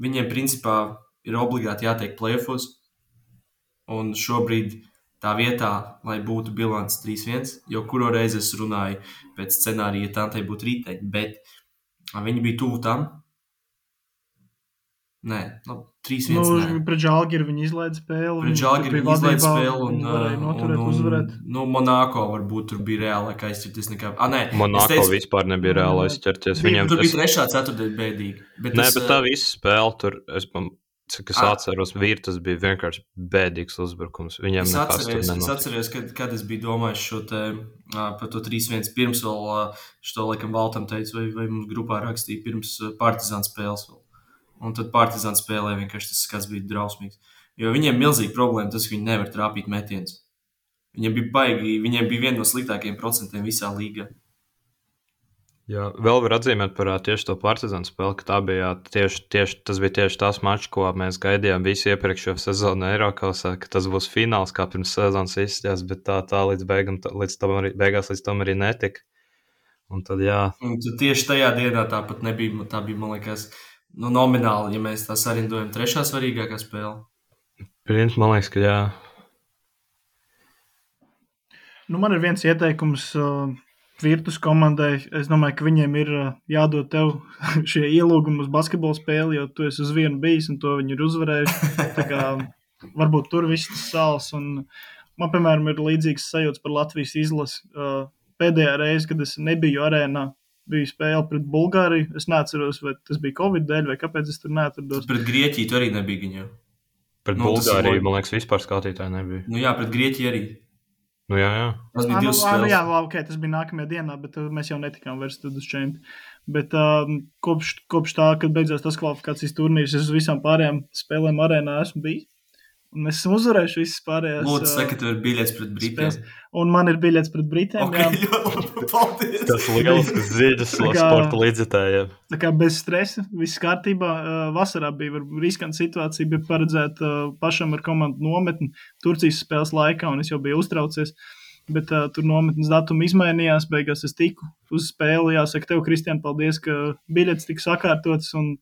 viņiem principā ir obligāti jātiek playoffs. Un šobrīd tā vietā, lai būtu bilants 3-1, jo kuru reizi es runāju pēc scenārija, ja tā te būtu rīteņi, bet viņi bija tuvu tam. Nē, nu, 3-1. Nu, pret Žalgiru viņi izlaiž spēli. Pret Žalgiru viņi izlaiž spēli un, uh, noturēt, un, un, nu, Monako varbūt tur bija reāli aizķerties nekā. Ah, nē, Monako teicu, vispār nebija reāli aizķerties. Viņam tur tas, bija trešā ceturtdiena bēdīgi. Bet nē, es, bet tā visa spēle tur, es, pam- cik es atceros, vīrtas bija vienkārši bēdīgs uzbrukums. Viņam Es nekas tur atceros, es atceros kad, kad es biju domājis šo te, par to 3-1 pirms vēl, šo laikam Valtam teicu, vai, vai mums grupā rakstīja pirms Partizāna spēles. Vēl. Un tad Partizāna spēlē vienkārši tas skats bija drausmīgs. Jo viņiem milzīgi problēma tas, ka viņi nevar trāpīt metienus. Viņiem bija baigi, viņiem bija viena no sliktākajiem procentiem visā līgā. Jā, vēl var atzīmēt par tieši to partizānu spēli, ka tā bija tieši, tieši, tas bija tieši tas mačs, ko mēs gaidījām visu iepriekšējo sezonu Eiropasā, ka tas būs fināls, kā pirms sezonas izskatījās, bet tā, tā līdz, beigam, tā, līdz tam arī, beigās līdz tam arī netika. Un tad, jā, Un tad tieši tajā dienā tāpat nebija, tā bija, man liekas, nu, nomināli, ja mēs tā sarindojam, trešā svarīgākā spēle. principā man liekas, ka jā. Nu, man ir viens ieteikums uh, Virtus komandai. Es domāju, ka viņiem ir uh, jādod tev *laughs* šie ielūgumi uz basketbola spēli, jo tu esi uz vienu bijis un to viņi ir uzvarējuši. Kā, *laughs* varbūt tur viss tas sāls. Un man, piemēram, ir līdzīgs sajūta par Latvijas izlasi. Uh, pēdējā reize, kad es nebiju arēnā, bija spēle pret Bulgāriju. Es neatceros, vai tas bija Covid dēļ, vai kāpēc es tur neatrados. Pret Grieķiju tur arī nebija viņa. Pret Nu, nu, Bulgāriju, man liekas, vispār skatītāji nebija. Nu jā, pret Grieķiju arī. Nu, jā, jā. Tas bija Ah, nu, divas ah, nu, spēles. jā, labi, okay, tas bija nākamajā dienā, bet uh, mēs jau netikām vairs tad uz čempionu. Bet um, kopš, kopš tā, kad beidzās tas kvalifikācijas turnīrs, es uz visām pārējām spēlēm arēnā esmu bijis. Un mēs esam uzvarējuši visas pārējās. Lūdzu, saka, tev ir biļets pret Britiem. spēles. Un man ir biļets pret Britiem. Okay, *laughs* ļoti labi, paldies. Tas lielisks ziedus sporta līdzekļiem. Tā kā bez stresa, viss kārtībā. Vasarā bija riskanta situācija, bija paredzēta pašam ar komandu nometni Turcijas spēles laikā, un es jau biju uztraucies. Bet uh, tur nometnes datumi izmainījās. Beigās es tiku uz spēli. Jāsaka, tev, Kristian, paldies, ka biļets tika sakārtots un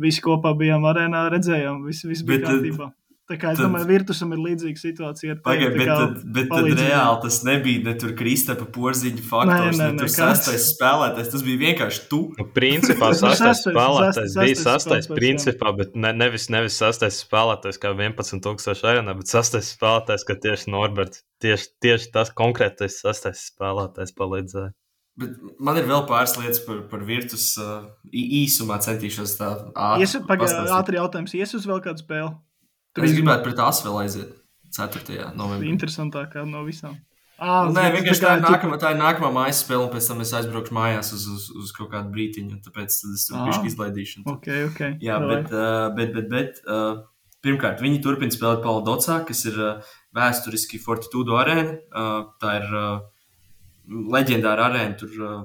visi kopā bijām arēnā, redzējām, viss, viss bija kārtībā. Tā kā es tad- domāju, Virtusam ir līdzīga situācija tā bet, kā tad, bet tad palīdzība. reāli tas nebija ne tur Kristapa porziņa faktors, Nē, ne, nē, ne tur sastais spēlētājs. Tas bija vienkārši tu. Nu, principā *laughs* Nu, sastais spēlētājs bija sastais principā, bet ne, nevis, nevis sastais spēlētājs kā 11,000 arēnā, bet sastais spēlētājs, kā tieši Norberts. Tieši, tieši tas konkrētais sastais spēlētājs palīdzēja. Bet man ir vēl pāris lietas par, par virtus. Uh, īsumā centīšos tā ātri. Iesu, pagā, pastāstīt. ātri jautājums, ies uz vēl kādu spēli? Es gribētu pret Asvelu aiziet 4. novembrī. Interesantākā no visām. Nu, Nē, vienkārši tā ir, tu- nākamā, tā ir nākamā mājas spēle, un pēc tam es aizbraukšu mājās uz, uz, uz kaut kādu brīdiņu. Tāpēc tad es tur Ah. biju izlaidīšu. Ok, ok. Jā, bet, uh, bet, bet, bet uh, pirmkārt, viņi turpina spēlēt Paudocā, kas ir uh, vēsturiski Fortitudo arēna. Uh, tā ir uh, leģendāra arēna. Tur uh,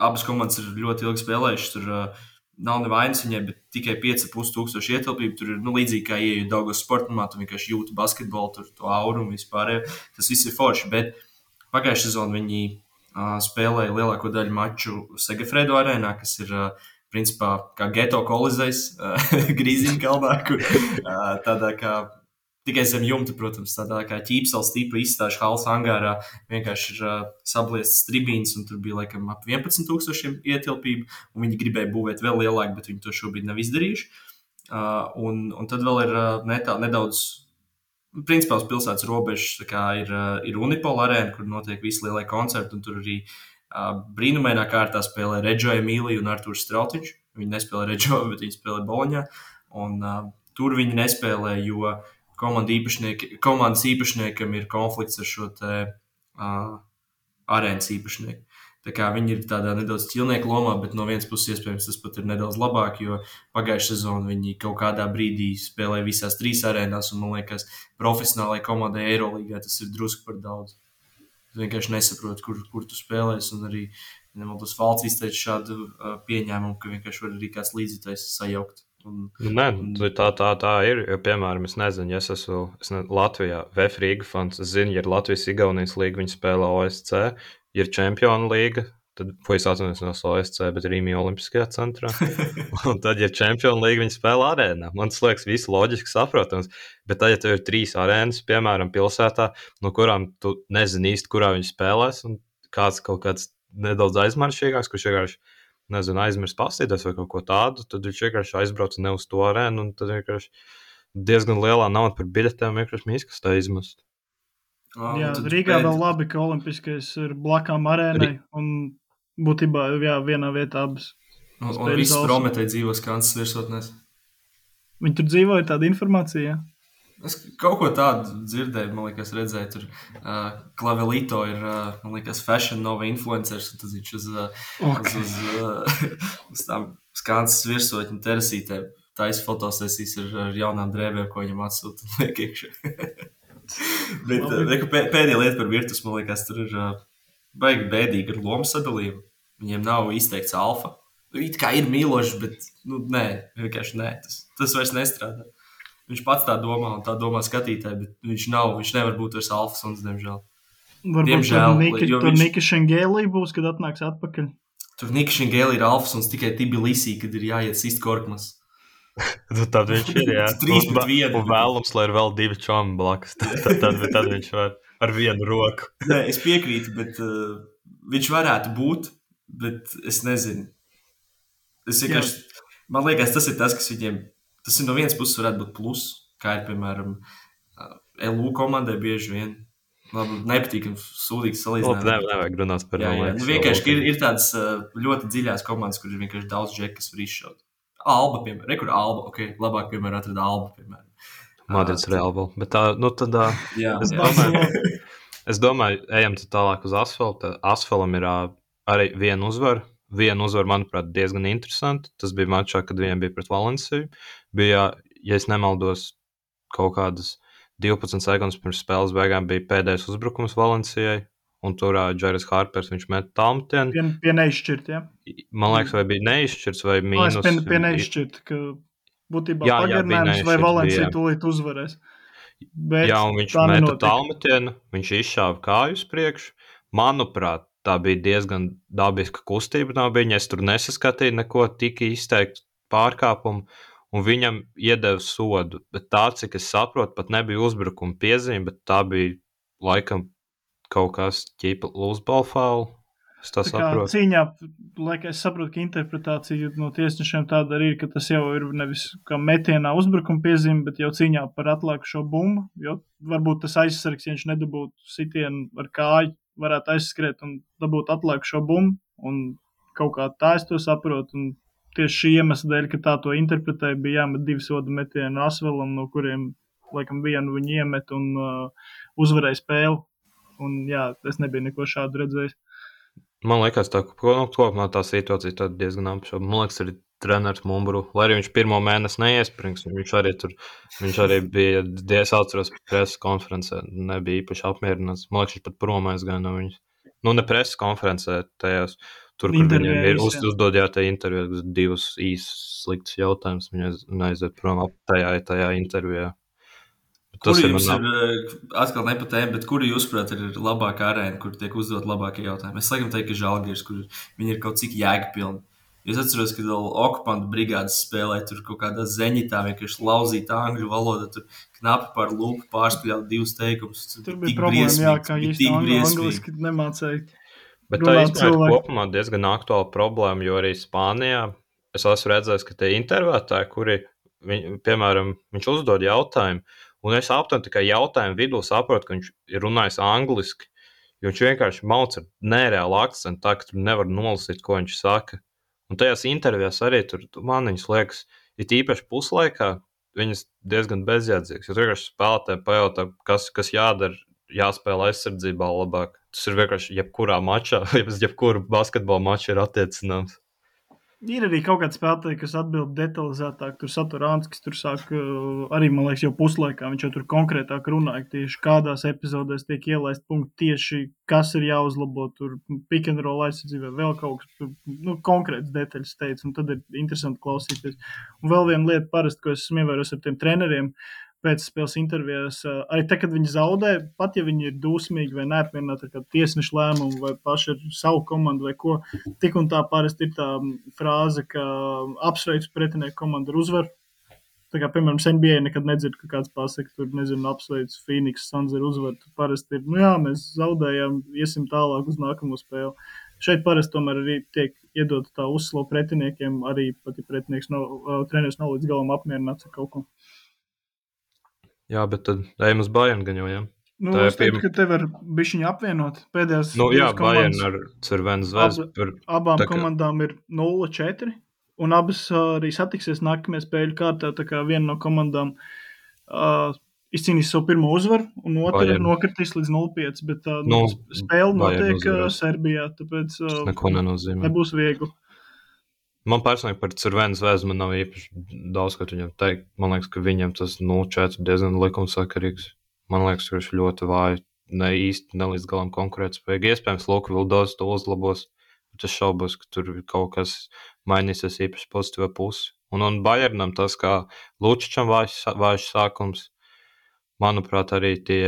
abas komandas ir ļoti ilgi spēlējušas. Tur uh, nav nevainas viņai, bet tikai 5,5 tūkstoši ietilpību. Tur ir nu, līdzīgi kā ieejot Daugos sportamā, tu vienkārši jūti basketbolu, tur to auru un vispār. Tas viss ir forši. Bet pagājušajā sezonā viņi spēlēja lielāko daļu maču Segafredo arēnā, kas ir principā kā geto kolizejs *laughs* Grīziņa kalnā, kur tādā kā tikai zem jumta, protams, tādā kā ķīpsels tipa izstāžu halas angārā vienkārši ir uh, sabliestas tribīnas, un tur bija laikam ap 11,000 ietilpību, un viņi gribēja būvēt vēl lielāku, bet viņi to šobrīd nav izdarījuši. Uh, un, un tad vēl ir uh, netā, nedaudz principā uz pilsētas robežas ir, uh, ir Unipola arēna, kur notiek visi lielie koncerti, un tur arī uh, brīnumainā kārtā spēlē Reģo Emīlija un Artūrs Strautiņš. Viņi nespēlē Reģo, bet viņi spēlē Boloņā. Un, uh, tur viņi nespēlē, jo komanda īpašnieki, komandas īpašniekam ir konflikts ar šo te, uh, arēnas īpašnieku. Tā kā viņi ir tādā nedaudz ķilnieku lomā, bet no vienas puses iespējams tas pat ir nedaudz labāk, jo pagājušā sezonā viņi kaut kādā brīdī spēlēja visās trīs arēnās, un man liekas, profesionālajai komandai Eirolandā tas ir drusku par daudz. Es vienkārši nesaprotu, kur, kur tu spēlēsi, un arī nemaldos valsts izteica šādu uh, pieņēmumu, ka vienkārši var arī kāds līdzītais sajaukt. Un, nu, Nē, tā, tā, tā ir. Jo, piemēram, es nezinu, ja es esmu es ne, Latvijā, VFRīga fans. Es zinu, ja ir Latvijas-Igaunijas līga, viņi spēlē OSC, ir Čempionu līga, tad, ko es atceros no OSC, bet ir Rīgā Olimpiskajā centrā. *laughs* un tad, ja Čempionu līga, viņi spēlē arēnā. Man liekas, viss loģiski saprotams. Bet tad, ja tev ir trīs arēnas, piemēram, pilsētā, no kurām tu nezini īsti, kurā viņi spēlēs, un kāds kaut kāds nedaudz aizmaršīgāks, kurš vienkārši nezinu, aizmirst pastīties vai kaut ko tādu, tad viņš vienkārši aizbrauc ne uz to arēnu, un tad vienkārši diezgan lielā nauda par biļetēm vienkārši mīkstā izmest. Um, jā, Rīgā pēc... vēl labi, ka Olimpiskais ir blakām arēnai un būtībā jā, vienā vietā abas. Un, un viss Prometē dzīvo Kansas virsotnēs. Viņi tur dzīvoja tāda informācija. Es kaut ko tādu dzirdēju, man liekas, redzēju, tur uh, Klavelito ir, uh, man liekas, fashion nova influenceris, un tad viņš uz, uh, okay. uz, uz, uh, *laughs* uz tām Kansas virsotņu terasītēm taisa fotosesijas ar, ar jaunām drēbēm, ko viņam atsūta *laughs* liek iekšā. *laughs* Bet uh, pēdējā lieta par virtuves, man liekas, tur ir uh, baigi bēdīgi ar lomu sadalījumu. Viņiem nav izteikts alfa. It kā ir mīloši, bet nu, nē, vienkārši nē, tas, tas vairs nestrādā. Viņš pats tā domā, un tā domā skatītāji, bet viņš nav, viņš nevar būt vairs alfas un, diemžēl. Varbūt diemžēl, tur Nika, tur viņš... Nika Šengēlī būs, kad atnāks atpakaļ. Tur Nika Šengēlī ir alfas un tikai Tibilisī, kad ir jāiet sist korkmas. *laughs* Nu, tad viņš ir. Jā, *laughs* trīs pret vienu. Un vēlams, lai ir vēl divi čomi blakus. Tad, tad, tad, tad viņš var ar vienu roku. *laughs* Nē, es piekrītu, bet uh, viņš varētu būt, bet es nezinu. Es vienkārši, man liekas, tas ir tas, kas viņiem, tas ir no vienas puses varētu būt plus, kā ir, piemēram, LU komandai bieži vien. Labi, nepatīkami, sūdīgs salīdzinājums. Ne, nevajag runāt par to. Nu, vienkārši ir, ir tādas ļoti dziļās komandas, kur ir vienkārši daudz džeku, kas var izšaut. Alba, piemēram, rekur Alba, ok, labāk, piemēram, atrada Alba, piemēram. Madrids uh, Real, bet tā, nu tad, *laughs* jā, es, jā. Domāju, es domāju, ejam tālāk uz asfalta. Asfalam ir arī viena uzvara. Viena uzvara, manuprāt, diezgan interesanti. Tas bija mačā, kad viņiem bija pret Valenciju. Bija, ja es nemaldos, kaut kādas 12 sekundes pirms spēles beigām bija pēdējais uzbrukums Valencijai. Un tur uh, Džerijs Harpers viņš met tālmetienu. Pie, pie neizšķirt, ja? Man liekas, vai bija neizšķirts vai mīnus. No, pie, pie neizšķirt, ka būtībā jā, pagarinājums vai Valencija tūlīt uzvarēs. Bet jā, un viņš meta tālmetienu, viņš izšāva kāju uz priekšu. Manuprāt, tā bija diezgan dabiska kustība no viņa. Es tur nesaskatīju neko tik izteiktu pārkāpumu. Un viņam iedeva sodu, bet tā, cik es saprotu, pat nebija uzbrukuma piezīme, bet tā bija laikam kaut kas ķipa lūzbalfālu. Es tā saprotu. Cīņā, laikam, es saprotu, ka interpretācija no tiesnešiem tāda arī ir, ka tas jau ir nevis kā metienā uzbrukuma piezīme, bet jau cīņā par atlikušo bumbu. Jo varbūt tas aizsargs, ja viņš nedabūtu sitienu ar kāju, varētu aizskriet un dabūt atlikušo bumbu. Un kaut kā tā es to saprotu. Un tieši šī iemesla dēļ, ka tā to interpretēja, bija jāmet divi sodu metienu Asvelam, no kuriem, laikam, vienu viņi iemet un uh, uzvarēja spēli. Un, jā, es nebiju neko šādu redzējis. Man liekas, tā, kopumā tā situācija ir diezgan apšaubāma. Man liekas, arī treneris Mumburu, lai arī viņš pirmo mēnesi neiesprings, viņš arī tur, viņš arī bija, es atceros, preses konferencē, nebija īpaši apmierināts. Man liekas, viņš pat prom aizgāja no viņas. Nu, ne preses konferencē, tajās, tur, kur viņam ir uz, uzdod jā, tajā intervijā divus īsus sliktus jautājumus, viņa aiziet prom tajā, tajā intervijā. Tas kuri ir jums ir, eh, atkal ne pa tēmu, bet kuri jūsuprāt ir labākā arēna, kur tiek uzdot labākie jautājumi? Es laikam teiktu, ka Žalgiris, kur viņi ir kaut cik jēgpilni. Es atceros, ka vēl okupantu brigādes spēlēja tur kaut kādā zeņitā, vienkārši lauzīta angļu valoda, tur knapi par lūpu pārspēlēt divus teikumus. Tur bija problēma, jā, ka īsti angļu, angliski nemācēja. Bet tā īstenībā ir kopumā diezgan aktuāla problēma, jo arī Spānijā es esmu redzējis, ka tie intervētāji, kuri, viņ, piemēram, viņš uzdod jautājumu, un es aptuveni tikai jautājumu vidū saprotu, ka viņš ir runājis angliski, jo viņš vienkārši mauc ar nereālu akcentu, tā ka tu nevari nolasīt, ko viņš saka. Un tajās intervijās arī tur man viņas liekas, it īpaši puslaikā, viņas diezgan bezjēdzīgas. Jo vienkārši spēlētāji pajautā, kas, kas jādara, jāspēlē aizsardzībā labāk. Tas ir vienkārši jebkurā mačā, *laughs* jebkurā basketbola mačā ir attiecināms. Ir arī kaut kāda spēlētāja, kas atbild detalizētāk. Tur Saturāns, kas tur sāk arī, man liekas, jau puslaikā. Viņš jau tur konkrētāk runāja, tieši kādās epizodēs tiek ielaist punkti, tieši kas ir jāuzlabo. Tur pick and roll aizsardzībā vēl kaut kas nu, konkrēts detaļas teica, un tad ir interesanti klausīties. Un vēl viena lieta, parasti, ko esmu ievērojis ar tiem treneriem, pēcspēles intervijās, arī tad, kad viņi zaudē, pat ja viņi ir dusmīgi vai neapmierināti ar tiesnešu lēmumu vai paši ar savu komandu vai ko, tik un tā parasti ir tā frāze, ka apsveicu pretinieku komandu ar uzvaru. Tā kā, piemēram, NBA nekad nedzird, ka kāds pasakā, tur, nezinu, apsveic Phoenix Suns ar uzvaru. Tur parasti ir, nu jā, mēs zaudējām, iesim tālāk uz nākamo spēli. Šeit parasti tomēr arī tiek iedota tā uzslo pretiniekiem, arī pat ja pretinieks nav, uh, treneris nav līdz galam apmierināts ar kaut ko. Jā, bet tad ejam uz Bayern gan jau. Ja? Nu, tā teiktu, pirma... ka te var bišķiņu apvienot pēdējās. Nu, jā, Bayern ar Cervenu zvezdu. Ab, abām tā, komandām ir 0-4. Un abas uh, arī satiksies nākamajā spēļu kārtā. Tā kā viena no komandām uh, izcīnīs savu pirmo uzvaru, un otra nokritīs līdz 0-5. Bet uh, nu, spēle notiek Serbijā, tāpēc uh. Nebūs viegli. Man personīgi par Cirvēnu zvēzu nav īpaši daudz, ko viņam teikt. Man liekas, ka viņam tas 0-4 nu, diezgan likumsakarīgs. Man liekas, ka viņš ļoti vāji, ne īsti nelīdz galam konkurētspējīgi. Iespējams, Lūk, vēl daudz to uzlabos. Es šaubos, ka tur kaut kas mainīsies īpaši pozitīvā pusē. Un, un Bayernam tas, kā Lučičam vājš, vājš sākums, manuprāt, arī tie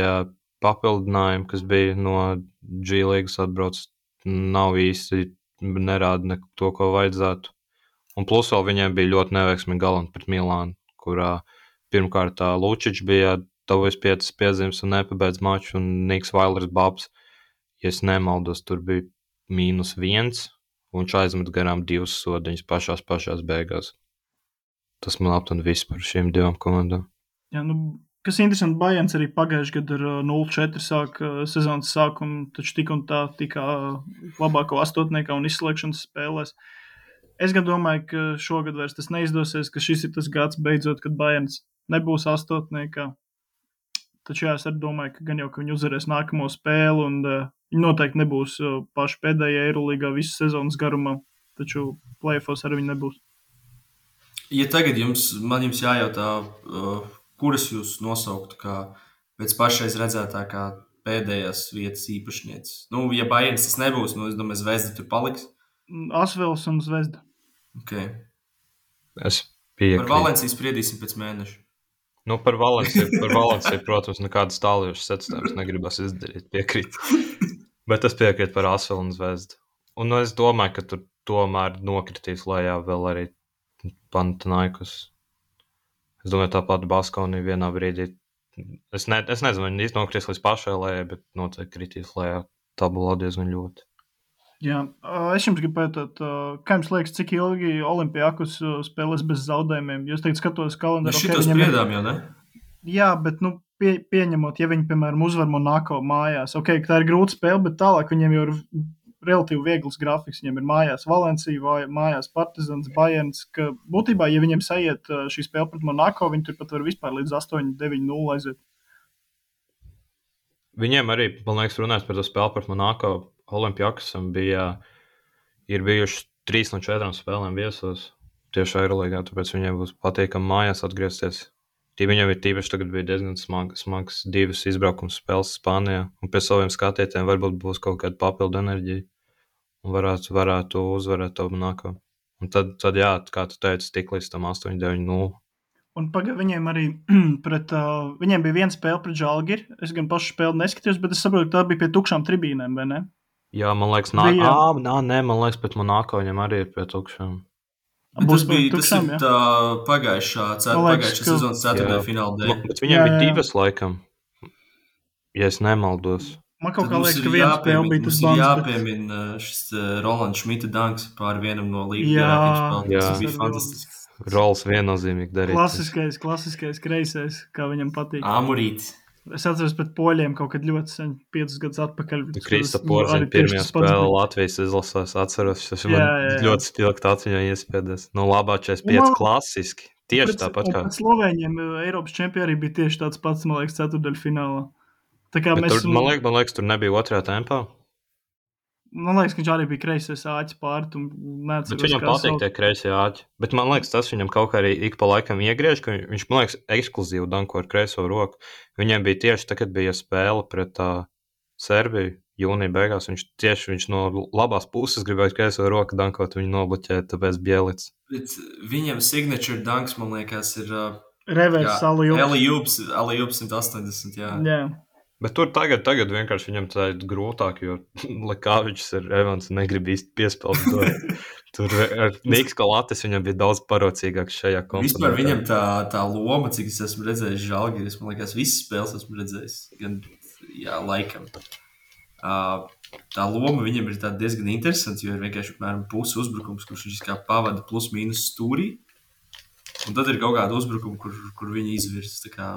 papildinājumi, kas bija no G-līgas atbrauc, nav īsti nerāda ne to, ko vajadzētu. Un plus vēl viņiem bija ļoti neveiksmīgi galanti pret Milānu, kurā pirmkārt Lučičs bija tuvojas piecas piezīmes un nepabeidz maču, un Niks Vailers Babs, ja es nemaldos, tur bija mīnus viens, un viņš aizmet garām divas sodiņas pašās pašās beigās. Tas man aptuveni viss par šīm divām komandām. Jā, nu, kas interesanti, Bajans arī pagājušajā gadā ar 0-4 sāk sezonas sākumu, taču tik un tā tika labāko astotniekā un izslēgšanas spēlēs. Uh, Es gan domāju, ka šogad vairs tas neizdosies, ka šis ir tas gads beidzot, kad Bajans nebūs astotniekā. Taču jā, es arī domāju, ka gan jau ka viņi uzvarēs nākamo spēli, un uh, viņi noteikti nebūs uh, paši pēdējie Eirolandā visu sezonas garumā. Taču plēfos arī viņi nebūs. Ja tagad jums, man jums jājautā, uh, kuras jūs nosauktu kā pēc pašreiz redzētākā pēdējās vietas īpašnieces? Nu, ja Bajans tas nebūs, nu, es domāju, Zvezda tur paliks. Asvils un Zvezda. Okay. Es piekrītu. Par Valenciju spriedīsim pēc mēneša. Nu, par Valenciju, par Valenciju protams, nekādas tālākas secinājumus negribas izdarīt. Piekrīt. Bet es piekrītu par Asvelu un Zvezdu. Un nu, es domāju, ka tur tomēr nokritīs lejā vēl arī Pantanaikus. Es domāju, tāpat Baskovnī vienā brīdī. Es, ne, es nezinu, viņi īstenībā nokritīs līdz pašai lejai, bet noteikti kritīs lejā tabulā diezgan ļoti. Jā, es jums gribu jautāt, kā jums liekas, cik ilgi Olimpijākus spēlēs bez zaudējumiem? Jūs teikt, skatos kalendāru. Mēs šitos spriedām jau, ne? Jā, bet, nu, pie, pieņemot, ja viņi, piemēram, uzvar Monako mājās, ok, tā ir grūta spēle, bet tālāk viņiem jau ir relatīvi viegls grafiks. Viņiem ir mājās Valencija, mājās Partizans, Bajens, ka būtībā, ja viņiem sajiet šī spēle pret Monako, viņi turpat var vispār līdz 8, 9, 0 aiziet. Viņiem arī, man liekas, runājot par to spēli pret Monako, Olimpijākam bija ir bijuši trīs no četrām spēlēm viesos tieši Eirolandā, tāpēc viņiem būs patīkami mājās atgriezties. Tī viņam ir tīpaši tagad bija diezgan smag, smags divas izbraukums spēles Spānijā, un pie saviem skatītājiem varbūt būs kaut kāda papildu enerģija, un varētu, varētu uzvarēt to nākamo. Un tad, tad, jā, kā tu teici, tik līdz tam 8, 9, 0. Un pagaidām viņiem arī *clears throat* pret, uh, viņiem bija viena spēle pret Žalgiru. Es gan pašu spēli neskatījos, bet es saprotu, ka tā bija pie tukšām tribīnēm, vai ne? Jā, man liekas, nā, Bija. ā, nā, nē, man liekas, pēc Monako viņam arī ir pie tukšām. Bet tas bija pie tas tukšām, ir jā? tā pagājušā, cer, liekas, pagājušā ka- sezonas ceturtajā Jā. fināla dēļ. Bet viņiem Jā, bija jā. divas laikam, ja es nemaldos. Man kaut kā liekas, ir ka viena spēle jāpiemina- bija tas ir bans. bet- jāpiemina uh, šis uh, Rolands Šmita danks pār vienam no Jā, Jā. spēlētājiem. Tas bija ir fantastisks. Rols viennozīmīgi darīja. Klasiskais, klasiskais kreisais, kā viņam patīk. Āmurītis. Es atceros, pret poļiem kaut kad ļoti sen, piecus gadus atpakaļ. Krista Porziņa spēlē bija. Latvijas izlasās, atceros, tas man jā, jā. ļoti spilgti atmiņā iespējas. Nu, labā 45 Un man- klasiski. Tieši Pret- tāpat kā. Slovēņiem eh, Eiropas čempioni arī bija tieši tāds pats, man liekas, ceturdaļfinālā. Tā kā Bet mēs, Tur, man, liekas, man liekas, tur nebija otrajā tempā. Man liekas, ka viņš arī bija kreisais āķis pārt un Bet neatceros, viņam patīk tie kreisie āķi. Bet man liekas, tas viņam kaut kā arī ik pa laikam iegriež, ka viņ- viņš, man liekas, ekskluzīvi danko ar kreiso roku. Viņiem bija tieši tagad bija spēle pret uh, Serbiju. Jūnija beigās viņš tieši viņš no labās puses gribēja kreiso roku dankot, viņu nobloķēt, tāpēc bielits. Bet viņam signature danks, man liekas, ir uh, Reverse. Elijūps, Elijūps 180. Jā. Jā. Bet tur tagad, tagad vienkārši viņam tā ir grūtāk, jo *laughs* Lekāvičs ir Evans un negrib īsti piespēlēt to. *laughs* Tur ar Niks Kalatis viņam bija daudz parocīgāks šajā komponentā. Vispār viņam tā, tā loma, cik es esmu redzējis Žalgiris, man liekas, visas spēles esmu redzējis. Gan, jā, laikam. Uh, tā loma viņam ir diezgan interesanta, jo ir vienkārši apmēram pusi uzbrukums, kurš viņš kā pavada plus mīnus stūrī. Un tad ir kaut kāda uzbrukuma, kur, kur viņi izvirs tā kā,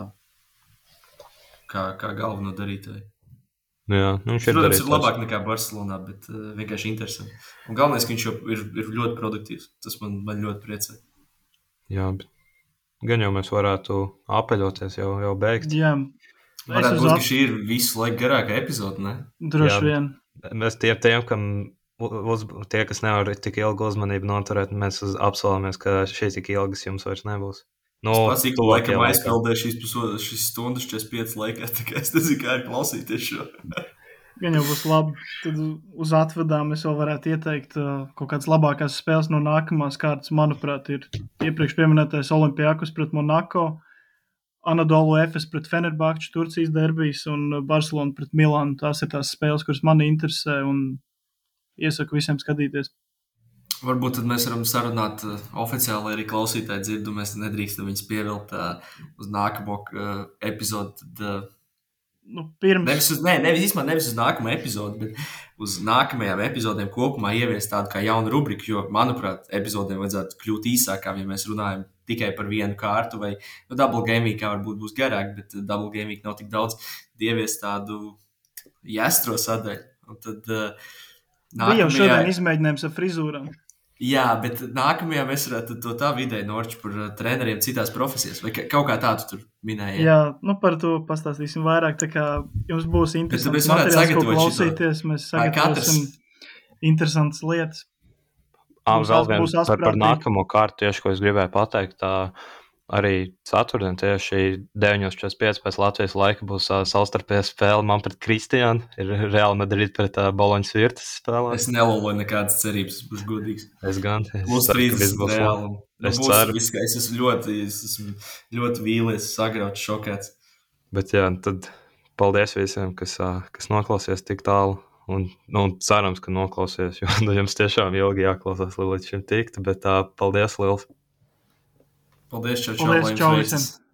kā, kā galveno darītāju. Jā, nu viņš ir Protams, ir labāk nekā Barcelonā, bet uh, vienkārši interesanti. Un galvenais, ka viņš jau ir, ir ļoti produktīvs. Tas man, man ļoti priecē. Jā, bet gan jau mēs varētu apeļoties, jau, jau beigt. Jā. Varētu uz būt, ap- ka šī ir visu laiku garākā epizode. Ne? Droši Jā. vien. Mēs tiem, tiem kam uz, tie, kas nevar tik ilgu uzmanību noturēt, mēs uz, apsolamies, ka šī tik ilgas jums vairs nebūs. Nu, Es cik laikam aizpildīju šīs pusotras šīs stundas, 45 laikā. *laughs* Tā kā es nezinu, kā ir klausīties šo. Gan jau būs labi. Tad uz atvedām es vēl varētu ieteikt uh, kaut kādas labākās spēles no nākamās kārtas. Manuprāt, ir iepriekš pieminētais Olimpijākus pret Monako, Anadolu Efes pret Fenerbahču, Turcijas derbijas un Barcelona pret Milānu. Tās ir tās spēles, kuras mani interesē un iesaku visiem skatīties. Varbūt tad mēs varam sarunāt uh, oficiāli arī klausītāji dzirdu. Mēs nedrīkstam viņus pievilkt uh, uz nākamo uh, epizodi. Tad, uh, Nu, pirms Nevis uz, ne, nevis, īstenībā nevis uz nākamo epizodi, bet uz nākamajām epizodēm kopumā ieviest tādu kā jaunu rubriku. Jo, manuprāt, epizodēm vajadzētu kļūt īsākām, ja mēs runājam tikai par vienu kārtu. Vai nu, double game week varbūt būs garāk, bet double game week nav tik daudz. Tad Ieviest tādu jāstro sadaļu. Un tad, uh, bija jau nākamajā- šodien izmēģinājums ar frizūrām. Jā, bet nākamajā mēs varētu to tā vidē norķi par uh, treneriem citās profesijās. Vai ka- kaut kā tādu tur minēja? Jā, nu par to pastāstīsim vairāk. Tā kā jums būs interesanti mēs varētu materiāls, ko klausīties, mēs sagatavosim interesantas lietas. Ā, Būs vēl viens būs par, par nākamo kārtu, tieši ko es gribēju pateikt. Tā arī ceturtdien, tieši 9.45 pēc Latvijas laika būs uh, savstarpējā spēle man pret Kristiānu. Ir Reāli Madrid pret uh, Boloņas virtas spēlē. Es neloloju nekādas cerības, būšu godīgs. Es gan. Plus ceru, ka viss 30 būs reāli. Nu, Es būs ceru. viss, kā- es esmu ļoti, es esmu ļoti vīlies, sagrauts, šokēts. Bet jā, tad paldies visiem, kas, ā, kas noklausījās tik tālu. Un, nu, un cerams, ka noklausījās, jo *laughs* nu, jums tiešām ilgi jāklausās, līdz šim tiktu. Bet tā, paldies, Lielas! Paldies, čau, čau, Paldies, lai jums čau veicas. visiem!